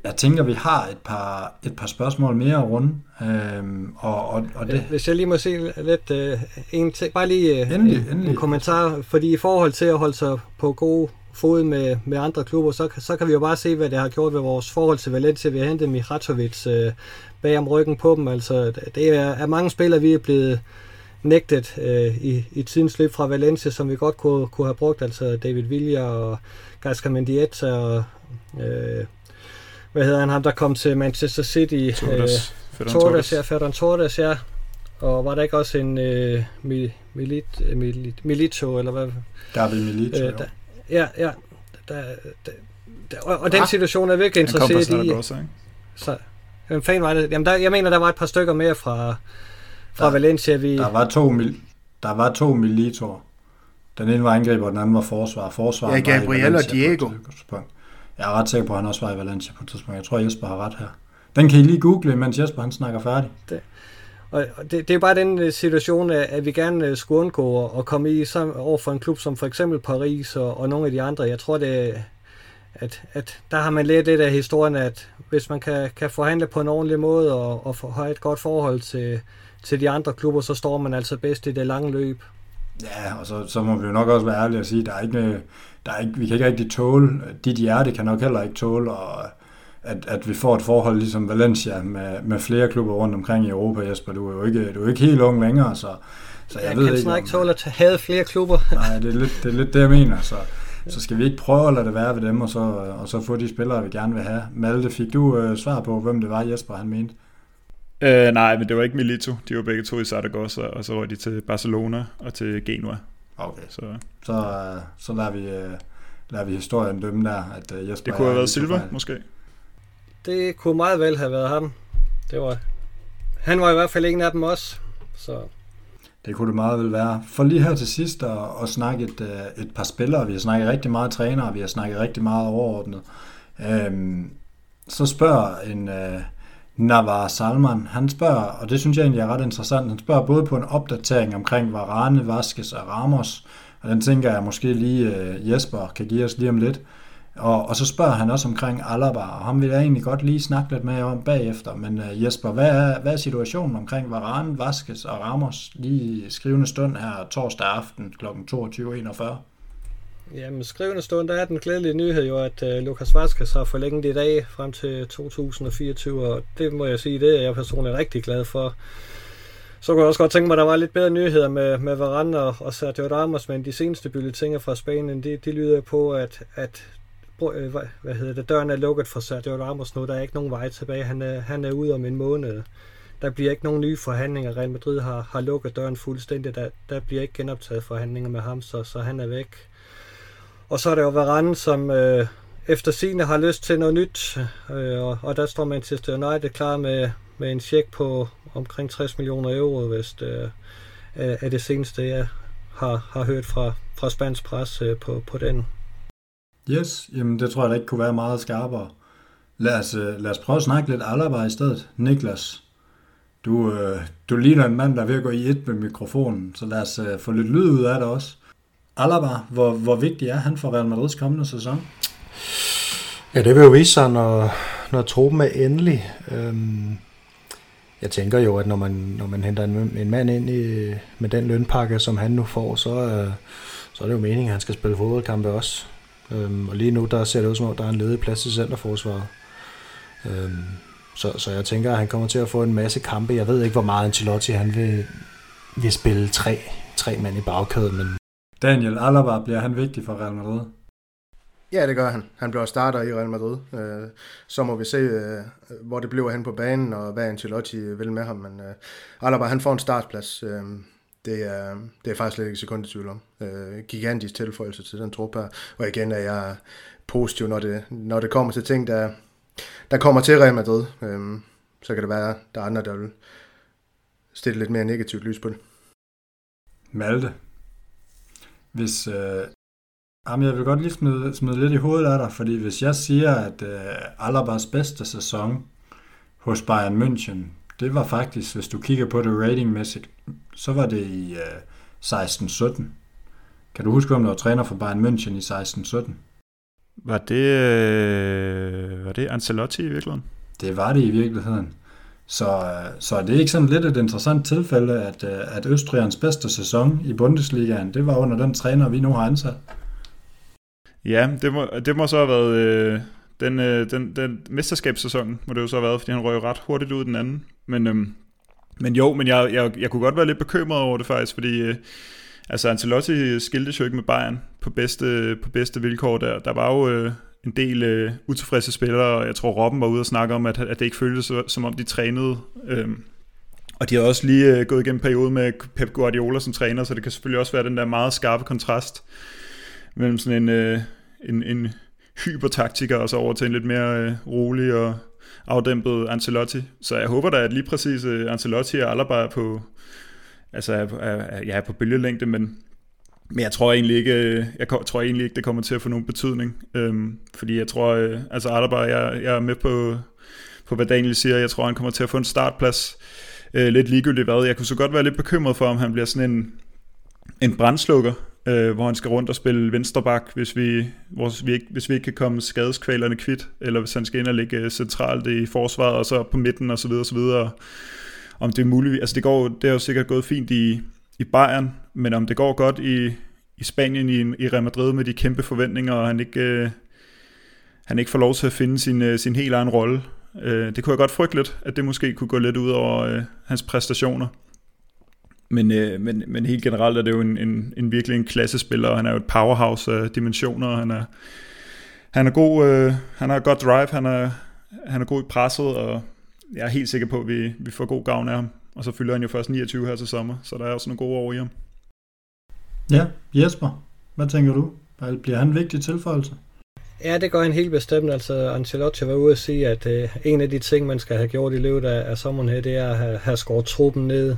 jeg tænker, vi har et par, et par spørgsmål mere at runde. Øhm, og, og, og det... Hvis jeg lige må se lidt uh, en ting, bare lige uh, endelig, en, endelig. en kommentar, fordi i forhold til at holde sig på god fod med, med andre klubber, så, så kan vi jo bare se, hvad det har gjort ved vores forhold til Valencia. Vi har hentet Mihatovic uh, bag om ryggen på dem. Altså, det er, er mange spillere, vi er blevet nægtet uh, i, i tidens løb fra Valencia, som vi godt kunne, kunne have brugt. Altså David Villa og Gaskar Mendieta og uh, hvad hedder han, ham der kom til Manchester City? Torres. Øh, Torres, ja, Ferran Torres, ja. Og var der ikke også en øh, Milit, Milit, Milito, eller hvad? David Milito, øh, der, Ja, ja. Der, der, der, og, og den situation er virkelig interesseret i. Også, ikke? Så, hvem fanden var det? Jamen, der, jeg mener, der var et par stykker mere fra, fra der, Valencia. Vi... Der var to, mil, der var to Militoer. Den ene var angriber, og den anden var forsvar. Forsvar ja, Gabriel og Diego. Jeg er ret sikker på, at han også var i Valencia på et tidspunkt. Jeg tror, Jesper har ret her. Den kan I lige google, mens Jesper han snakker færdig. Det. Og det, det er bare den øh, situation, at vi gerne øh, skulle undgå at komme i sammen over for en klub som for eksempel Paris og, og nogle af de andre. Jeg tror, det at, at der har man lært det af historien, at hvis man kan, kan forhandle på en ordentlig måde og, og have et godt forhold til, til de andre klubber, så står man altså bedst i det lange løb. Ja, og så, så må vi jo nok også være ærlige og sige, der er ikke, der er ikke, vi kan ikke rigtig tåle, dit hjerte kan nok heller ikke tåle, og at, at vi får et forhold ligesom Valencia med, med flere klubber rundt omkring i Europa, Jesper. Du er jo ikke, du er ikke helt ung længere, så, så jeg, jeg ved kan ikke... snart ikke tåle at have flere klubber. Nej, det er, lidt, det er lidt det, jeg mener. Så, så skal vi ikke prøve at lade det være ved dem, og så, og så få de spillere, vi gerne vil have. Malte, fik du øh, svar på, hvem det var, Jesper han mente? Øh, nej, men det var ikke Milito. De var begge to i Zaragoza, og så var de til Barcelona og til Genua. Okay. Så Så, øh, så lader, vi, øh, lader vi historien dømme der, at øh, Jesper... det kunne have været Silva, måske. Det kunne meget vel have været ham. Det var, han var i hvert fald en af dem også. Så Det kunne det meget vel være. For lige her til sidst at, at snakke et, øh, et par spillere. Vi har snakket rigtig meget trænere, vi har snakket rigtig meget overordnet. Øhm, så spørger en øh, Navar Salman, han spørger, og det synes jeg egentlig er ret interessant, han spørger både på en opdatering omkring Varane, Vaskes og Ramos, og den tænker jeg måske lige øh, Jesper kan give os lige om lidt. Og, og så spørger han også omkring Alaba, og ham vil jeg egentlig godt lige snakke lidt med om bagefter. Men uh, Jesper, hvad er, hvad er situationen omkring Varane, Vaskes og Ramos lige i skrivende stund her torsdag aften kl. 22.41? Jamen, skrivende stund, der er den glædelige nyhed jo, at uh, Lukas Vaskes har forlænget i dag frem til 2024, og det må jeg sige, det er jeg personligt rigtig glad for. Så kunne jeg også godt tænke mig, at der var lidt bedre nyheder med, med Varane og, og Sergio Ramos, men de seneste bylletinger fra Spanien, de, de lyder på, at, at øh, hvad, hvad hedder det, døren er lukket for Sergio Ramos nu. Der er ikke nogen vej tilbage. Han er, han er ude om en måned. Der bliver ikke nogen nye forhandlinger. Real Madrid har, har lukket døren fuldstændig. Der, der bliver ikke genoptaget forhandlinger med ham, så, så han er væk. Og så er der jo Varane, som øh, efter sine har lyst til noget nyt. Øh, og, og der står Manchester United klar med, med en check på omkring 60 millioner euro, hvis det øh, er, er det seneste, jeg har, har hørt fra, fra spansk pres øh, på, på den. Yes, jamen det tror jeg da ikke kunne være meget skarpere. Lad os, øh, lad os prøve at snakke lidt Alaba i stedet. Niklas, du, øh, du ligner en mand, der er ved at gå i et med mikrofonen, så lad os øh, få lidt lyd ud af det også. Alaba, hvor, hvor vigtig er han for Real Madrids kommende sæson? Ja, det vil jo vise sig, når, når truppen er endelig. Øhm, jeg tænker jo, at når man, når man henter en, en mand ind i, med den lønpakke, som han nu får, så, øh, så er det jo meningen, at han skal spille fodboldkampe også. Øhm, og lige nu, der ser det ud som om, der er en ledig plads i centerforsvaret. Øhm, så, så jeg tænker, at han kommer til at få en masse kampe. Jeg ved ikke, hvor meget Ancelotti han vil, vil spille tre, tre mand i bagkæden, men Daniel Alaba, bliver han vigtig for Real Madrid? Ja, det gør han. Han bliver starter i Real Madrid. Øh, så må vi se, øh, hvor det bliver hen på banen, og hvad Ancelotti vil med ham. Men øh, Alaba, han får en startplads. Det er, det er faktisk slet ikke sekund i tvivl om. Gigantisk tilføjelse til den trup her. Og igen er jeg positiv, når det, når det kommer til ting, der, der kommer til Real Madrid. Så kan det være, der er andre, der vil stille lidt mere negativt lys på det. Malte. Hvis, øh, jamen jeg vil godt lige smide, smide lidt i hovedet af dig, fordi hvis jeg siger, at øh, Alabas bedste sæson hos Bayern München, det var faktisk, hvis du kigger på det ratingmæssigt, så var det i øh, 16-17. Kan du huske, om du var træner for Bayern München i 16-17? Var det, øh, var det Ancelotti i virkeligheden? Det var det i virkeligheden. Så, øh, så det er det ikke sådan lidt et interessant tilfælde, at, øh, at Østrigernes bedste sæson i Bundesligaen, det var under den træner, vi nu har ansat? Ja, det må, det må så have været øh, den, øh, den, den mesterskabssæson, må det jo så have været, fordi han røg ret hurtigt ud den anden. Men, øh, men jo, men jeg, jeg, jeg kunne godt være lidt bekymret over det faktisk, fordi øh, altså Ancelotti skilte jo ikke med Bayern på bedste, på bedste vilkår der. Der var jo øh, en del øh, utilfredse spillere, og jeg tror Robben var ude og snakke om, at, at det ikke føltes som om de trænede. Øhm, og de har også lige øh, gået igennem en periode med Pep Guardiola som træner, så det kan selvfølgelig også være den der meget skarpe kontrast mellem sådan en, øh, en, en hypertaktiker og så over til en lidt mere øh, rolig og afdæmpet Ancelotti. Så jeg håber da, at lige præcis øh, Ancelotti og Alaba er på, altså er, er, ja, er på bølgelængde, men, men jeg tror egentlig ikke, jeg tror egentlig ikke, det kommer til at få nogen betydning. Øhm, fordi jeg tror, øh, altså Alaba, jeg, jeg er med på, på, hvad Daniel siger. Jeg tror, han kommer til at få en startplads øh, lidt ligegyldigt hvad. Jeg kunne så godt være lidt bekymret for, om han bliver sådan en, en brandslukker, øh, hvor han skal rundt og spille vensterbak, hvis vi, hvis vi, ikke, hvis vi ikke kan komme skadeskvalerne kvidt, eller hvis han skal ind og ligge øh, centralt i forsvaret, og så på midten og så videre, og så videre. Om det er muligt, altså det, går, det er jo sikkert gået fint i, i Bayern, men om det går godt i, i Spanien, i, i Real Madrid med de kæmpe forventninger, og han ikke, øh, han ikke får lov til at finde sin, øh, sin helt egen rolle. Øh, det kunne jeg godt frygte lidt, at det måske kunne gå lidt ud over øh, hans præstationer. Men, øh, men, men helt generelt er det jo en, en, en virkelig en klassespiller, og han er jo et powerhouse af dimensioner, og han er, han er god, øh, han har godt drive, han er, han er god i presset, og jeg er helt sikker på, at vi, vi får god gavn af ham. Og så fylder han jo først 29 her til sommer, så der er også nogle gode år i ham. Ja, Jesper, hvad tænker du? Bliver han en vigtig tilføjelse? Ja, det gør han helt bestemt. Altså, Ancelotti var ude at sige, at øh, en af de ting, man skal have gjort i løbet af, af sommeren her, det er at have, have skåret truppen ned.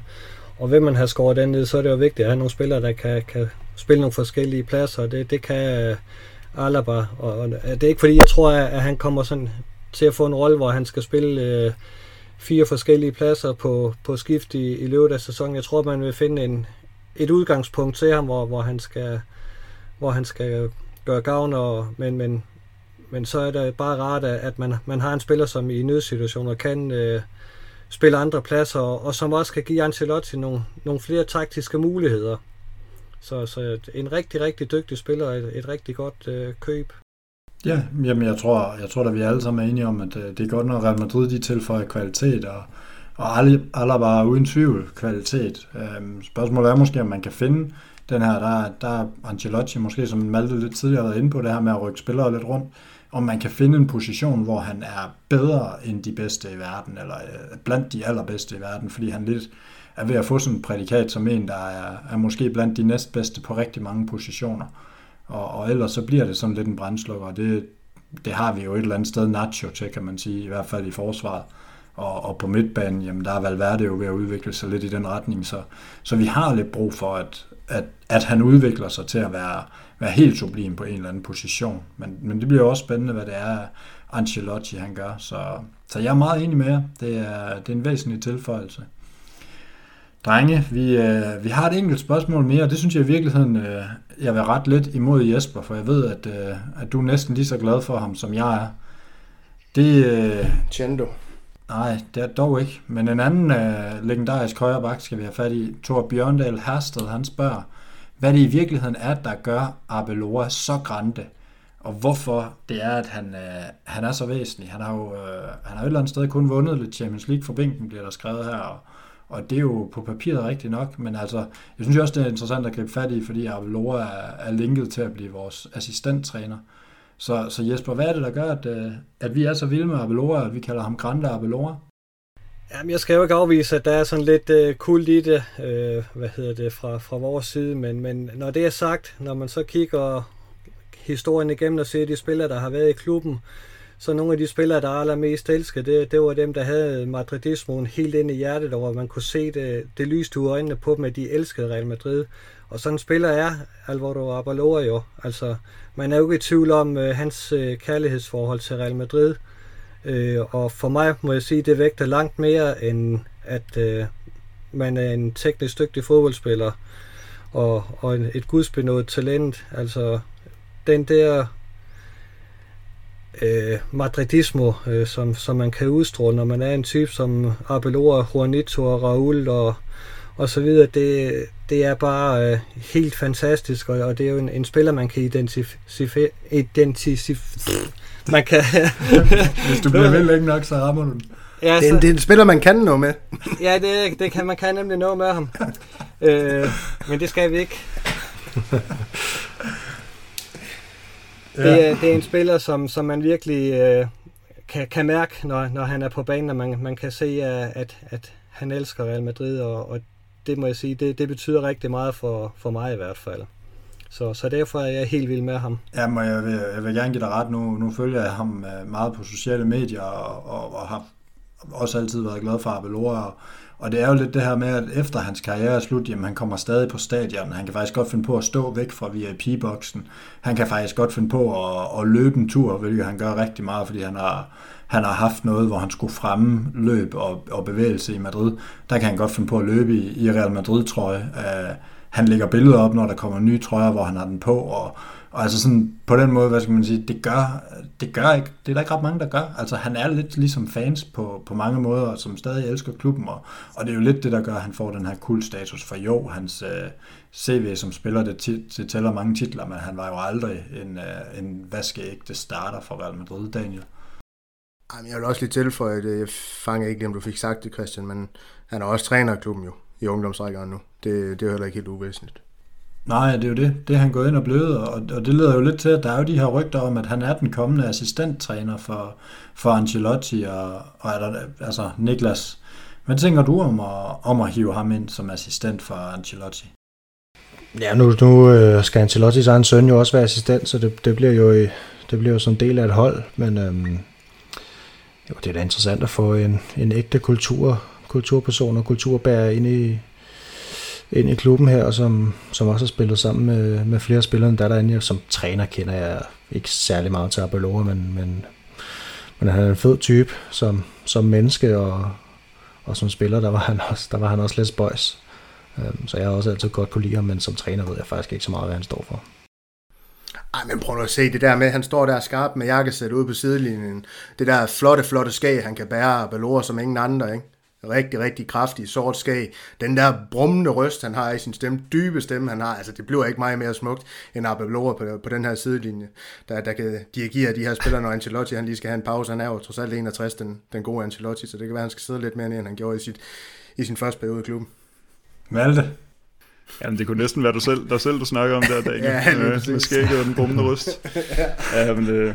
Og vil man have skåret den ned, så er det jo vigtigt at have nogle spillere, der kan, kan spille nogle forskellige pladser. Det, det kan uh, Alaba. Og, og det er ikke fordi, jeg tror, at, at han kommer sådan til at få en rolle, hvor han skal spille uh, fire forskellige pladser på, på skift i, i løbet af sæsonen. Jeg tror, man vil finde en, et udgangspunkt til ham, hvor, hvor, han, skal, hvor han skal gøre gavn, og, men, men, men så er det bare rart, at man, man har en spiller, som i nødsituationer kan øh, spille andre pladser, og som også kan give Ancelotti nogle, nogle flere taktiske muligheder. Så, så en rigtig, rigtig dygtig spiller, et, et rigtig godt øh, køb. Ja, jamen jeg tror, jeg tror at vi alle sammen er enige om, at øh, det er godt, når Real Madrid de tilføjer kvalitet, og, og alle, er uden tvivl kvalitet. Øhm, spørgsmålet er måske, om man kan finde den her, der, der er Ancelotti måske, som Malte lidt tidligere har været inde på, det her med at rykke spillere lidt rundt om man kan finde en position, hvor han er bedre end de bedste i verden, eller øh, blandt de allerbedste i verden, fordi han lidt er ved at få sådan et prædikat som en, der er, er måske blandt de næstbedste på rigtig mange positioner. Og, og ellers så bliver det sådan lidt en brændslukker, og det, det har vi jo et eller andet sted Nacho til, kan man sige, i hvert fald i forsvaret. Og, og på midtbanen, jamen der er Valverde jo ved at udvikle sig lidt i den retning, så, så vi har lidt brug for, at, at, at han udvikler sig til at være, være helt sublim på en eller anden position. Men, men det bliver også spændende, hvad det er, Ancelotti han gør. Så, så jeg er meget enig med jer. Det er, det er en væsentlig tilføjelse. Drenge, vi, øh, vi har et enkelt spørgsmål mere, og det synes jeg i virkeligheden, øh, jeg vil ret lidt imod Jesper, for jeg ved, at, øh, at du er næsten lige så glad for ham, som jeg er. Det, øh, Chendo. Nej, det er dog ikke. Men en anden øh, legendarisk højreback skal vi have fat i. Thor Bjørndal Hersted, han spørger, hvad det i virkeligheden er, der gør Arbeloa så grande, og hvorfor det er, at han, øh, han er så væsentlig. Han har jo øh, han har et eller andet sted kun vundet lidt Champions League for bænken, bliver der skrevet her, og, og det er jo på papiret rigtigt nok, men altså, jeg synes også, det er interessant at gribe fat i, fordi Arbeloa er, er linket til at blive vores assistenttræner. Så, så Jesper, hvad er det, der gør, at, øh, at vi er så vilde med Abelora, at vi kalder ham Grande Abelora? Jamen, jeg skal jo ikke afvise, at der er sådan lidt uh, kult i det, uh, hvad hedder det, fra, fra vores side, men, men når det er sagt, når man så kigger historien igennem og ser de spillere, der har været i klubben, så nogle af de spillere, der er allermest elsket, det, det var dem, der havde madridismoen helt ind i hjertet, og hvor man kunne se det, det lyste ud øjnene på dem, at de elskede Real Madrid. Og sådan en spiller er Alvaro Abaloa jo. Altså, man er jo ikke i tvivl om øh, hans øh, kærlighedsforhold til Real Madrid. Øh, og for mig må jeg sige, det vægter langt mere, end at øh, man er en teknisk dygtig fodboldspiller og, og et gudsbenået talent. Altså den der øh, madridismo, øh, som, som man kan udstråle, når man er en type som Arbeloa, Juanito og Raul og, og så videre, det, det er bare øh, helt fantastisk, og, og det er jo en, en spiller, man kan identificere, identificere man kan... Hvis du bliver ved længe nok, så rammer du den. Ja, det, er en, det er en spiller, man kan noget med. ja, det, det kan man kan nemlig noget med ham. øh, men det skal vi ikke. ja. det, er, det er en spiller, som, som man virkelig øh, kan, kan mærke, når, når han er på banen, og man, man kan se, at, at han elsker Real Madrid, og, og det må jeg sige, det, det betyder rigtig meget for, for mig i hvert fald. Så, så derfor er jeg helt vild med ham. Ja, men jeg vil, jeg vil gerne give dig ret. Nu, nu følger jeg ham øh, meget på sociale medier, og, og, og har også altid været glad for Abelora. Og, og det er jo lidt det her med, at efter hans karriere er slut, jamen han kommer stadig på stadion. Han kan faktisk godt finde på at stå væk fra VIP-boksen. Han kan faktisk godt finde på at, at løbe en tur, hvilket han gør rigtig meget, fordi han har, han har haft noget, hvor han skulle fremme løb og, og bevægelse i Madrid. Der kan han godt finde på at løbe i, i Real Madrid-trøje. Uh, øh, han lægger billeder op, når der kommer nye trøjer, hvor han har den på, og, og altså sådan, på den måde, hvad skal man sige, det gør, det gør ikke, det er der ikke ret mange, der gør. Altså han er lidt ligesom fans på, på mange måder, som stadig elsker klubben, og, og det er jo lidt det, der gør, at han får den her kultstatus. For jo, hans øh, CV som spiller, det, tit, det tæller mange titler, men han var jo aldrig en, øh, en vaskeægte starter for Real Madrid, Daniel. Jamen, jeg vil også lige tilføje det. Jeg fanger ikke om du fik sagt det, Christian, men han er også træner af klubben jo, i ungdomsrækkerne nu. Det, det er heller ikke helt uvæsentligt. Nej, det er jo det. Det er han gået ind og blevet, og, og det leder jo lidt til, at der er jo de her rygter om, at han er den kommende assistenttræner for, for Ancelotti og, og er der, altså Niklas. Hvad tænker du om at, om at hive ham ind som assistent for Ancelotti? Ja, nu, nu øh, skal Ancelottis egen søn jo også være assistent, så det, det bliver jo det bliver jo som del af et hold, men øhm, jo, det er da interessant at få en, en ægte kultur, kulturperson og kulturbærer ind i, ind i klubben her, og som, som også har spillet sammen med, med flere spillere end der derinde. Som træner kender jeg ikke særlig meget til Abelora, men, men, men han er en fed type som, som menneske, og, og som spiller, der var han også, der var han også lidt spøjs. Øhm, så jeg har også altid godt kunne lide ham, men som træner ved jeg faktisk ikke så meget, hvad han står for. Ej, men prøv nu at se det der med, han står der skarp med jakkesæt ude på sidelinjen. Det der flotte, flotte skag, han kan bære Balora som ingen andre, ikke? Rigtig, rigtig kraftig sort skag. Den der brummende røst, han har i sin stemme, dybe stemme, han har, altså det bliver ikke meget mere smukt end Abelora på, på den her sidelinje, der, der kan dirigere de her spillere, når Ancelotti han lige skal have en pause. Han er jo trods alt 61, den, den gode Ancelotti, så det kan være, han skal sidde lidt mere end han gjorde i, sit, i sin første periode i klubben. Malte? Jamen, det kunne næsten være du selv, der selv du snakker om der, Daniel. ja, øh, med skægget og den brummende røst. ja, men, øh,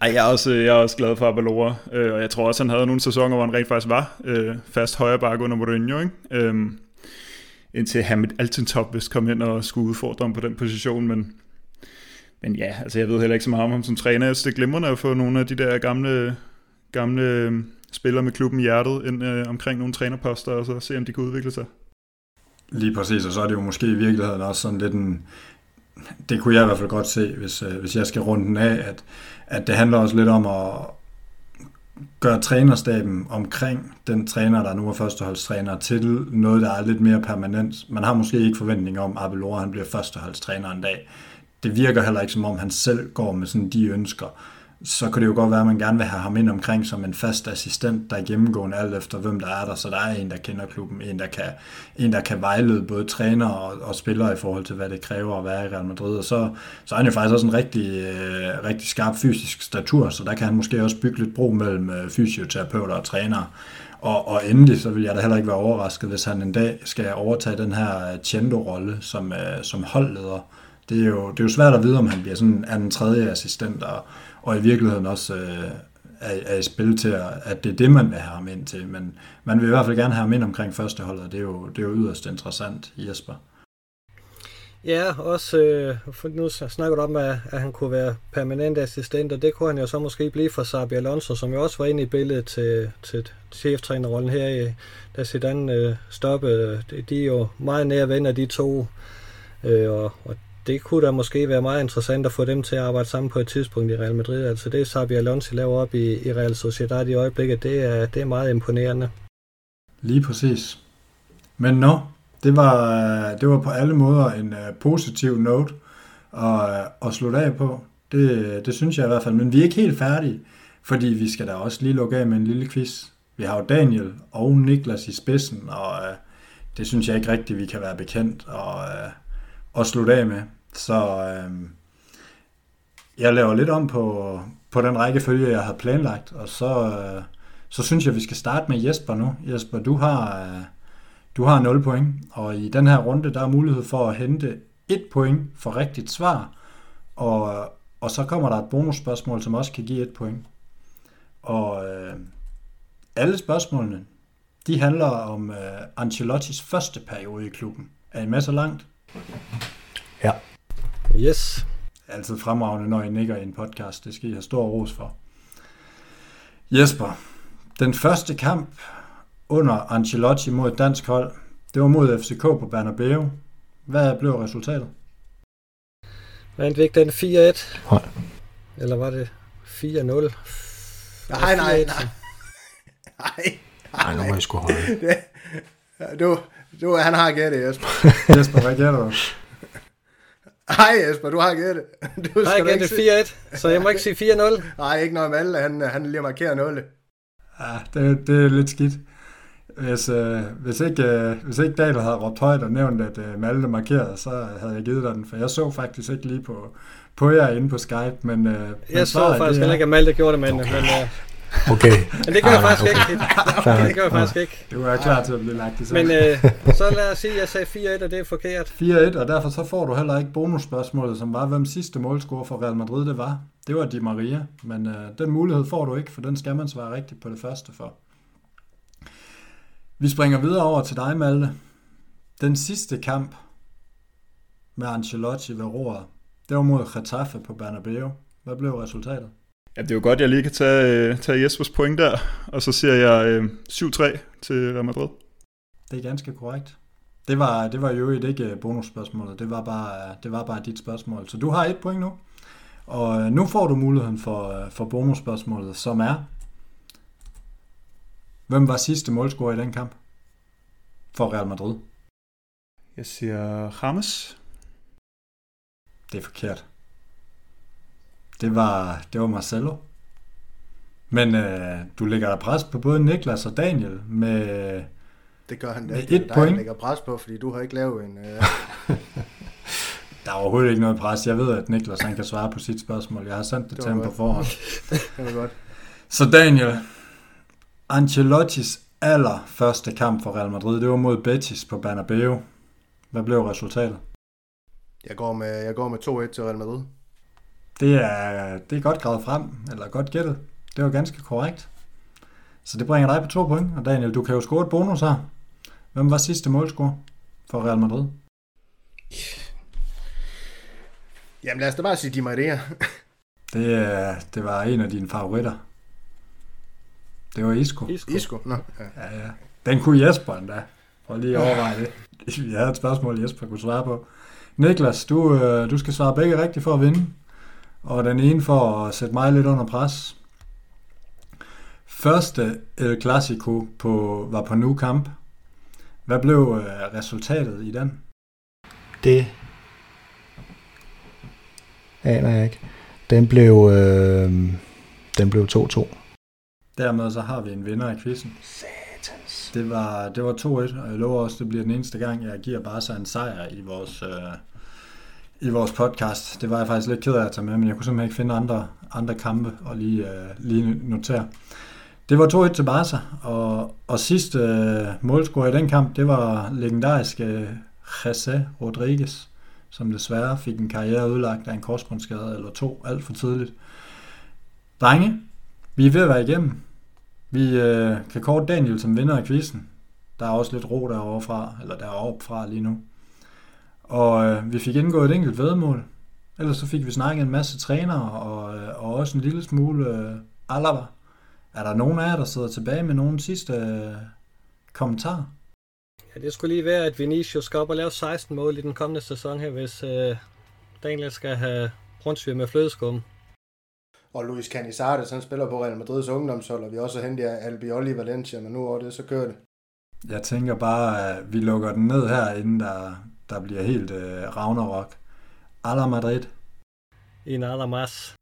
ej, jeg, er også, jeg er også glad for Abalora, øh, og jeg tror også, han havde nogle sæsoner, hvor han rent faktisk var øh, fast højre bakke under Mourinho, ikke? Øh, indtil Hamid Altintop vist kom ind og skulle udfordre ham på den position, men, men ja, altså jeg ved heller ikke så meget om ham som træner. Jeg synes, det er glimrende at få nogle af de der gamle, gamle øh, spillere med klubben i hjertet ind øh, omkring nogle trænerposter, og så se, om de kan udvikle sig. Lige præcis, og så er det jo måske i virkeligheden også sådan lidt en, det kunne jeg i hvert fald godt se, hvis, øh, hvis jeg skal runde den af, at, at det handler også lidt om at gøre trænerstaben omkring den træner, der nu er førsteholdstræner, til noget, der er lidt mere permanent. Man har måske ikke forventning om, at Abelora han bliver førsteholdstræner en dag. Det virker heller ikke som om, han selv går med sådan de ønsker så kan det jo godt være, at man gerne vil have ham ind omkring som en fast assistent, der er gennemgående alt efter, hvem der er der. Så der er en, der kender klubben, en, der kan, en, der kan vejlede både træner og, og spillere i forhold til, hvad det kræver at være i Real Madrid. Og så, så er han jo faktisk også en rigtig, øh, rigtig skarp fysisk statur, så der kan han måske også bygge lidt bro mellem øh, fysioterapeuter og trænere. Og, og endelig, så vil jeg da heller ikke være overrasket, hvis han en dag skal overtage den her øh, Chendo-rolle som, øh, som holdleder. Det er, jo, det er jo svært at vide, om han bliver sådan en tredje assistent, og, og i virkeligheden også øh, er, er i spil til, at, at det er det, man vil have ham ind til. Men man vil i hvert fald gerne have ham ind omkring førsteholdet, og det er jo, det er jo yderst interessant, Jesper. Ja, også øh, nu snakker du om, at, at han kunne være permanent assistent, og det kunne han jo så måske blive for Sabi Alonso, som jo også var inde i billedet til, til cheftrænerrollen her, da Zidane øh, stoppede. De er jo meget nær venner, de to, øh, og, og det kunne da måske være meget interessant at få dem til at arbejde sammen på et tidspunkt i Real Madrid. Altså det Sabi Alonso laver op i, i Real Sociedad i øjeblikket, det er, det er meget imponerende. Lige præcis. Men nå, det var, det var på alle måder en uh, positiv note at, øh, at slutte af på. Det, det synes jeg i hvert fald. Men vi er ikke helt færdige, fordi vi skal da også lige lukke af med en lille quiz. Vi har jo Daniel og Niklas i spidsen, og uh, det synes jeg ikke rigtigt, vi kan være bekendt. Og uh, at slutte af med. Så øh, jeg laver lidt om på, på den rækkefølge, jeg havde planlagt, og så, øh, så synes jeg, vi skal starte med Jesper nu. Jesper, du har, øh, du har 0 point, og i den her runde, der er mulighed for at hente et point for rigtigt svar, og, og så kommer der et bonusspørgsmål, som også kan give et point. Og øh, alle spørgsmålene, de handler om øh, Ancelottis første periode i klubben. Er I med så langt? Ja. Yes. Altid fremragende, når I nikker i en podcast. Det skal I have stor ros for. Jesper, den første kamp under Ancelotti mod et dansk hold, det var mod FCK på Bernabeu. Hvad blev resultatet? Vandt vi ikke den 4-1? Nej. Eller var det 4-0? Nej, nej, nej. Nej, Nej, nu må jeg sgu holde. Det, Du, du, han har gættet, Jesper. Jesper, hvad gætter du? Hej Jesper, du har gættet. Du Har gættet sige- 4-1, så jeg må ikke sige 4-0. Nej, ikke noget med alle. Han, han lige markerer 0. Ja, det, det er lidt skidt. Hvis, øh, hvis, ikke, øh, hvis ikke Dahl havde råbt højt og nævnt, at øh, Malte markerede, så havde jeg givet dig den, for jeg så faktisk ikke lige på, på jer inde på Skype, men, øh, men Jeg så svaret, faktisk er- heller ikke, at Malte gjorde det, men, men, øh, Okay. men det gør jeg Ah, faktisk okay. ikke. Fair Det gør jeg faktisk ikke. Du er klar til at blive lagt i Men øh, så lad os sige, at jeg sagde 4-1, og det er forkert. 4-1, og derfor så får du heller ikke bonusspørgsmålet, som var, hvem sidste målscorer for Real Madrid det var. Det var Di Maria, men øh, den mulighed får du ikke, for den skal man svare rigtigt på det første for. Vi springer videre over til dig, Malte. Den sidste kamp med Ancelotti ved roret, det var mod Getafe på Bernabeu. Hvad blev resultatet? Ja, det er jo godt, jeg lige kan tage, øh, tage Jespers point der, og så siger jeg øh, 7-3 til Real Madrid. Det er ganske korrekt. Det var, det var jo ikke bonusspørgsmålet, det var, bare, det var bare dit spørgsmål. Så du har et point nu. Og øh, nu får du muligheden for, øh, for bonusspørgsmålet, som er, hvem var sidste målscorer i den kamp for Real Madrid? Jeg siger Rames. Det er forkert. Det var, det var Marcelo. Men øh, du lægger pres på både Niklas og Daniel med... Det gør han da Med ikke. et Det er dig, point. lægger pres på, fordi du har ikke lavet en... Øh... Der er overhovedet ikke noget pres. Jeg ved, at Niklas han kan svare på sit spørgsmål. Jeg har sendt det Det til ham på godt. forhånd. det var godt. Så Daniel, Ancelottis aller første kamp for Real Madrid, det var mod Betis på Bernabeu. Hvad blev resultatet? Jeg går med, jeg går med 2-1 til Real Madrid. Det er, det er godt gravet frem, eller godt gættet. Det var ganske korrekt. Så det bringer dig på to point. Og Daniel, du kan jo score et bonus her. Hvem var sidste målscorer for Real Madrid? Jamen lad os da bare sige Di Maria. Det, øh, det var en af dine favoritter. Det var Isco. Isco. Isco. Nå, ja. Ja, ja. Den kunne Jesper endda. Prøv lige at overveje det. Jeg havde et spørgsmål, Jesper kunne svare på. Niklas, du, øh, du skal svare begge rigtigt for at vinde. Og den ene for at sætte mig lidt under pres. Første El Clasico på, var på Nu Camp. Hvad blev øh, resultatet i den? Det aner jeg ikke. Den blev, øh, den blev 2-2. Dermed så har vi en vinder i quizzen. Satans. Det var, det var 2-1, og jeg lover også, det bliver den eneste gang, jeg giver bare så en sejr i vores, øh, i vores podcast. Det var jeg faktisk lidt ked af at tage med, men jeg kunne simpelthen ikke finde andre, andre kampe og lige, øh, lige notere. Det var 2-1 til Barca, og, og sidste øh, målscorer i den kamp, det var legendariske øh, José Rodriguez, som desværre fik en karriere ødelagt af en korsbåndsskade eller to alt for tidligt. Drenge, vi er ved at være igennem. Vi øh, kan kort Daniel som vinder af quizzen. Der er også lidt ro derovre fra, eller deroppe fra lige nu. Og øh, vi fik indgået et enkelt vedmål. Ellers så fik vi snakket en masse trænere, og, øh, og også en lille smule øh, Alaba. Er der nogen af jer, der sidder tilbage med nogen sidste øh, kommentar? Ja, det skulle lige være, at Vinicius skal op og lave 16 mål i den kommende sæson her, hvis øh, Daniel skal have rundsvir med flødeskum. Og Luis Canizares, han spiller på Real Madrids ungdomshold, og vi også hentet Albiol i Valencia, men nu over det, så kører det. Jeg tænker bare, at vi lukker den ned her, inden der, der bliver helt øh, Ragnarok. Ala Madrid. En ala mas.